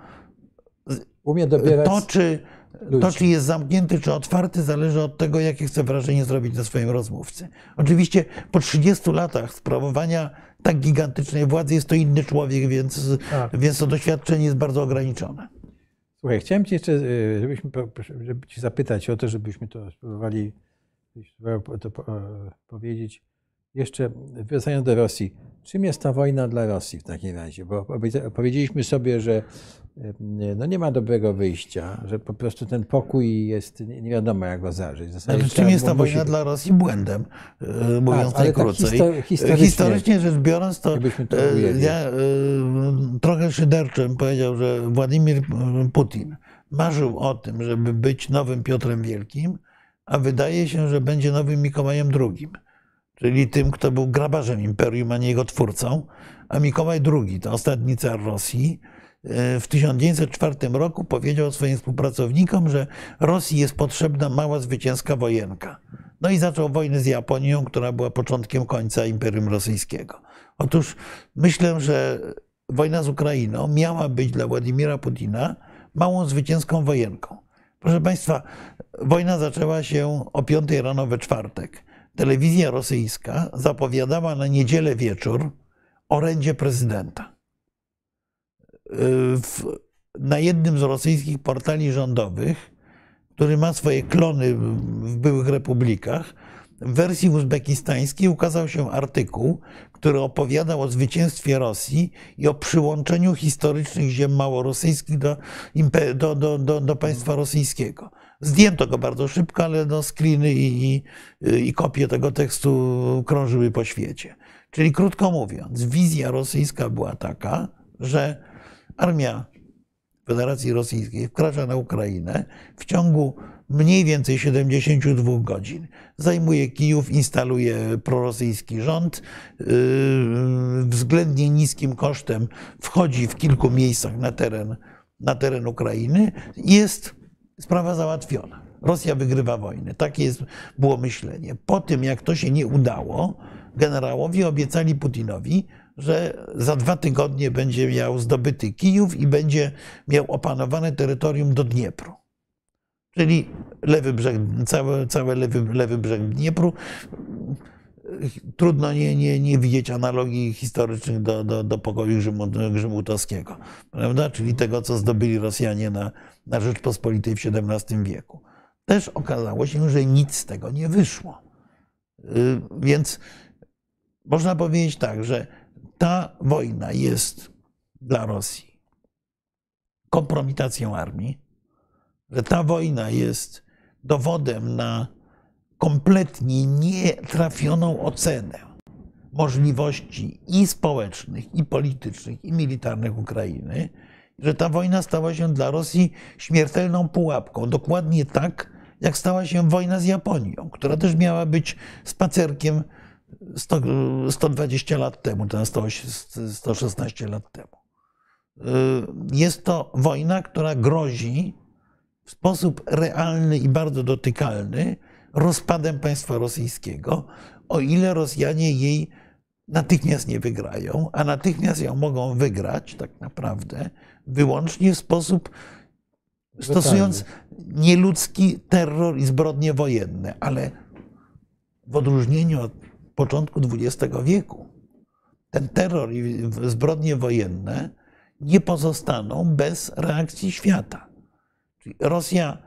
Umie dobierać... to czy, ludzi. to, czy jest zamknięty, czy otwarty, zależy od tego, jakie chce wrażenie zrobić na swoim rozmówcy. Oczywiście po 30 latach sprawowania tak gigantycznej władzy jest to inny człowiek, więc, Tak. więc to doświadczenie jest bardzo ograniczone. Słuchaj, chciałem ci jeszcze, y, żebyśmy, żeby ci zapytać o to, żebyśmy to spróbowali to e, powiedzieć. Jeszcze wracając do Rosji. Czym jest ta wojna dla Rosji w takim razie? Bo powiedz- powiedzieliśmy sobie, że no nie ma dobrego wyjścia, że po prostu ten pokój jest, nie wiadomo jak go zażyć. Znaczy, czym jest ta musi- wojna dla Rosji? Błędem, e, mówiąc ale tak najkrócej. histo- historycznie- rzecz biorąc, to to e, ja e, trochę szyderczym powiedział, że Władimir Putin marzył o tym, żeby być nowym Piotrem Wielkim, a wydaje się, że będzie nowym Mikołajem II, czyli tym, kto był grabarzem imperium, a nie jego twórcą. A Mikołaj II, to ostatni car Rosji, w 1904 roku powiedział swoim współpracownikom, że Rosji jest potrzebna mała zwycięska wojenka. No i zaczął wojnę z Japonią, która była początkiem końca Imperium Rosyjskiego. Otóż myślę, że wojna z Ukrainą miała być dla Władimira Putina małą zwycięską wojenką. Proszę Państwa, wojna zaczęła się o 5 rano we czwartek. Telewizja rosyjska zapowiadała na niedzielę wieczór orędzie prezydenta. W, na jednym z rosyjskich portali rządowych, który ma swoje klony w byłych republikach, w wersji uzbekistańskiej ukazał się artykuł, który opowiadał o zwycięstwie Rosji i o przyłączeniu historycznych ziem małorosyjskich do, do, do, do, do państwa rosyjskiego. Zdjęto go bardzo szybko, ale no screeny i, i, i kopie tego tekstu krążyły po świecie. Czyli krótko mówiąc, wizja rosyjska była taka, że armia Federacji Rosyjskiej wkracza na Ukrainę w ciągu mniej więcej 72 godzin. Zajmuje Kijów, instaluje prorosyjski rząd, yy, względnie niskim kosztem wchodzi w kilku miejscach na teren, na teren Ukrainy. Jest sprawa załatwiona. Rosja wygrywa wojnę. Takie jest, było myślenie. Po tym, jak to się nie udało, generałowie obiecali Putinowi, że za dwa tygodnie będzie miał zdobyty Kijów i będzie miał opanowane terytorium do Dniepru. Czyli lewy brzeg, cały, cały lewy, lewy brzeg Dniepru. Trudno nie, nie, nie widzieć analogii historycznych do, do, do pokoju Grzymutowskiego, prawda? czyli tego, co zdobyli Rosjanie na, na Rzeczpospolitej w XVII wieku. Też okazało się, że nic z tego nie wyszło. Więc można powiedzieć tak, że ta wojna jest dla Rosji kompromitacją armii, że ta wojna jest dowodem na kompletnie nietrafioną ocenę możliwości i społecznych, i politycznych, i militarnych Ukrainy, że ta wojna stała się dla Rosji śmiertelną pułapką. Dokładnie tak, jak stała się wojna z Japonią, która też miała być spacerkiem 100, 120 lat temu, teraz 116 lat temu. Jest to wojna, która grozi w sposób realny i bardzo dotykalny rozpadem państwa rosyjskiego, o ile Rosjanie jej natychmiast nie wygrają, a natychmiast ją mogą wygrać tak naprawdę wyłącznie w sposób stosując nieludzki terror i zbrodnie wojenne, ale w odróżnieniu od początku XX wieku ten terror i zbrodnie wojenne nie pozostaną bez reakcji świata. Czyli Rosja,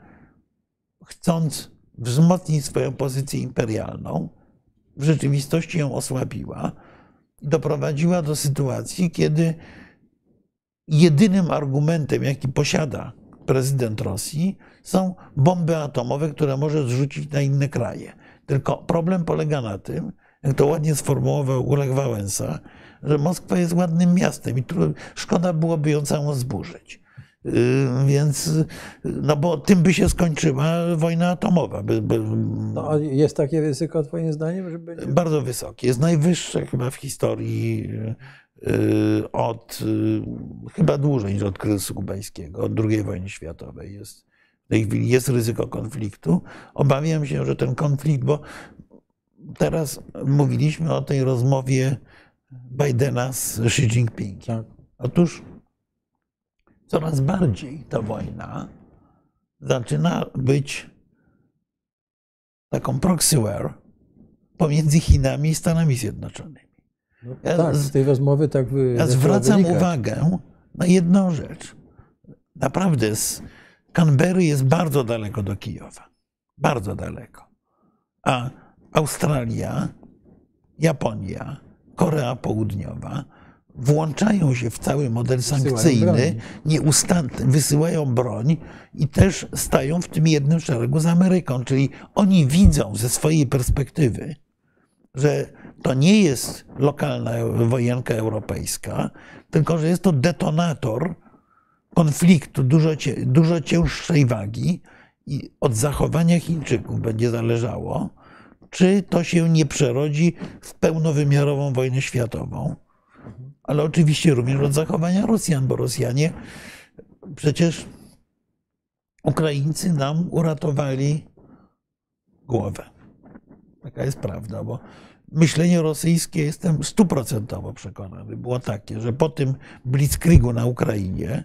chcąc wzmocnić swoją pozycję imperialną, w rzeczywistości ją osłabiła i doprowadziła do sytuacji, kiedy jedynym argumentem, jaki posiada prezydent Rosji, są bomby atomowe, które może zrzucić na inne kraje. Tylko problem polega na tym, jak to ładnie sformułował Ulech Wałęsa, że Moskwa jest ładnym miastem i szkoda byłoby ją całą zburzyć. Y, więc, no bo tym by się skończyła wojna atomowa. No, a jest takie ryzyko, Twoim zdaniem? Że będzie... Bardzo wysokie. Jest najwyższe chyba w historii y, od y, chyba dłużej niż od kryzysu kubańskiego, od II wojny światowej. Jest, w tej chwili jest ryzyko konfliktu. Obawiam się, że ten konflikt, bo teraz mówiliśmy o tej rozmowie Bidena z Xi Jinpingiem. Tak. Otóż coraz bardziej ta wojna zaczyna być taką proxy war pomiędzy Chinami i Stanami Zjednoczonymi. No, ja tak, z tej rozmowy tak wy, Ja zwracam wynikać. uwagę na jedną rzecz. Naprawdę z Canberry jest bardzo daleko do Kijowa. Bardzo daleko. A Australia, Japonia, Korea Południowa włączają się w cały model sankcyjny, nieustannie wysyłają broń i też stają w tym jednym szeregu z Ameryką. Czyli oni widzą ze swojej perspektywy, że to nie jest lokalna wojenka europejska, tylko że jest to detonator konfliktu dużo, dużo cięższej wagi I od zachowania Chińczyków będzie zależało, czy to się nie przerodzi w pełnowymiarową wojnę światową. Ale oczywiście również od zachowania Rosjan, bo Rosjanie przecież Ukraińcy nam uratowali głowę. Taka jest prawda, bo myślenie rosyjskie, jestem stuprocentowo przekonany, było takie, że po tym blitzkriegu na Ukrainie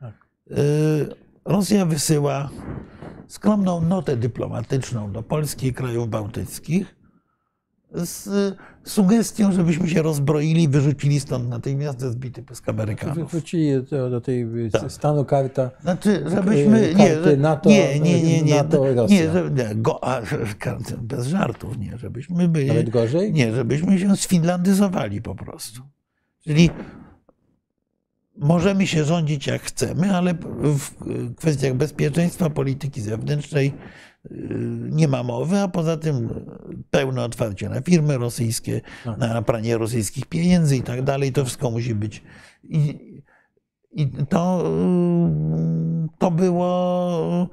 Tak. y, Rosja wysyła skromną notę dyplomatyczną do Polski i krajów bałtyckich z sugestią, żebyśmy się rozbroili wyrzucili stąd natychmiast ze zbity pysk Amerykanów. Wrócili do, tej Tak. stanu karta. Znaczy, żebyśmy. Nie, NATO, nie, nie, nie, nie, NATO, nie, że, nie go, a, bez żartów, nie, żebyśmy byli. Nawet gorzej? Nie, żebyśmy się sfinlandyzowali po prostu. Czyli możemy się rządzić jak chcemy, ale w kwestiach bezpieczeństwa, polityki zewnętrznej yy, nie ma mowy, a poza tym pełne otwarcie na firmy rosyjskie, Tak. na pranie rosyjskich pieniędzy i tak dalej. To wszystko musi być. I, i to, yy, to, było,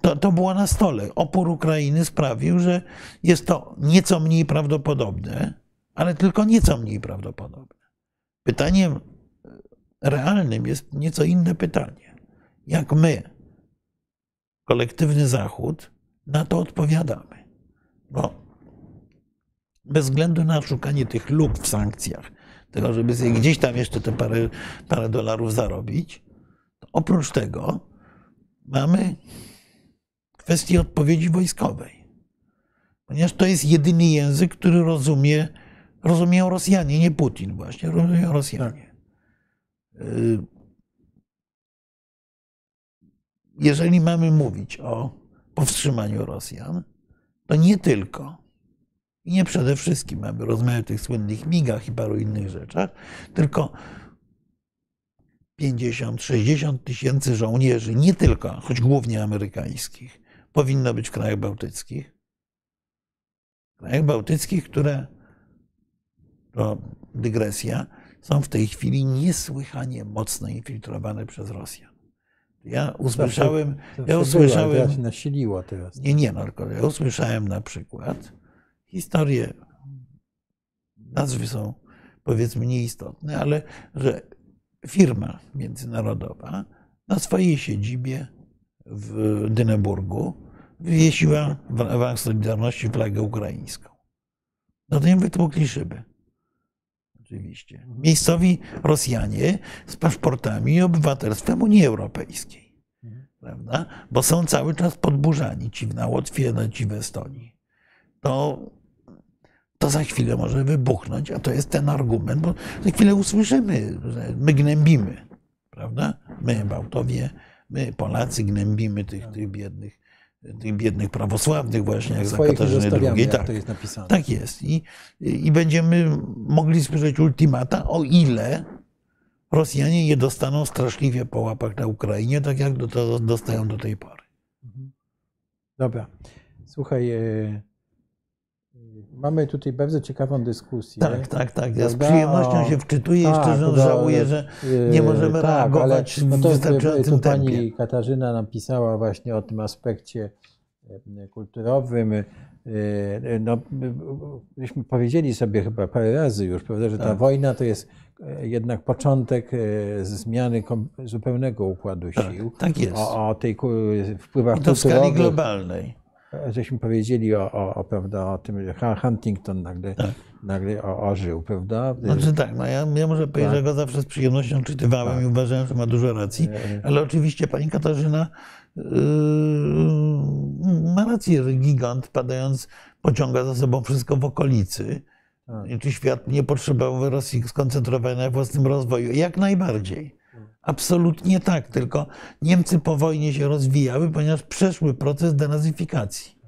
to, to było na stole. Opór Ukrainy sprawił, że jest to nieco mniej prawdopodobne, ale tylko nieco mniej prawdopodobne. Pytaniem realnym jest nieco inne pytanie. Jak my, kolektywny Zachód, na to odpowiadamy? Bo bez względu na szukanie tych luk w sankcjach, tego, żeby sobie gdzieś tam jeszcze te parę, parę dolarów zarobić, oprócz tego mamy kwestię odpowiedzi wojskowej. Ponieważ to jest jedyny język, który rozumie, rozumieją Rosjanie, nie Putin właśnie, rozumieją Rosjanie. Y, Jeżeli mamy mówić o powstrzymaniu Rosjan, to nie tylko i nie przede wszystkim mamy rozmawiać o tych słynnych migach i paru innych rzeczach, tylko 50-60 tysięcy żołnierzy, nie tylko, choć głównie amerykańskich, powinno być w krajach bałtyckich. W krajach bałtyckich, które, to dygresja, są w tej chwili niesłychanie mocno infiltrowane przez Rosjan. Ja usłyszałem, Zawsze ja było, ale usłyszałem, teraz się nasiliło teraz. nie, nie, no, tylko ja usłyszałem na przykład historię, nazwy są powiedzmy nieistotne, ale że firma międzynarodowa na swojej siedzibie w Dyneburgu wywiesiła w ramach Solidarności flagę ukraińską. No to im wytłukli szyby. Oczywiście. Miejscowi Rosjanie z paszportami i obywatelstwem Unii Europejskiej. Prawda? Bo są cały czas podburzani, ci na Łotwie, no, ci w Estonii. To, to za chwilę może wybuchnąć, a to jest ten argument, bo za chwilę usłyszymy, że my gnębimy. Prawda? My, Bałtowie, my, Polacy, gnębimy tych, tych biednych tych biednych prawosławnych właśnie, jak za zostawiamy, II. Tak. to jest napisane. Tak jest. I, I będziemy mogli słyszeć ultimata, o ile Rosjanie nie dostaną straszliwie po łapach na Ukrainie, tak jak do, to dostają do tej pory. Mhm. Dobra. Słuchaj, e, mamy tutaj bardzo ciekawą dyskusję. Tak, tak, tak. Ja z przyjemnością się wczytuję i tak, to żałuję, do- że nie możemy tak, reagować ale, no w to, wystarczającym Tu pani tempie. Katarzyna napisała właśnie o tym aspekcie e, kulturowym. No, myśmy powiedzieli sobie chyba parę razy już, prawda, że ta Tak. wojna to jest jednak początek zmiany zupełnego układu Tak, sił. tak jest. O, o tej wpływach I to w skali globalnej. Żeśmy powiedzieli o, o, o, prawda, o tym, że Huntington nagle, Tak. nagle o, ożył, prawda? Znaczy tak, no ja, ja muszę powiedzieć, że go zawsze z przyjemnością czytywałem Tak. i uważałem, że ma dużo racji. Ale oczywiście pani Katarzyna yy, ma rację, że gigant padając pociąga za sobą wszystko w okolicy. tak. Czy świat nie potrzebował Rosji skoncentrować na własnym rozwoju? Jak najbardziej. Absolutnie tak, tylko Niemcy po wojnie się rozwijały, ponieważ przeszły proces denazyfikacji.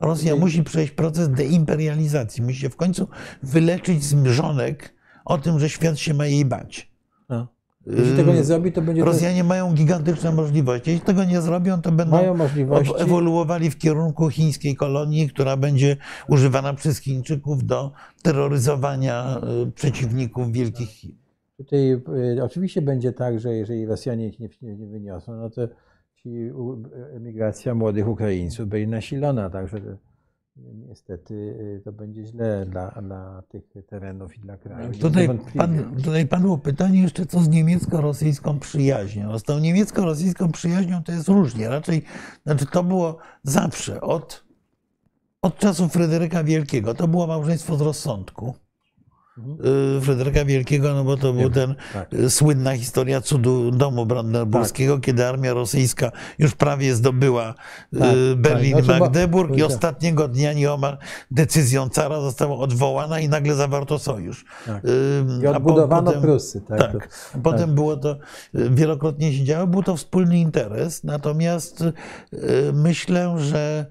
Rosja Okej. musi przejść proces deimperializacji, musi się w końcu wyleczyć z mrzonek o tym, że świat się ma jej bać. No. Jeśli tego nie zrobi, to będzie to, Rosjanie mają gigantyczne możliwości. Jeśli tego nie zrobią, to będą mają możliwości. ewoluowali w kierunku chińskiej kolonii, która będzie używana przez Chińczyków do terroryzowania y, przeciwników wielkich Chin. Tutaj e, oczywiście będzie tak, że jeżeli Rosjanie ich nie, nie, wyniosą, no to ci u- emigracja młodych Ukraińców będzie nasilona, także niestety y, to będzie źle dla, dla tych terenów i dla kraju. Tutaj, pan, tutaj padło pytanie jeszcze, co z niemiecko-rosyjską przyjaźnią. No, z tą niemiecko-rosyjską przyjaźnią to jest różnie. Raczej, znaczy to było zawsze, od, od czasów Fryderyka Wielkiego. To było małżeństwo z rozsądku. Y, Fryderyka Wielkiego, no bo to był ten tak. y, słynna historia cudu domu brandenburskiego, kiedy armia rosyjska już prawie zdobyła y, Tak, Berlin tak. i Znaczy, Magdeburg i tak. ostatniego dnia nieomal decyzją cara została odwołana i nagle zawarto sojusz. Tak. I odbudowano potem- Prusy. Tak, Tak. To- Potem było to, wielokrotnie się działo, był to wspólny interes, natomiast myślę, że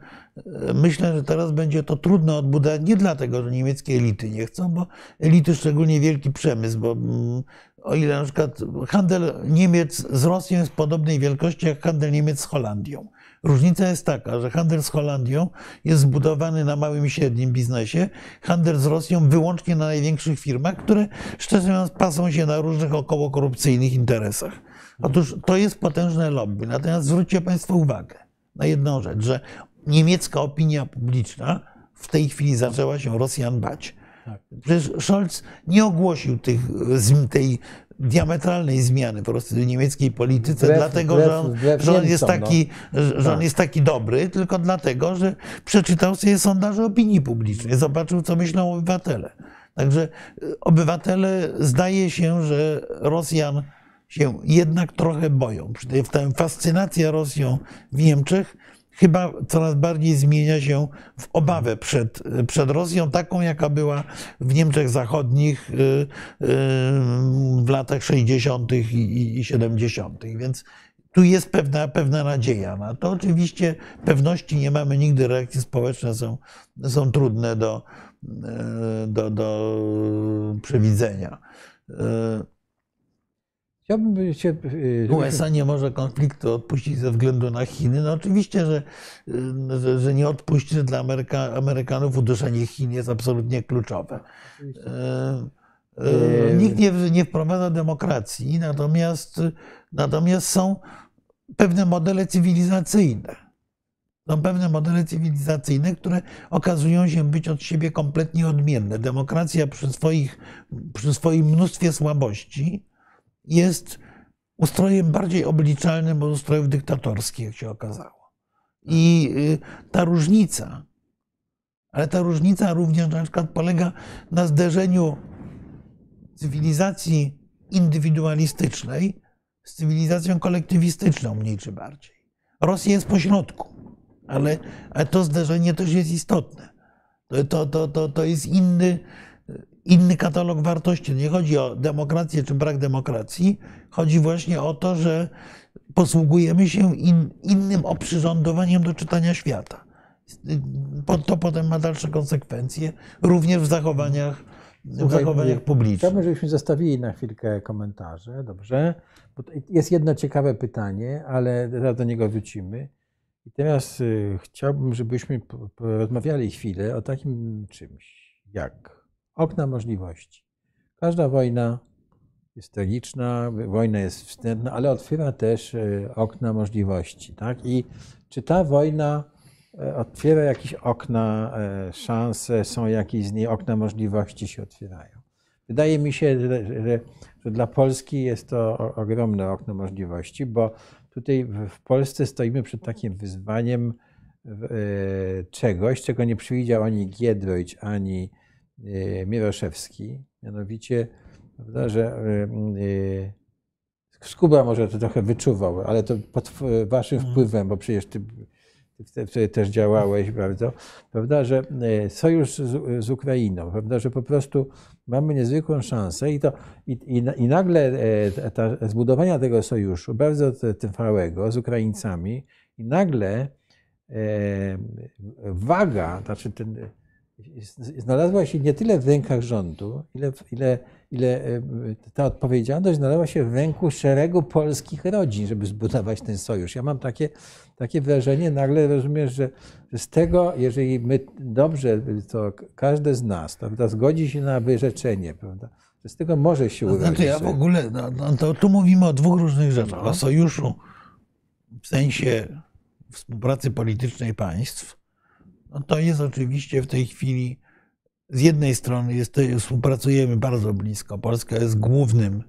myślę, że teraz będzie to trudno odbudować, nie dlatego, że niemieckie elity nie chcą, bo elity, szczególnie wielki przemysł, bo mm, o ile na przykład handel Niemiec z Rosją jest podobnej wielkości jak handel Niemiec z Holandią. Różnica jest taka, że handel z Holandią jest zbudowany na małym i średnim biznesie, handel z Rosją wyłącznie na największych firmach, które szczerze mówiąc pasą się na różnych około korupcyjnych interesach. Otóż to jest potężne lobby. Natomiast zwróćcie Państwo uwagę na jedną rzecz, że niemiecka opinia publiczna w tej chwili zaczęła się Rosjan bać. Tak. Przecież Scholz nie ogłosił tych, zm- tej diametralnej zmiany po prostu w niemieckiej polityce, Wbrew- dlatego, wbrew- że on, wbrew że on jest Niemcom, no. taki, że że on Tak. jest taki dobry, tylko dlatego, że przeczytał sobie sondaże opinii publicznej, zobaczył, co myślą obywatele. Także y, obywatele zdaje się, że Rosjan się jednak trochę boją. Ta fascynacja Rosją w Niemczech chyba coraz bardziej zmienia się w obawę przed, przed Rosją, taką jaka była w Niemczech Zachodnich y, y, w latach 60. i- i, i 70. Więc tu jest pewna, pewna nadzieja na to. Oczywiście pewności nie mamy nigdy, reakcje społeczne są, są trudne do, y, do, do przewidzenia. Chciałbym się. y, USA nie może konfliktu odpuścić ze względu na Chiny. No oczywiście, że, y, że, że nie odpuści że dla Ameryka, Amerykanów uderzenie Chin jest absolutnie kluczowe. Y, Nikt nie, nie wprowadza demokracji, natomiast, natomiast są pewne modele cywilizacyjne. Są pewne modele cywilizacyjne, które okazują się być od siebie kompletnie odmienne. Demokracja przy, swoich, przy swoim mnóstwie słabości jest ustrojem bardziej obliczalnym od ustrojów dyktatorskich, jak się okazało. I y, ta różnica, ale ta różnica również na przykład polega na zderzeniu cywilizacji indywidualistycznej z cywilizacją kolektywistyczną, mniej czy bardziej. Rosja jest pośrodku, ale, ale to zderzenie też jest istotne. To, to, to, to, to jest inny, inny katalog wartości. Nie chodzi o demokrację czy brak demokracji. Chodzi właśnie o to, że posługujemy się in, innym oprzyrządowaniem do czytania świata. To potem ma dalsze konsekwencje, również w zachowaniach, w zachowaniach publicznych. Chciałbym, żebyśmy zostawili na chwilkę komentarze, dobrze? Bo jest jedno ciekawe pytanie, ale zaraz do niego wrócimy. I teraz y, chciałbym, żebyśmy porozmawiali chwilę o takim czymś jak okna możliwości. Każda wojna jest tragiczna, wojna jest wstępna, ale otwiera też y, okna możliwości. Tak? I czy ta wojna e, otwiera jakieś okna, e, szanse, są jakieś z niej okna możliwości się otwierają. Wydaje mi się, że, że, dla Polski jest to ogromne okno możliwości, bo tutaj w Polsce stoimy przed takim wyzwaniem e, czegoś, czego nie przewidział ani Giedroyć, ani e, Mieroszewski, mianowicie, prawda, że e, e, Skuba może to trochę wyczuwał, ale to pod waszym wpływem, bo przecież ty wtedy też działałeś, prawda? prawda, że e, sojusz z, z Ukrainą, prawda, że po prostu mamy niezwykłą szansę i to i, i, i nagle e, ta, zbudowania tego sojuszu, bardzo trwałego z Ukraińcami i nagle e, waga, znaczy ten, znalazła się nie tyle w rękach rządu, ile, ile, ile e, ta odpowiedzialność znalazła się w ręku szeregu polskich rodzin, żeby zbudować ten sojusz. Ja mam takie, takie wrażenie, nagle rozumiesz, że, że z tego, jeżeli my dobrze, to każdy z nas prawda, zgodzi się na wyrzeczenie, prawda, że z tego może się To urodzić. znaczy ja w ogóle, no, no, to tu mówimy o dwóch różnych rzeczach. O sojuszu w sensie współpracy politycznej państw, no to jest oczywiście w tej chwili z jednej strony jest, współpracujemy bardzo blisko. Polska jest głównym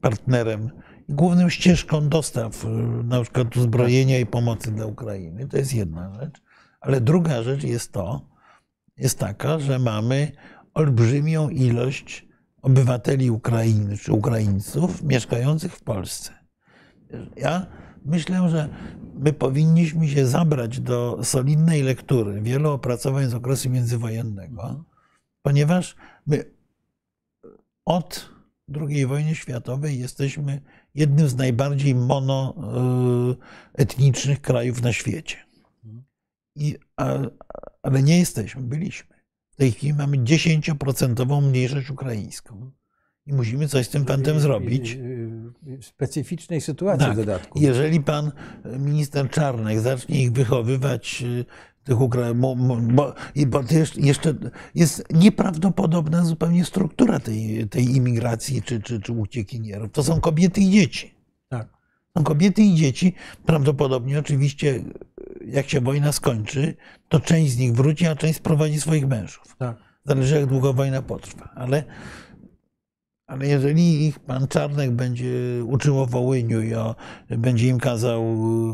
partnerem, główną ścieżką dostaw, y, na przykład uzbrojenia i pomocy dla Ukrainy. To jest jedna rzecz. Ale druga rzecz jest to, jest taka, że mamy olbrzymią ilość obywateli Ukrainy czy Ukraińców mieszkających w Polsce. Ja myślę, że my powinniśmy się zabrać do solidnej lektury wielu opracowań z okresu międzywojennego, ponieważ my od II wojny światowej jesteśmy jednym z najbardziej monoetnicznych krajów na świecie. I, ale nie jesteśmy, byliśmy. W tej chwili mamy 10% mniejszość ukraińską. I musimy coś z tym pantem zrobić. W specyficznej sytuacji tak. w dodatku. Jeżeli pan minister Czarnek zacznie ich wychowywać, y, tych Ukraińców, bo, bo jeszcze jest nieprawdopodobna zupełnie struktura tej, tej imigracji czy, czy, czy uciekinierów. To są kobiety i dzieci. Tak. Są kobiety i dzieci. Prawdopodobnie oczywiście jak się wojna skończy, to część z nich wróci, a część sprowadzi swoich mężów. Tak. Zależy, jak długo wojna potrwa. Ale, ale jeżeli ich pan Czarnek będzie uczył o Wołyniu i o, będzie im kazał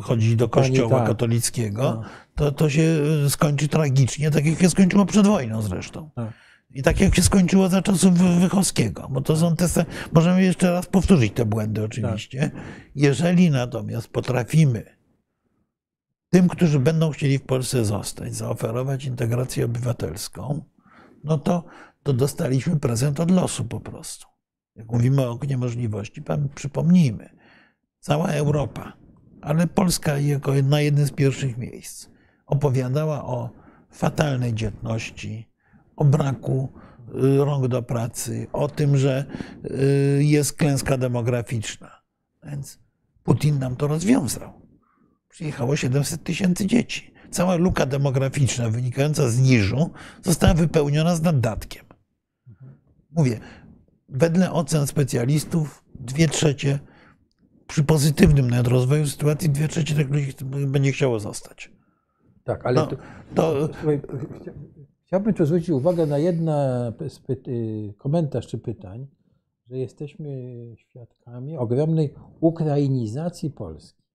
chodzić do kościoła tak. katolickiego, no. to, to się skończy tragicznie, tak jak się skończyło przed wojną zresztą. Tak. I tak jak się skończyło za czasów Wychowskiego, bo to są te. Możemy jeszcze raz powtórzyć te błędy, oczywiście. Tak. Jeżeli natomiast potrafimy tym, którzy będą chcieli w Polsce zostać, zaoferować integrację obywatelską, no to, to dostaliśmy prezent od losu po prostu. Jak mówimy o oknie możliwości, przypomnijmy, cała Europa, ale Polska jako na jednym z pierwszych miejsc, opowiadała o fatalnej dzietności, o braku y, rąk do pracy, o tym, że y, jest klęska demograficzna. Więc Putin nam to rozwiązał przyjechało 700 tysięcy dzieci. Cała luka demograficzna wynikająca z niżu została wypełniona z naddatkiem. Mówię, wedle ocen specjalistów, dwie trzecie, przy pozytywnym nawet rozwoju sytuacji, dwie trzecie tych ludzi będzie chciało zostać. Tak, ale no, to, to, chciałbym tu zwrócić uwagę na jeden y, komentarz czy pytań, że jesteśmy świadkami ogromnej ukrainizacji Polski.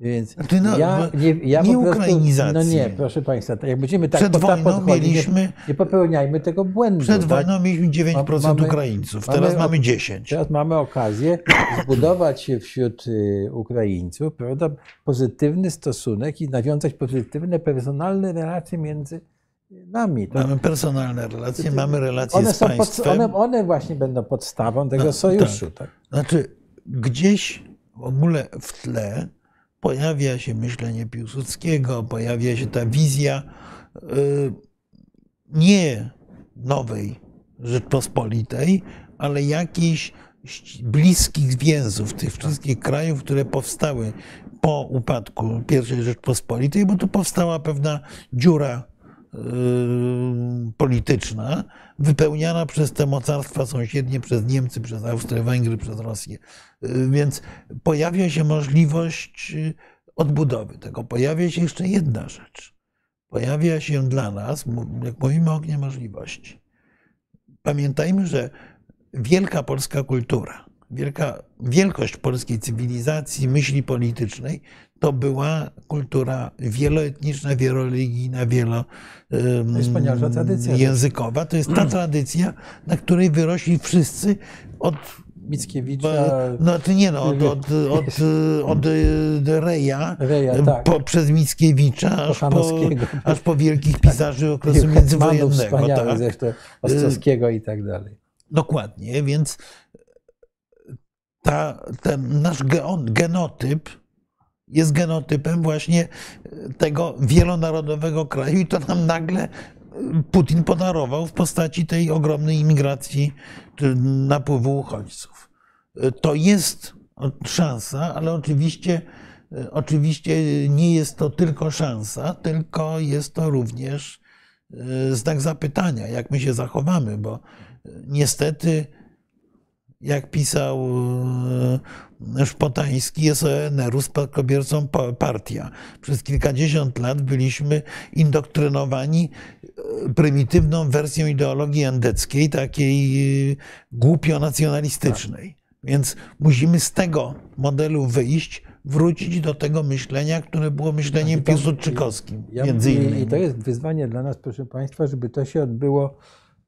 Więc znaczy, no, ja nie, ja nie prostu. No nie, proszę Państwa, jak będziemy tak Przed wojną podchodzić, mieliśmy, nie, nie, popełniajmy tego błędu. Przed tak? wojną mieliśmy 9% mamy, Ukraińców, teraz mamy, mamy 10%. Teraz mamy okazję zbudować wśród y, Ukraińców prawda, pozytywny stosunek i nawiązać pozytywne, personalne relacje między nami. To, mamy personalne relacje, mamy relacje one z państwem. Pod, one, one, właśnie będą podstawą tego no, sojuszu. Tak. tak. Znaczy, gdzieś w ogóle w tle pojawia się myślenie Piłsudskiego, pojawia się ta wizja y, nie nowej Rzeczpospolitej, ale jakichś bliskich więzów tych wszystkich krajów, które powstały po upadku I Rzeczpospolitej, bo tu powstała pewna dziura polityczna, wypełniana przez te mocarstwa sąsiednie, przez Niemcy, przez Austrię, Węgry, przez Rosję. Więc pojawia się możliwość y, odbudowy tego. Pojawia się jeszcze jedna rzecz. Pojawia się dla nas, jak mówimy o oknie możliwości. Pamiętajmy, że wielka polska kultura, wielka, wielkość polskiej cywilizacji, myśli politycznej to była kultura wieloetniczna, wieloreligijna, wielojęzykowa. To jest ta tradycja, na której wyrośli wszyscy od Mickiewicza. No to nie no, od, od, od, od Reja, Reja tak. po, przez Mickiewicza aż po, aż po wielkich tak. pisarzy okresu międzywojennego. Tak. zresztą Ostrowskiego i tak dalej. Dokładnie, więc ta, ten nasz genotyp jest genotypem właśnie tego wielonarodowego kraju i to nam nagle Putin podarował w postaci tej ogromnej imigracji napływu uchodźców. To jest szansa, ale oczywiście, oczywiście nie jest to tylko szansa, tylko jest to również e, znak zapytania, jak my się zachowamy, bo niestety jak pisał e, Szpotański, jest ONR-u spadkobiercą pa- partia. Przez kilkadziesiąt lat byliśmy indoktrynowani e, prymitywną wersją ideologii endeckiej, takiej e, głupio-nacjonalistycznej. Więc musimy z tego modelu wyjść, wrócić do tego myślenia, które było myśleniem to- piłsudczykowskim, Ja, między innymi. I to jest wyzwanie dla nas, proszę Państwa, żeby to się odbyło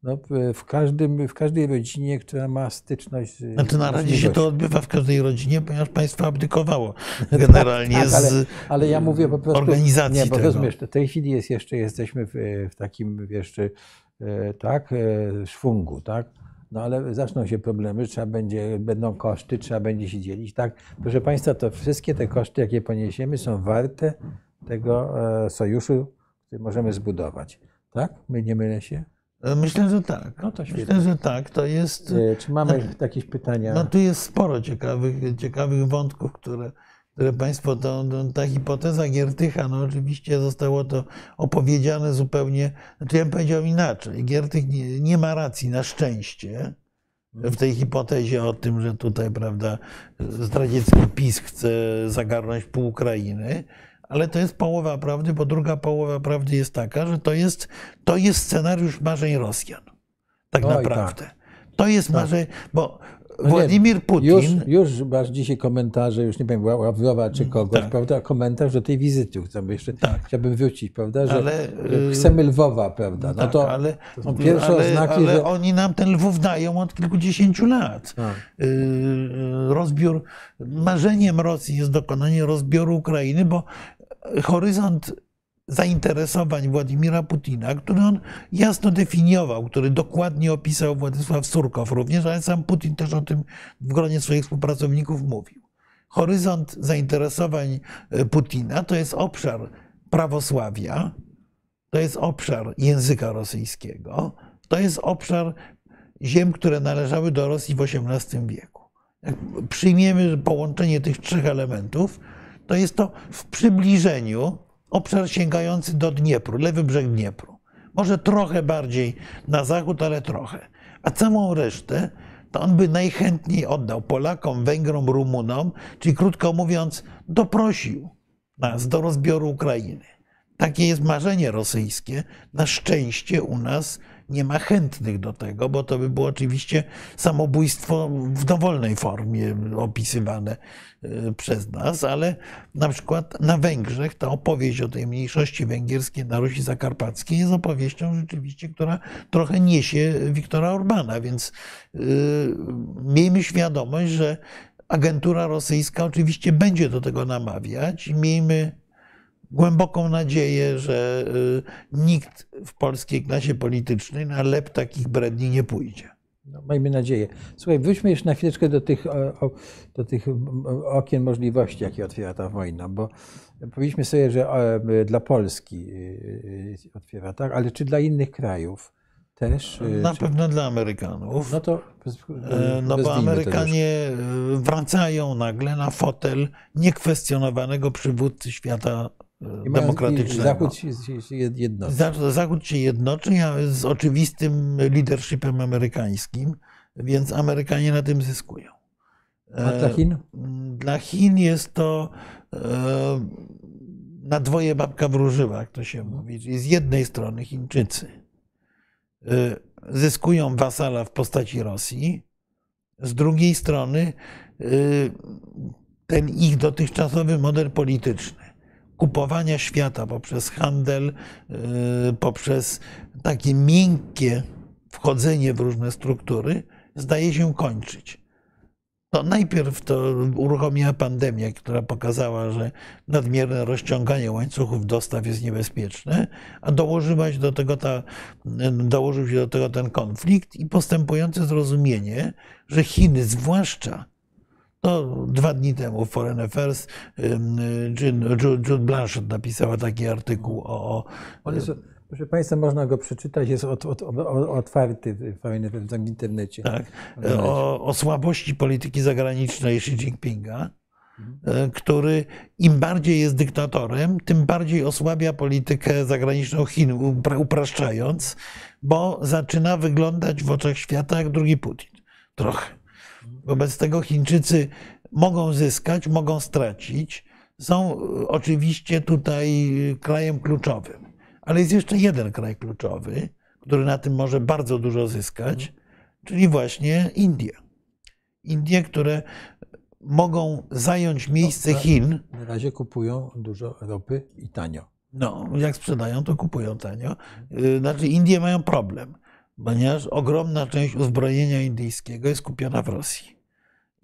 no, w- każdym, w każdej rodzinie, która ma styczność z. Znaczy na razie się to odbywa w każdej rodzinie, ponieważ państwo abdykowało generalnie tak, ale, z ale ja mówię po prostu. organizacji Nie, bo tego. rozumiesz, w tej chwili jest jeszcze, jesteśmy w, w takim jeszcze, tak, e, szwungu, tak? No ale zaczną się problemy, trzeba będzie, będą koszty, trzeba będzie się dzielić. Tak, proszę Państwa, to wszystkie te koszty, jakie poniesiemy, są warte tego e, sojuszu, który możemy zbudować. Tak? My nie mylę się? Myślę, że tak. No to świetnie. Myślę, że tak. To jest. E, Czy mamy jakieś pytania? No tu jest sporo ciekawych, ciekawych wątków, które, które Państwo, to, to, ta hipoteza Giertycha, no oczywiście zostało to opowiedziane zupełnie, znaczy ja bym powiedział inaczej. Giertych nie, nie ma racji, na szczęście, w tej hipotezie o tym, że tutaj, prawda, zdradziecki PiS chce zagarnąć pół Ukrainy, ale to jest połowa prawdy, bo druga połowa prawdy jest taka, że to jest, to jest scenariusz marzeń Rosjan. Tak Oj, naprawdę. To jest marzeń, bo No Władimir Putin. Już, już masz dzisiaj komentarze, już nie wiem, Ławrowa czy kogoś, tak. prawda? Komentarz do tej wizyty, chciałbym jeszcze Tak. chciałbym wrócić, prawda? Że, Ale, że y, chcemy Lwowa, prawda? No tak, to, ale, to pierwsze ale, oznaki, ale że. oni nam ten Lwów dają od kilkudziesięciu lat. A. Y, y, Rozbiór, marzeniem Rosji jest dokonanie rozbioru Ukrainy, bo horyzont zainteresowań Władimira Putina, który on jasno definiował, który dokładnie opisał Władysław Surkow również, ale sam Putin też o tym w gronie swoich współpracowników mówił. Horyzont zainteresowań y, Putina to jest obszar prawosławia, to jest obszar języka rosyjskiego, to jest obszar ziem, które należały do Rosji w XVIII wieku. Jak przyjmiemy połączenie tych trzech elementów, to jest to w przybliżeniu obszar sięgający do Dniepru, lewy brzeg Dniepru. Może trochę bardziej na zachód, ale trochę. A całą resztę to on by najchętniej oddał Polakom, Węgrom, Rumunom, czyli krótko mówiąc, doprosił nas do rozbioru Ukrainy. Takie jest marzenie rosyjskie. Na szczęście u nas nie ma chętnych do tego, bo to by było oczywiście samobójstwo w dowolnej formie opisywane y, przez nas, ale na przykład na Węgrzech ta opowieść o tej mniejszości węgierskiej na Rusi Zakarpackiej jest opowieścią rzeczywiście, która trochę niesie Wiktora Orbana, więc y, miejmy świadomość, że agentura rosyjska oczywiście będzie do tego namawiać i miejmy głęboką nadzieję, że y, nikt w polskiej klasie politycznej na lep takich bredni nie pójdzie. No, miejmy nadzieję. Słuchaj, wróćmy jeszcze na chwileczkę do tych, do tych okien możliwości, jakie otwiera ta wojna, bo powiedzmy sobie, że o, dla Polski y, y, otwiera, tak, ale czy dla innych krajów też? Na czy, pewno dla Amerykanów. No to E, No bo. Amerykanie e, wracają nagle na fotel niekwestionowanego przywódcy świata e, demokratycznego. Zachód się, jednoczy. Za- Zachód się jednoczy z oczywistym leadershipem amerykańskim, więc Amerykanie na tym zyskują. A dla Chin? Dla Chin jest to e, na dwoje babka wróżyła, jak to się mówi. Czyli z jednej strony Chińczycy e, zyskują wasala w postaci Rosji, z drugiej strony e, ten ich dotychczasowy model polityczny kupowania świata poprzez handel, e, poprzez takie miękkie wchodzenie w różne struktury, zdaje się kończyć. No najpierw to uruchomiła pandemia, która pokazała, że nadmierne rozciąganie łańcuchów dostaw jest niebezpieczne, a dołożyła się do tego ta, dołożył się do tego ten konflikt i postępujące zrozumienie, że Chiny zwłaszcza to dwa dni temu w Foreign Affairs Jude Blanchett napisała taki artykuł o, o jest, proszę Państwa, można go przeczytać, jest od, od, otwarty fajny w internecie. tak, o, o słabości polityki zagranicznej Xi Jinpinga, e, który im bardziej jest dyktatorem, tym bardziej osłabia politykę zagraniczną Chin, upra- upraszczając, bo zaczyna wyglądać w oczach świata jak drugi Putin. Trochę. Wobec tego Chińczycy mogą zyskać, mogą stracić. Są y, oczywiście tutaj krajem kluczowym. Ale jest jeszcze jeden kraj kluczowy, który na tym może bardzo dużo zyskać, czyli właśnie Indie. Indie, które mogą zająć miejsce No, Chin. Na razie kupują dużo ropy i tanio. No, jak sprzedają, to kupują tanio. Y, Znaczy, Indie mają problem, ponieważ ogromna część uzbrojenia indyjskiego jest kupiona w Rosji.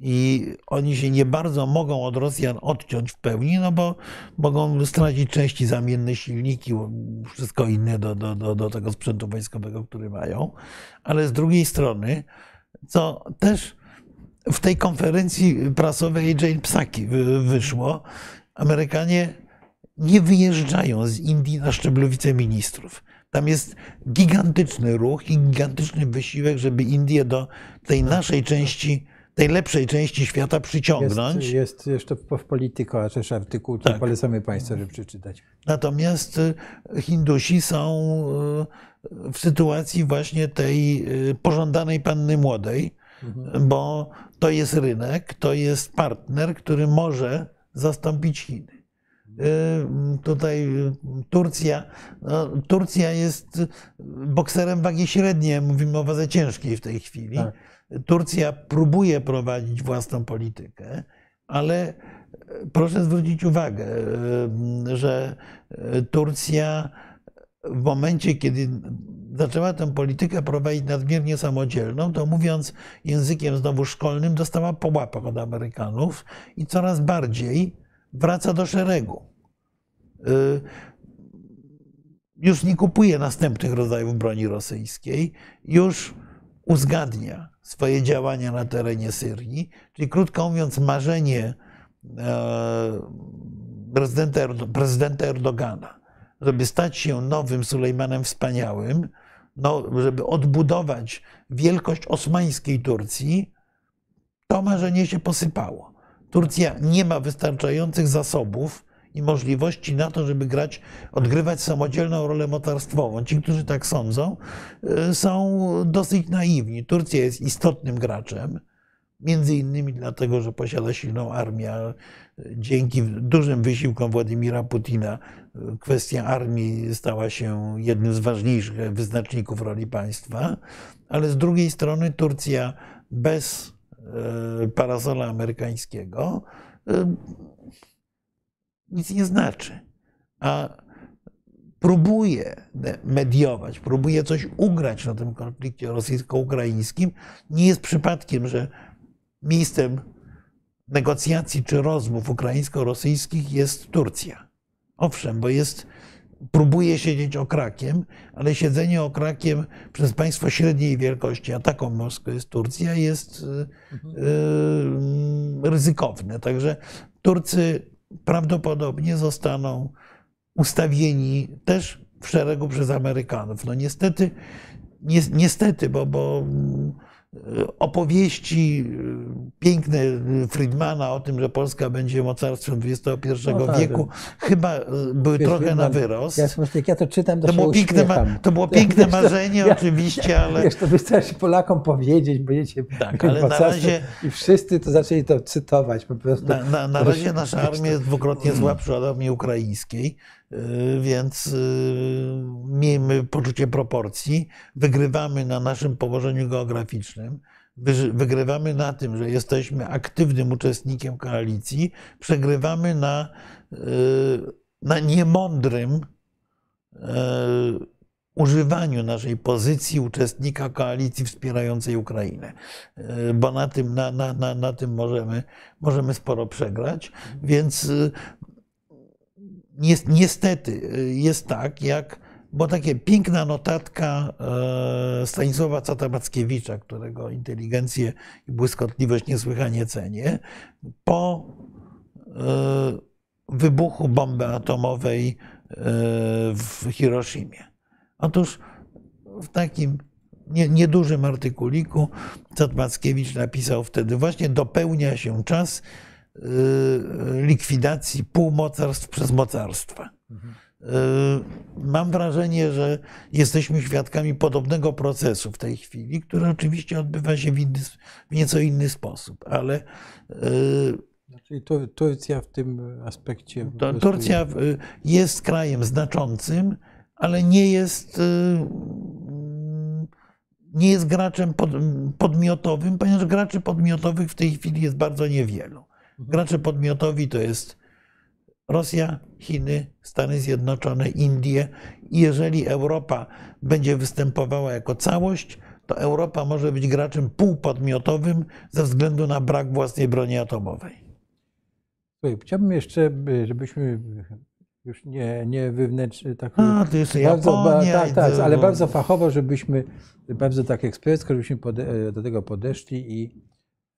I oni się nie bardzo mogą od Rosjan odciąć w pełni, no bo mogą stracić części zamienne, silniki, wszystko inne do, do, do, do tego sprzętu wojskowego, który mają. Ale z drugiej strony, co też w tej konferencji prasowej Jane Psaki wy- wyszło, Amerykanie nie wyjeżdżają z Indii na szczeblu wiceministrów. Tam jest gigantyczny ruch i gigantyczny wysiłek, żeby Indię do tej naszej części, tej lepszej części świata przyciągnąć. Jest, jest jeszcze w Polityko, a też artykuł, Tak. polecamy Państwu, żeby przeczytać. Natomiast y, Hindusi są y, w sytuacji właśnie tej y, pożądanej panny młodej, bo to jest rynek, to jest partner, który może zastąpić Chiny. Y, Tutaj y, Turcja, no, Turcja jest bokserem wagi średniej, mówimy o wadze ciężkiej w tej chwili. Tak. Turcja próbuje prowadzić własną politykę, ale proszę zwrócić uwagę, y, że y, Turcja w momencie, kiedy zaczęła tę politykę prowadzić nadmiernie samodzielną, to mówiąc językiem znowu szkolnym, dostała po łapach od Amerykanów i coraz bardziej wraca do szeregu. Y, Już nie kupuje następnych rodzajów broni rosyjskiej, już uzgadnia swoje działania na terenie Syrii, czyli krótko mówiąc, marzenie e, prezydenta, Erdo- prezydenta Erdogana, żeby stać się nowym Sulejmanem Wspaniałym, no, żeby odbudować wielkość osmańskiej Turcji, to marzenie się posypało. Turcja nie ma wystarczających zasobów i możliwości na to, żeby grać, odgrywać samodzielną rolę mocarstwową. Ci, którzy tak sądzą, y, są dosyć naiwni. Turcja jest istotnym graczem, między innymi dlatego, że posiada silną armię. a Dzięki dużym wysiłkom Władimira Putina y, kwestia armii stała się jednym z ważniejszych wyznaczników roli państwa, ale z drugiej strony Turcja bez y, parasola amerykańskiego y, nic nie znaczy. A próbuje mediować, próbuje coś ugrać na tym konflikcie rosyjsko-ukraińskim. Nie jest przypadkiem, że miejscem negocjacji czy rozmów ukraińsko-rosyjskich jest Turcja. Owszem, bo jest, próbuje siedzieć okrakiem, ale siedzenie okrakiem przez państwo średniej wielkości, a taką Moskwę jest Turcja, jest y, y, ryzykowne. Także Turcy prawdopodobnie zostaną ustawieni też w szeregu przez Amerykanów. No niestety, ni, niestety, bo, bo opowieści y, piękne Friedmana o tym, że Polska będzie mocarstwem XXI No tak. wieku, chyba y, były Wiesz, trochę wie na wyrost. Ja, jak ja to czytam, to, To było piękne, ma, to było piękne marzenie, ja- oczywiście, ale. Wiesz, to wystarczy Polakom powiedzieć, będziecie Tak, ale na razie- i wszyscy to zaczęli to cytować po prostu. Na, na, na razie nasza armia jest dwukrotnie słabsza od armii ukraińskiej, więc yy, miejmy poczucie proporcji. Wygrywamy na naszym położeniu geograficznym. Wygrywamy na tym, że jesteśmy aktywnym uczestnikiem koalicji. Przegrywamy na, yy, na niemądrym używaniu naszej pozycji uczestnika koalicji wspierającej Ukrainę, bo na tym, na, na, na, na tym możemy, możemy sporo przegrać. Więc y, niestety y, jest tak, jak bo takie piękna notatka e, Stanisława Cata-Mackiewicza, którego inteligencję i błyskotliwość niesłychanie cenię, po e, wybuchu bomby atomowej e, w Hiroshimie. Otóż w takim nie- niedużym artykuliku Cat-Mackiewicz napisał wtedy, właśnie dopełnia się czas likwidacji półmocarstw przez mocarstwa. Mam wrażenie, że jesteśmy świadkami podobnego procesu w tej chwili, który oczywiście odbywa się w, inny, w nieco inny sposób, ale Czyli Tur- Turcja w tym aspekcie. Turcja y, jest krajem znaczącym, ale nie jest, y, nie jest graczem pod, podmiotowym, ponieważ graczy podmiotowych w tej chwili jest bardzo niewielu. Gracze podmiotowi to jest Rosja, Chiny, Stany Zjednoczone, Indie. I jeżeli Europa będzie występowała jako całość, to Europa może być graczem półpodmiotowym ze względu na brak własnej broni atomowej. Chciałbym jeszcze, by- żebyśmy już nie, nie wewnętrznie tak. A, to jeszcze bardzo, ba- Japonia. tak, i tak, to- ale bardzo fachowo, żebyśmy, bardzo tak ekspercko, żebyśmy pode, do tego podeszli i.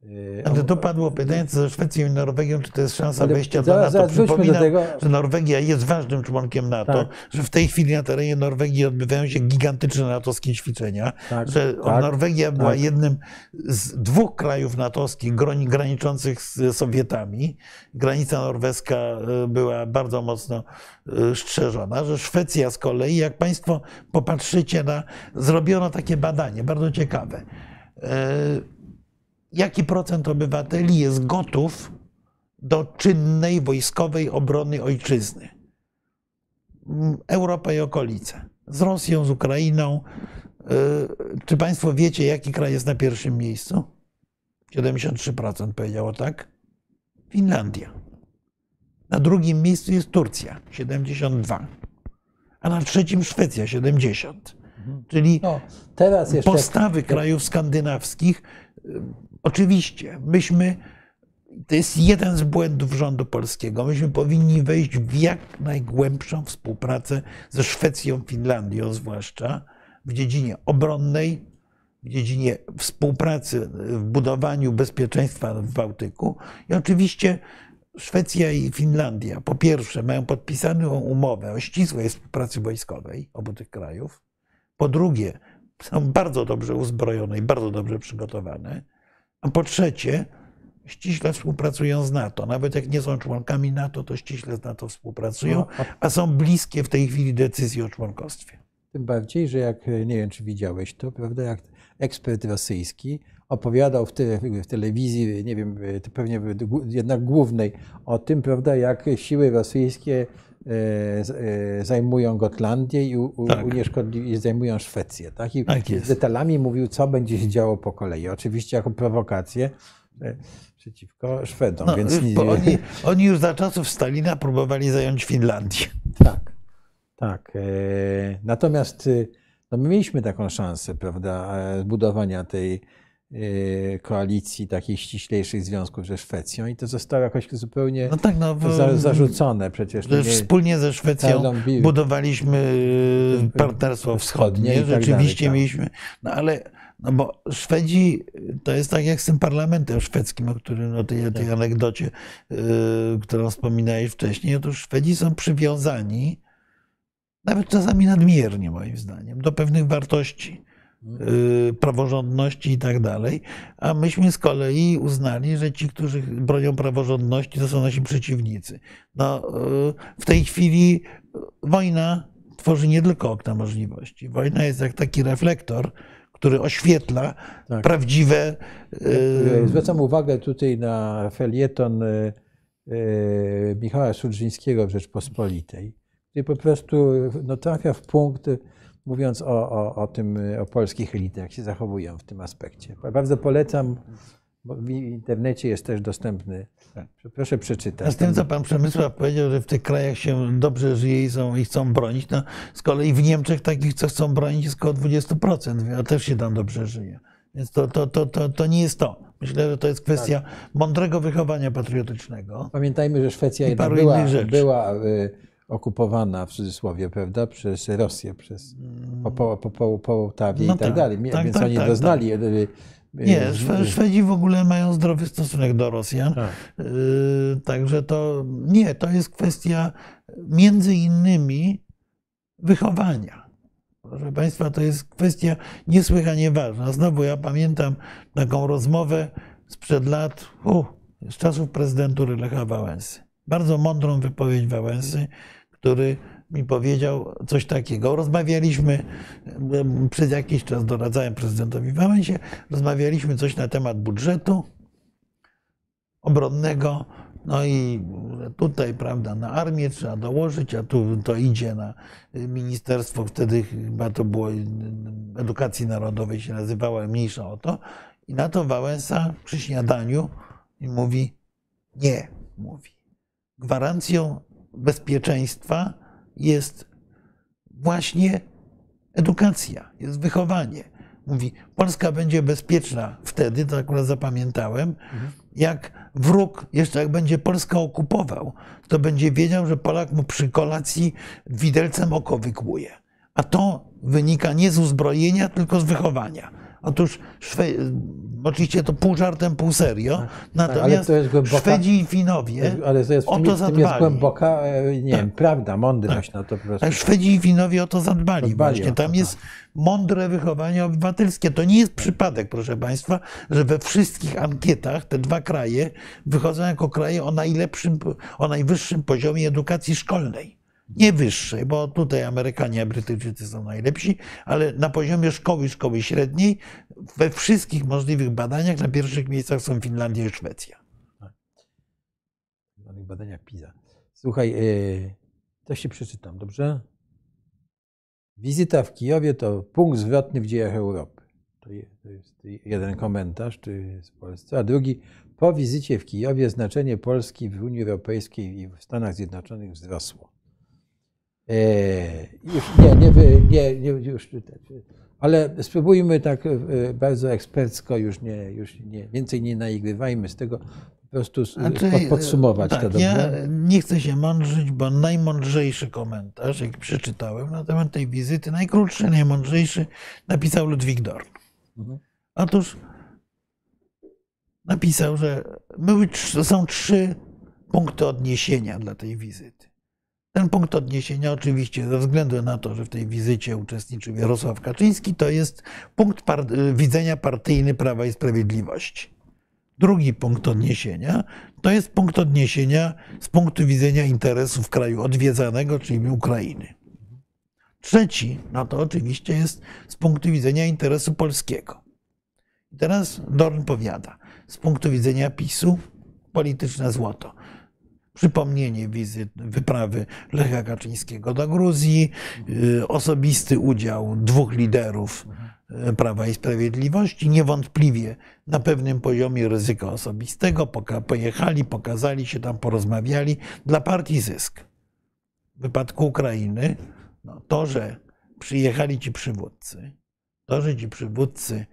e, Ale to padło pytanie co ze Szwecją i Norwegią, czy to jest szansa Ale wejścia do NATO. wróćmy do Przypominam, tego. że Norwegia jest ważnym członkiem NATO, Tak. że w tej chwili na terenie Norwegii odbywają się gigantyczne natowskie ćwiczenia, Tak, że tak, Norwegia była tak. jednym z dwóch krajów natowskich graniczących z Sowietami. Granica norweska e, była bardzo mocno e, strzeżona, że Szwecja z kolei, jak Państwo popatrzycie na, zrobiono takie badanie, bardzo ciekawe. Jaki procent obywateli jest gotów do czynnej wojskowej obrony ojczyzny? Mm, Europa i okolice. Z Rosją, z Ukrainą. Y, Czy Państwo wiecie, jaki kraj jest na pierwszym miejscu? 73% powiedziało tak. Finlandia. Na drugim miejscu jest Turcja 72. A na trzecim Szwecja 70. Czyli No, postawy krajów skandynawskich. Oczywiście, myśmy, to jest jeden z błędów rządu polskiego, myśmy powinni wejść w jak najgłębszą współpracę ze Szwecją, Finlandią zwłaszcza w dziedzinie obronnej, w dziedzinie współpracy w budowaniu bezpieczeństwa w Bałtyku. I oczywiście Szwecja i Finlandia, po pierwsze, mają podpisaną umowę o ścisłej współpracy wojskowej obu tych krajów. Po drugie, są bardzo dobrze uzbrojone i bardzo dobrze przygotowane. A po trzecie, ściśle współpracują z NATO. Nawet jak nie są członkami NATO, to ściśle z NATO współpracują, No, a są bliskie w tej chwili decyzji o członkostwie. Tym bardziej, że jak nie wiem, czy widziałeś to, prawda, jak ekspert rosyjski opowiadał w, te, w telewizji, nie wiem, to pewnie jednak głównej, o tym, prawda, jak siły rosyjskie e, e, zajmują Gotlandię i, u, Tak. i zajmują Szwecję. Tak? I Tak z detalami mówił, co będzie się działo po kolei. Oczywiście jako prowokację e, przeciwko Szwedom. No, więc nie, oni, oni już za czasów Stalina próbowali zająć Finlandię. Tak, tak. E, Natomiast e, no my mieliśmy taką szansę, prawda, e, zbudowania tej e, koalicji, takich ściślejszych związków ze Szwecją i to zostało jakoś zupełnie No tak, no, za, zarzucone przecież. że nie- wspólnie ze Szwecją budowaliśmy y, partnerstwo Wschodnie wschodnie. tak Rzeczywiście dalej, tak. mieliśmy, no ale no bo Szwedzi to jest tak jak z tym parlamentem szwedzkim, o którym o tej, tej anegdocie, y, którą wspominałeś wcześniej. Otóż Szwedzi są przywiązani, nawet czasami nadmiernie moim zdaniem, do pewnych wartości y, praworządności i tak dalej, a myśmy z kolei uznali, że ci, którzy bronią praworządności, to są nasi przeciwnicy. No, y, w tej chwili wojna tworzy nie tylko okna możliwości. Wojna jest jak taki reflektor, który oświetla Tak. prawdziwe. Y, Zwracam uwagę tutaj na felieton Michała Szudrzyńskiego w Rzeczpospolitej, który po prostu no, trafia w punkt, mówiąc o, o, o tym, e, o polskich elitach, jak się zachowują w tym aspekcie. Bardzo polecam, bo w internecie jest też dostępny. Proszę A przeczytać. z tym, co pan Przemysław powiedział, że w tych krajach się dobrze żyje i, są, i chcą bronić, no z kolei w Niemczech takich, co chcą bronić, jest około 20%, a też się tam dobrze żyje. Więc to, to, to, to, to nie jest to. Myślę, że to jest kwestia mądrego wychowania patriotycznego. Pamiętajmy, że Szwecja była, była e, okupowana w cudzysłowie, prawda, przez Rosję, przez po, po, po, po Połtawie No i tak, tak, dalej. tak, Więc tak, oni tak, doznali. e, e, Nie, Szwe- Szwedzi w ogóle mają zdrowy stosunek do Rosjan. Tak. Także to nie, to jest kwestia między innymi wychowania. Proszę Państwa, to jest kwestia niesłychanie ważna. Znowu ja pamiętam taką rozmowę sprzed lat, uh, z czasów prezydentury Lecha Wałęsy. Bardzo mądrą wypowiedź Wałęsy, który mi powiedział coś takiego. Rozmawialiśmy przez jakiś czas, doradzałem prezydentowi Wałęsie, rozmawialiśmy coś na temat budżetu obronnego. No i tutaj, prawda, na armię trzeba dołożyć, a tu to idzie na ministerstwo, wtedy chyba to było edukacji narodowej się nazywało, mniejsza o to. I na to Wałęsa przy śniadaniu mówi, nie, mówi. Gwarancją bezpieczeństwa jest właśnie edukacja, jest wychowanie. Mówi, Polska będzie bezpieczna wtedy, to akurat zapamiętałem, jak wróg, jeszcze jak będzie Polskę okupował, to będzie wiedział, że Polak mu przy kolacji widelcem oko wykłuje. A to wynika nie z uzbrojenia, tylko z wychowania. Otóż Szwe... oczywiście to pół żartem, pół serio, natomiast to jest głęboka- Szwedzi i Finowie Ale to jest, o to tym jest zadbali. głęboka, e, nie wiem, Tak. prawda, mądrość na to po prostu. Szwedzi i Finowie o to zadbali. Zadbali Właśnie tam tak. jest mądre wychowanie obywatelskie. To nie jest przypadek, proszę Państwa, że we wszystkich ankietach te dwa kraje wychodzą jako kraje o najlepszym, o najwyższym poziomie edukacji szkolnej. Nie wyższej, bo tutaj Amerykanie, Brytyjczycy są najlepsi, ale na poziomie szkoły, szkoły średniej, we wszystkich możliwych badaniach na pierwszych miejscach są Finlandia i Szwecja. w danych badaniach PISA. Słuchaj, e, coś ci przeczytam, dobrze? Wizyta w Kijowie to punkt zwrotny w dziejach Europy. To je- to jest jeden komentarz jest w Polsce, a drugi po wizycie w Kijowie znaczenie Polski w Unii Europejskiej i w Stanach Zjednoczonych wzrosło. E, już nie, nie, nie, nie już, ale spróbujmy tak e, bardzo ekspercko, już nie, już nie, więcej nie naigrywajmy z tego, po prostu Znaczy, podsumować tak, to Ja dobrze. nie chcę się mądrzyć, bo najmądrzejszy komentarz, jaki przeczytałem na temat tej wizyty, najkrótszy, najmądrzejszy, napisał Ludwik Dorn. Mhm. Otóż napisał, że były, są trzy punkty odniesienia dla tej wizyty. Ten punkt odniesienia, oczywiście, ze względu na to, że w tej wizycie uczestniczył Jarosław Kaczyński, to jest punkt par- widzenia partyjny Prawa i Sprawiedliwości. Drugi punkt odniesienia to jest punkt odniesienia z punktu widzenia interesów kraju odwiedzanego, czyli Ukrainy. Trzeci, no to oczywiście jest z punktu widzenia interesu polskiego. Teraz Dorn powiada, z punktu widzenia PiSu polityczne złoto. Przypomnienie wizyt, wyprawy Lecha Kaczyńskiego do Gruzji, y, osobisty udział dwóch liderów y, Prawa i Sprawiedliwości, niewątpliwie na pewnym poziomie ryzyka osobistego. Pojechali, pokazali się tam, porozmawiali. Dla partii zysk. W wypadku Ukrainy no, to, że przyjechali ci przywódcy, to, że ci przywódcy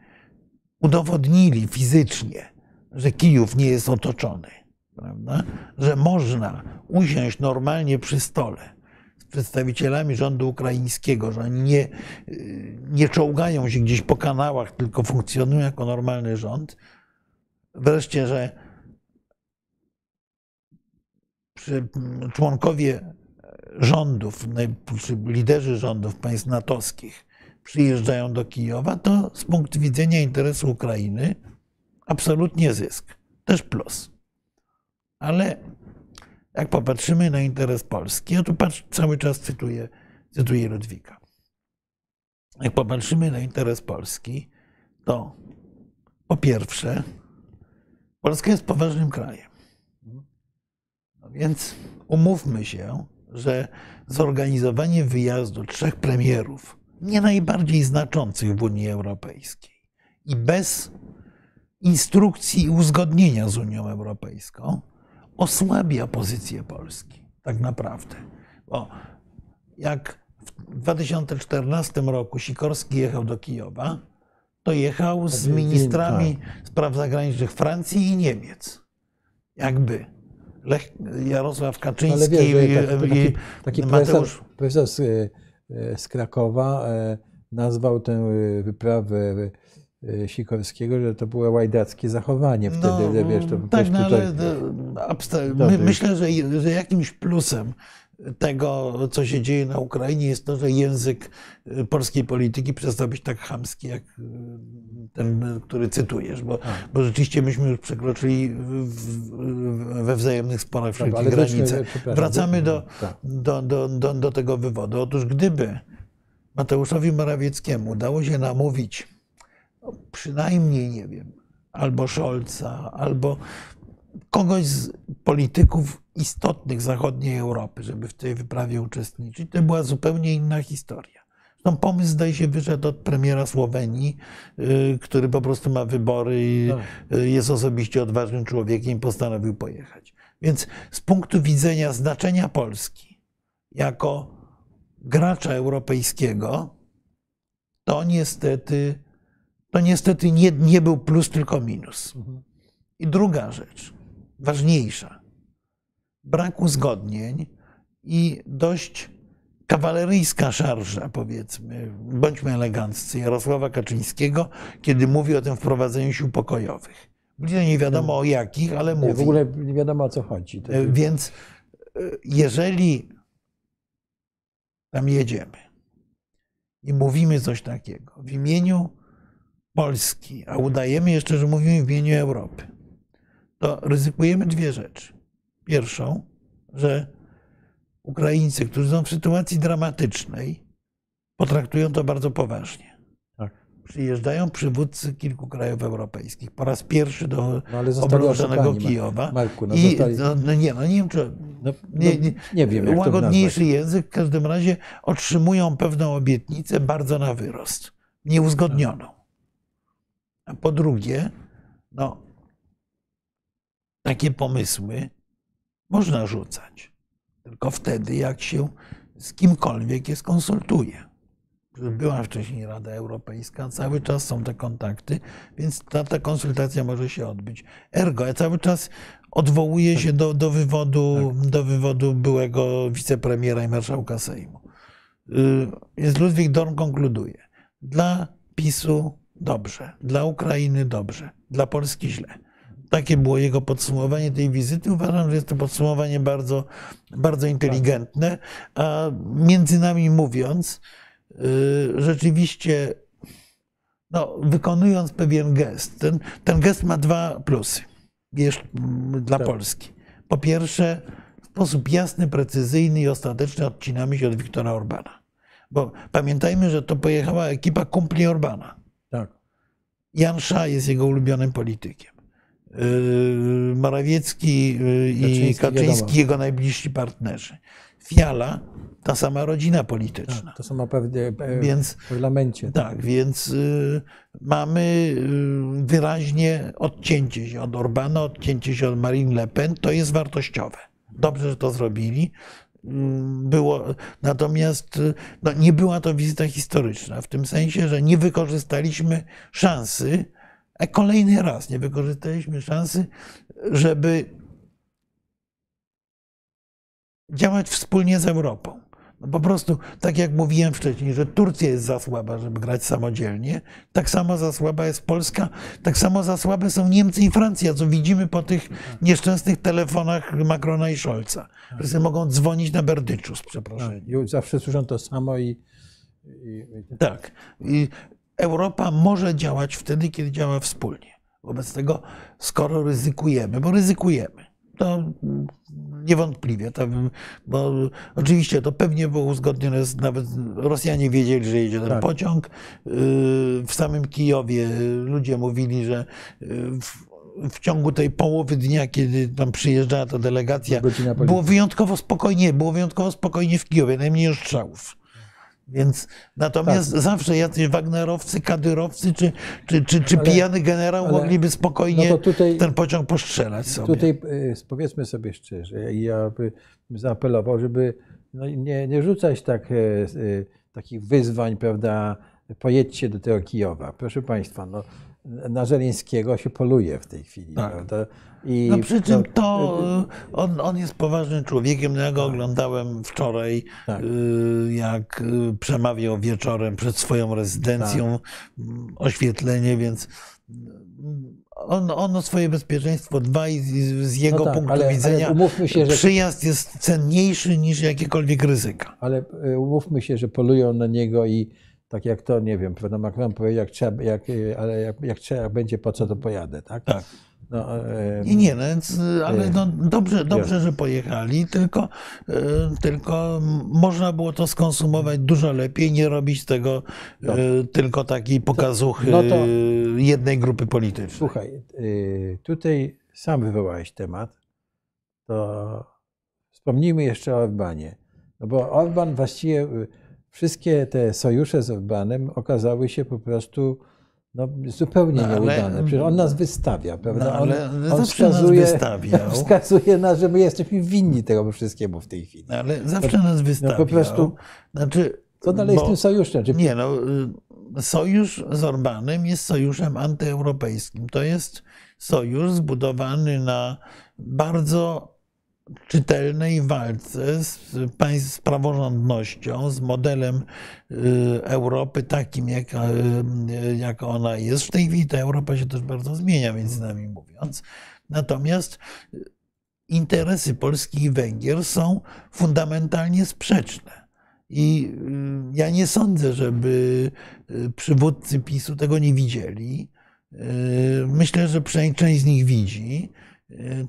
udowodnili fizycznie, że Kijów nie jest otoczony, prawda? że można usiąść normalnie przy stole z przedstawicielami rządu ukraińskiego, że oni nie, nie czołgają się gdzieś po kanałach, tylko funkcjonują jako normalny rząd. Wreszcie, że członkowie rządów, liderzy rządów państw natowskich przyjeżdżają do Kijowa, to z punktu widzenia interesu Ukrainy absolutnie zysk. Też plus. Ale jak popatrzymy na interes Polski, ja tu patrz, cały czas cytuję, cytuję Ludwika. Jak popatrzymy na interes Polski, to po pierwsze, Polska jest poważnym krajem. No więc umówmy się, że zorganizowanie wyjazdu trzech premierów, nie najbardziej znaczących w Unii Europejskiej, i bez instrukcji i uzgodnienia z Unią Europejską, osłabia pozycję Polski, tak naprawdę. Bo jak w 2014 roku Sikorski jechał do Kijowa, to jechał z Tak, ministrami spraw zagranicznych Francji i Niemiec. Jakby Lech, Jarosław Ale Kaczyński wiesz, że i, taki, taki, taki profesor, Mateusz profesor z, e, z Krakowa e, nazwał tę wyprawę Sikorskiego, że to było łajdackie zachowanie wtedy, że wiesz, to tak, no, ale my, myślę, że, że jakimś plusem tego, co się dzieje na Ukrainie, jest to, że język y, polskiej polityki przestał być tak chamski, jak y, ten, który cytujesz, bo, bo rzeczywiście myśmy już przekroczyli w, w, we wzajemnych sporach wszelkie weźmy- granice. Wracamy do, tak. do, do, do, do tego wywodu. Otóż gdyby Mateuszowi Morawieckiemu udało się namówić no, przynajmniej, nie wiem, albo Scholza, albo kogoś z polityków istotnych zachodniej Europy, żeby w tej wyprawie uczestniczyć, to była zupełnie inna historia. Zresztą pomysł, zdaje się, wyszedł od premiera Słowenii, y, który po prostu ma wybory i Tak. y, jest osobiście odważnym człowiekiem i postanowił pojechać. Więc z punktu widzenia znaczenia Polski jako gracza europejskiego, to niestety, to niestety nie, nie był plus, tylko minus. I druga rzecz, ważniejsza, brak uzgodnień i dość kawaleryjska szarża, powiedzmy, bądźmy eleganccy, Jarosława Kaczyńskiego, kiedy mówi o tym wprowadzeniu sił pokojowych. Bliżej nie wiadomo o jakich, ale mówi. W ogóle nie wiadomo o co chodzi. To, E, Więc e, jeżeli tam jedziemy i mówimy coś takiego w imieniu Polski, a udajemy jeszcze, że mówimy w imieniu Europy, to ryzykujemy dwie rzeczy. Pierwszą, że Ukraińcy, którzy są w sytuacji dramatycznej, potraktują to bardzo poważnie. tak. Przyjeżdżają przywódcy kilku krajów europejskich po raz pierwszy do No, Ma- Kijowa. Marku, no, I zostali, no, no nie, no nie wiem, czy no, nie, no, nie, nie wiem, jak łagodniejszy język, w każdym razie otrzymują pewną obietnicę bardzo na wyrost, nieuzgodnioną. A po drugie, no, takie pomysły można rzucać, tylko wtedy, jak się z kimkolwiek je skonsultuje. Była wcześniej Rada Europejska, cały czas są te kontakty, więc ta, ta konsultacja może się odbyć. Ergo, ja cały czas odwołuję się do, do, wywodu, do wywodu byłego wicepremiera i marszałka Sejmu. Y, Więc Ludwik Dorn konkluduje. Dla PiSu dobrze, dla Ukrainy dobrze, dla Polski źle. Takie było jego podsumowanie tej wizyty. Uważam, że jest to podsumowanie bardzo, bardzo inteligentne. A między nami mówiąc, y, rzeczywiście no, wykonując pewien gest, ten, ten gest ma dwa plusy wiesz, m, dla Tak. Polski. Po pierwsze, w sposób jasny, precyzyjny i ostateczny odcinamy się od Wiktora Orbana. Bo pamiętajmy, że to pojechała ekipa kumpli Orbana. Tak. Jan Sza jest jego ulubionym politykiem. Yy, Morawiecki yy, i Kaczyński, jego najbliżsi partnerzy. Fiala, ta sama rodzina polityczna. Tak, to są naprawdę e, Więc w parlamencie. tak, więc y, mamy y, wyraźnie odcięcie się od Orbana, odcięcie się od Marine Le Pen. To jest wartościowe. Dobrze, że to zrobili. Mm, Było, natomiast y, no, nie była to wizyta historyczna, w tym sensie, że nie wykorzystaliśmy szansy, a kolejny raz nie wykorzystaliśmy szansy, żeby działać wspólnie z Europą. No po prostu, tak jak mówiłem wcześniej, że Turcja jest za słaba, żeby grać samodzielnie, tak samo za słaba jest Polska, tak samo za słabe są Niemcy i Francja, co widzimy po tych nieszczęsnych telefonach Macrona i Scholza, że sobie mogą dzwonić na berdyczu z przeproszeniem. Tak. I zawsze słyszą to samo i, i, i Tak. I Europa może działać wtedy, kiedy działa wspólnie. Wobec tego, skoro ryzykujemy, bo ryzykujemy, to niewątpliwie, to, bo oczywiście to pewnie było uzgodnione, z- nawet Rosjanie wiedzieli, że jedzie ten Tak. pociąg. Yy, W samym Kijowie ludzie mówili, że yy, w, w ciągu tej połowy dnia, kiedy tam przyjeżdżała ta delegacja, było wyjątkowo spokojnie, było wyjątkowo spokojnie w Kijowie, najmniej strzałów. Więc natomiast Tak. zawsze jacyś Wagnerowcy, kadyrowcy czy, czy, czy, czy Ale- pijany generał ale- mogliby spokojnie no tutaj- ten pociąg postrzelać sobie. Tutaj y, powiedzmy sobie szczerze, ja bym zaapelował, żeby no, nie, nie rzucać tak, e, y, takich wyzwań, prawda, pojedźcie do tego Kijowa. Proszę Państwa, no, na Żeleńskiego się poluje w tej chwili, Tak. prawda? I, No przy czym no, to y, on, on jest poważnym człowiekiem. No ja go oglądałem wczoraj, Tak. y, jak y, przemawiał wieczorem przed swoją rezydencją, Tak. mm, oświetlenie, więc on, on o swoje bezpieczeństwo dba i z, z jego No tak, punktu ale- ale widzenia umówmy się, że- przyjazd jest cenniejszy niż jakiekolwiek ryzyka. Ale umówmy się, że polują na niego i tak jak to, nie wiem, prawda, Macron powiedział, jak trzeba, jak, ale jak, jak trzeba będzie, po co to pojadę, tak? Tak. No, e, Nie, nie, no więc, y, ale no, dobrze, dobrze, że pojechali, tylko, y, tylko można było to skonsumować dużo lepiej, nie robić tego y, tylko takiej pokazuchy No to- jednej grupy politycznej. Słuchaj, tutaj sam wywołałeś temat, to wspomnijmy jeszcze o Orbanie. No bo Orban właściwie, wszystkie te sojusze z Orbanem okazały się po prostu no, zupełnie No, ale- nieudane. Przecież on nas wystawia, prawda? No, ale on, on zawsze nas wskazuje, wystawiał. wskazuje nas, że my jesteśmy winni tego wszystkiemu w tej chwili. Ale zawsze nas wystawiał. No, prostu- znaczy, Co dalej bo- z tym sojuszem? Czy Nie, no, y, sojusz z Orbanem jest sojuszem antyeuropejskim. To jest sojusz zbudowany na bardzo czytelnej walce z, państw, z praworządnością, z modelem y, Europy takim, jak, y, jak ona jest. W tej chwili ta Europa się też bardzo zmienia, między nami mówiąc. Natomiast interesy Polski i Węgier są fundamentalnie sprzeczne. I y, ja nie sądzę, żeby przywódcy PiSu tego nie widzieli. Myślę, że przynajmniej część z nich widzi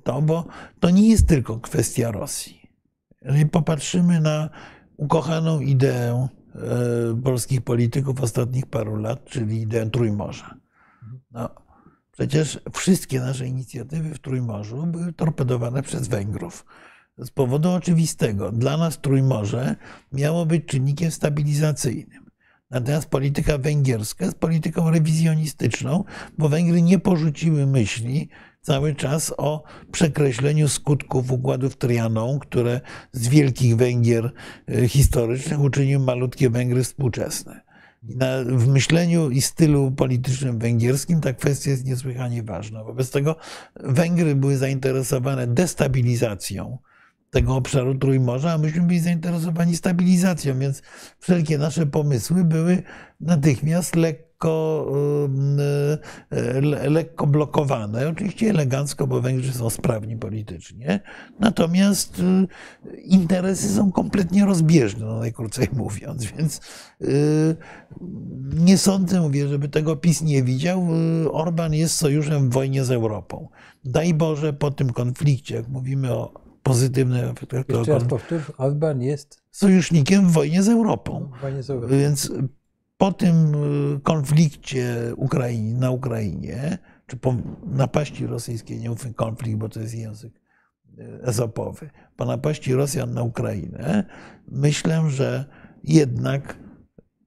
to, bo to nie jest tylko kwestia Rosji. Jeżeli popatrzymy na ukochaną ideę y, polskich polityków ostatnich paru lat, czyli ideę Trójmorza. No, przecież wszystkie nasze inicjatywy w Trójmorzu były torpedowane przez Węgrów. Z powodu oczywistego. Dla nas Trójmorze miało być czynnikiem stabilizacyjnym. Natomiast polityka węgierska jest polityką rewizjonistyczną, bo Węgry nie porzuciły myśli cały czas o przekreśleniu skutków układów Trianon, które z wielkich Węgier e, historycznych uczyniły malutkie Węgry współczesne. Na, w myśleniu i stylu politycznym węgierskim ta kwestia jest niesłychanie ważna. Wobec tego Węgry były zainteresowane destabilizacją tego obszaru Trójmorza, a myśmy byli zainteresowani stabilizacją, więc wszelkie nasze pomysły były natychmiast lekko, y, le- lekko blokowane. Oczywiście elegancko, bo Węgrzy są sprawni politycznie, natomiast y, interesy są kompletnie rozbieżne, no najkrócej mówiąc, więc y, nie sądzę, mówię, żeby tego PiS nie widział. Y, Orban jest sojuszem w wojnie z Europą. Daj Boże po tym konflikcie, jak mówimy o pozytywnych efektach, to Jeszcze raz powtórz, Orban jest sojusznikiem w wojnie z Europą. Panie Zauważ. Więc po tym y, konflikcie Ukrainie, na Ukrainie, czy po napaści rosyjskiej, nie mówmy konflikt, bo to jest język y, ezopowy, po napaści Rosjan na Ukrainę, myślę, że jednak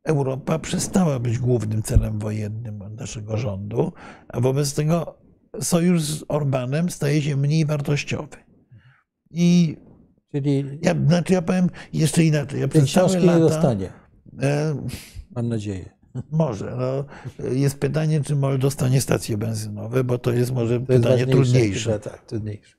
Europa przestała być głównym celem wojennym naszego rządu, a wobec tego sojusz z Orbanem staje się mniej wartościowy. I Czyli, ja, znaczy ja powiem jeszcze inaczej. Ja przez całe książki nie lata, dostanie, e, mam nadzieję. może. No, jest pytanie, czy MOL dostanie stacje benzynowe, bo to jest może To jest pytanie trudniejsze. Tak, trudniejsze.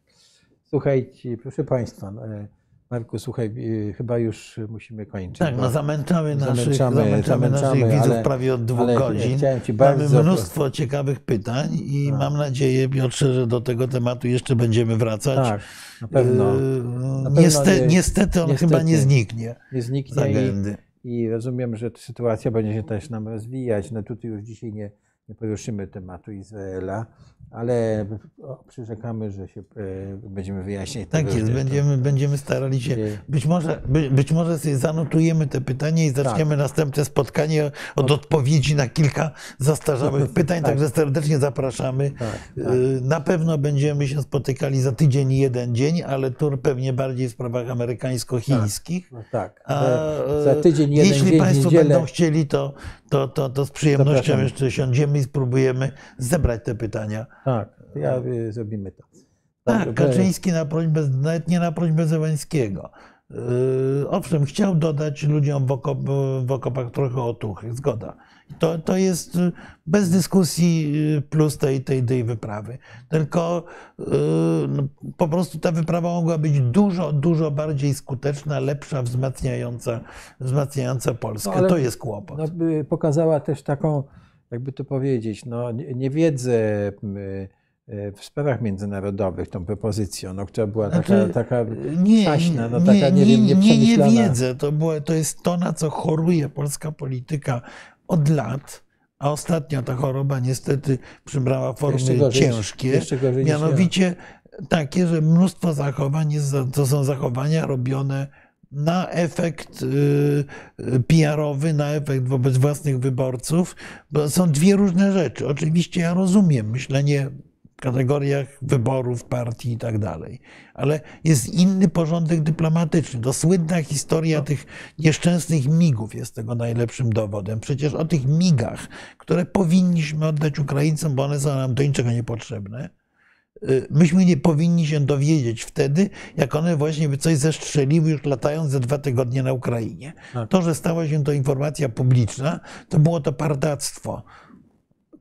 Słuchajcie, proszę Państwa, e, Marku, słuchaj, e, chyba już musimy kończyć. Tak, no zamęczamy naszych, Zamęczamy, zamęczamy, naszych widzów ale- prawie od dwóch ale godzin. Mamy mnóstwo ciekawych pytań i Tak. mam nadzieję, Piotrze, że do tego tematu jeszcze będziemy wracać. Tak, na pewno. Na pewno niestety, nie- niestety on niestety. chyba nie zniknie Nie z zniknie i, agendy. i rozumiem, że ta sytuacja będzie się też nam rozwijać. No tutaj już dzisiaj nie, nie poruszymy tematu Izraela, ale przyrzekamy, że się e, będziemy wyjaśniać. Tak jest, będziemy, będziemy starali się. Być może, by, być może sobie zanotujemy te pytania i Tak. zaczniemy następne spotkanie od odpowiedzi na kilka zastarzałych pytań, Tak. także serdecznie zapraszamy. Tak, tak. Y, Na pewno będziemy się spotykali za tydzień i jeden dzień, ale tu pewnie bardziej w sprawach amerykańsko-chińskich. No tak. A, Za- tydzień, jeden jeśli dzień, Państwo niedzielę. będą chcieli, to, to, to, to z przyjemnością Zapraszamy. jeszcze siądziemy i spróbujemy zebrać te pytania. Tak, ja, y, zrobimy to. Tak, Dobrze, Kaczyński na prośbę, nawet nie na prośbę Zełańskiego. Yy, owszem, chciał dodać ludziom w, okop, w okopach trochę otuchy, zgoda. To, to jest y, bez dyskusji y, plus tej, tej, tej wyprawy. Tylko yy, no, po prostu ta wyprawa mogła być dużo, dużo bardziej skuteczna, lepsza, wzmacniająca, wzmacniająca Polskę. No, to jest kłopot. no, y, pokazała też taką, jakby to powiedzieć, no, nie- niewiedzę y, w sprawach międzynarodowych tą propozycją, no, która była taka, Znaczy, taka Nie, Saśna, no nie, taka, nie nie, wiem, nie, nie wiedzę. To, było, to jest to, na co choruje polska polityka od lat, a ostatnio ta choroba niestety przybrała Jeszcze formy gorzej niż- ciężkie. jeszcze gorzej ja. Mianowicie takie, że mnóstwo zachowań jest, to są zachowania robione na efekt y, y, PR-owy, na efekt wobec własnych wyborców, bo są dwie różne rzeczy. Oczywiście ja rozumiem myślenie kategoriach wyborów, partii i tak dalej, ale jest inny porządek dyplomatyczny. To słynna historia tych nieszczęsnych migów jest tego najlepszym dowodem. Przecież o tych migach, które powinniśmy oddać Ukraińcom, bo one są nam do niczego niepotrzebne, y, myśmy nie powinni się dowiedzieć wtedy, jak one właśnie by coś zestrzeliły już latając ze dwa tygodnie na Ukrainie. Tak. To, że stała się to informacja publiczna, to było to partactwo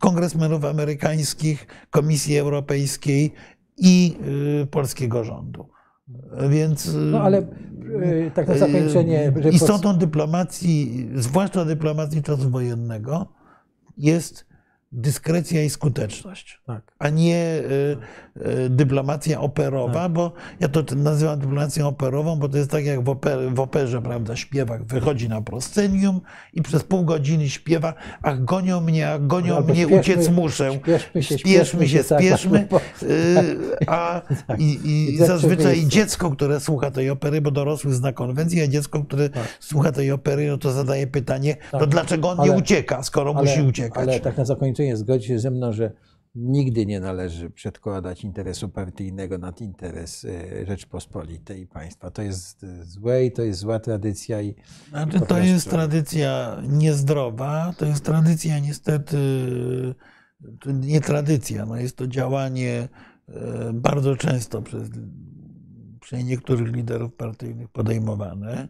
kongresmenów amerykańskich, Komisji Europejskiej i y, polskiego rządu. Więc y, No ale e, tak na zakończenie, istotą dyplomacji, zwłaszcza dyplomacji czasu wojennego, jest dyskrecja i skuteczność tak. a nie y, y, dyplomacja operowa, bo ja to nazywam dyplomacją operową, bo to jest tak jak w, oper, w operze, prawda, śpiewak wychodzi na proscenium i przez pół godziny śpiewa, ach gonią mnie, ach gonią Albo mnie, uciec muszę. się, spieszmy się, tak, spieszmy. bo- Y, A Tak. i, zazwyczaj dziecko, które słucha tej opery, bo dorosły zna konwencję, a dziecko, które Tak. słucha tej opery, no to zadaje pytanie, Tak. to dlaczego on nie Ale- ucieka, skoro musi uciekać? Ale tak na zakończenie zgodzi się ze mną, że nigdy nie należy przedkładać interesu partyjnego nad interes e, Rzeczpospolitej i państwa. To jest e, złe i to jest zła tradycja i Znaczy, to jest prostu. tradycja niezdrowa, to jest tradycja niestety, nie tradycja, no jest to działanie e, bardzo często przez, przez niektórych liderów partyjnych podejmowane.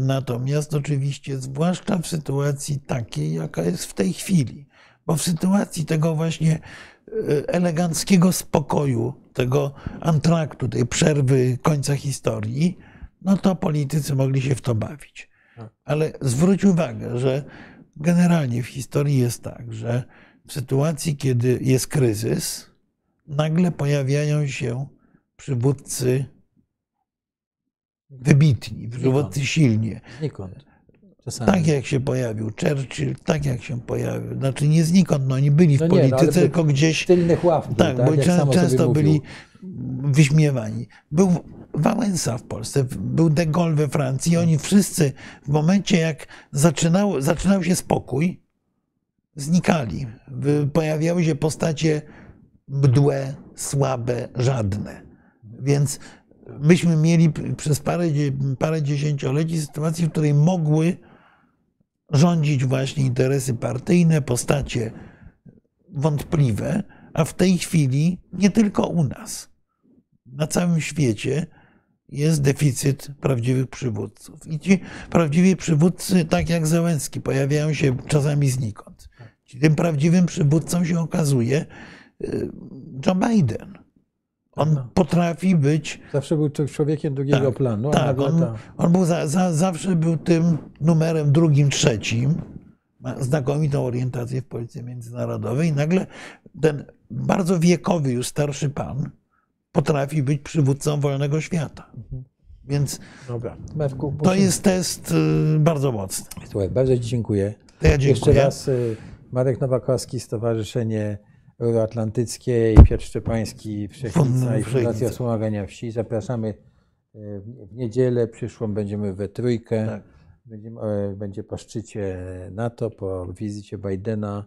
Natomiast oczywiście, zwłaszcza w sytuacji takiej, jaka jest w tej chwili, bo w sytuacji tego właśnie e, eleganckiego spokoju, tego antraktu, tej przerwy końca historii, no to politycy mogli się w to bawić. Ale zwróć uwagę, że generalnie w historii jest tak, że w sytuacji, kiedy jest kryzys, nagle pojawiają się przywódcy wybitni, przywódcy silnie. znikąd. Czasami. Tak jak się pojawił Churchill, tak jak się pojawił. Znaczy nie znikąd, no oni byli w No nie, no, polityce, by- tylko gdzieś Z tylnych ław. był, tak, bo jak czę- często mówił. byli wyśmiewani. Był Wałęsa w Polsce, był de Gaulle we Francji. i Oni wszyscy w momencie, jak zaczynał, zaczynał się spokój, znikali. Pojawiały się postacie mdłe, słabe, żadne. Więc myśmy mieli przez parę, parę dziesięcioleci sytuację, w której mogły rządzić właśnie interesy partyjne, postacie wątpliwe, a w tej chwili nie tylko u nas, na całym świecie jest deficyt prawdziwych przywódców. I ci prawdziwi przywódcy, tak jak Zełenski, pojawiają się czasami znikąd. Tym prawdziwym przywódcą się okazuje y, Joe Biden. On Tak. potrafi być Zawsze był czł- człowiekiem drugiego Tak, planu. tak, on, ta- on był za, za, zawsze był tym numerem drugim, trzecim. Ma znakomitą orientację w polityce międzynarodowej i nagle ten bardzo wiekowy, już starszy pan potrafi być przywódcą wolnego świata. Więc Dobra. Marku, to jest test y, bardzo mocny. Słuchaj, bardzo Ci dziękuję. To ja Jeszcze dziękuję. raz y, Marek Nowakowski, Stowarzyszenie Euroatlantyckie i Piotr Szczepański, Wszechnica i Fundacja. Wspomagania Wsi. Zapraszamy y, w niedzielę przyszłą, będziemy we trójkę. Tak. Będziemy, e, będzie po szczycie NATO, po wizycie Bidena.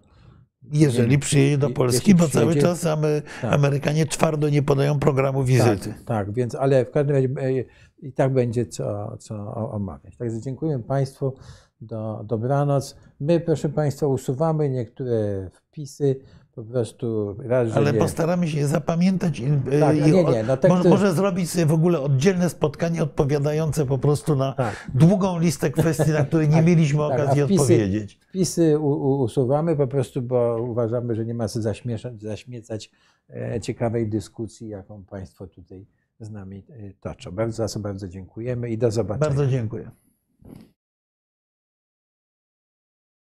Jeżeli przyjedzie do Polski, bo cały czas Tak. Amerykanie twardo nie podają programu wizyty. Tak, tak, więc ale w każdym razie e, i tak będzie co, co omawiać. Także dziękuję Państwu. Do, dobranoc. My, proszę Państwa, usuwamy niektóre wpisy. Po prostu raz, Ale nie, postaramy się je zapamiętać i, Tak, i nie, nie, no tak może, zrobić sobie w ogóle oddzielne spotkanie odpowiadające po prostu na Tak. długą listę kwestii, na które nie Tak, mieliśmy tak, okazji wpisy- odpowiedzieć. Wpisy u, u, usuwamy po prostu, bo uważamy, że nie ma co zaśmieszać, zaśmiecać e, ciekawej dyskusji, jaką Państwo tutaj z nami e, toczą. Bardzo, bardzo dziękujemy i do zobaczenia. Bardzo dziękuję.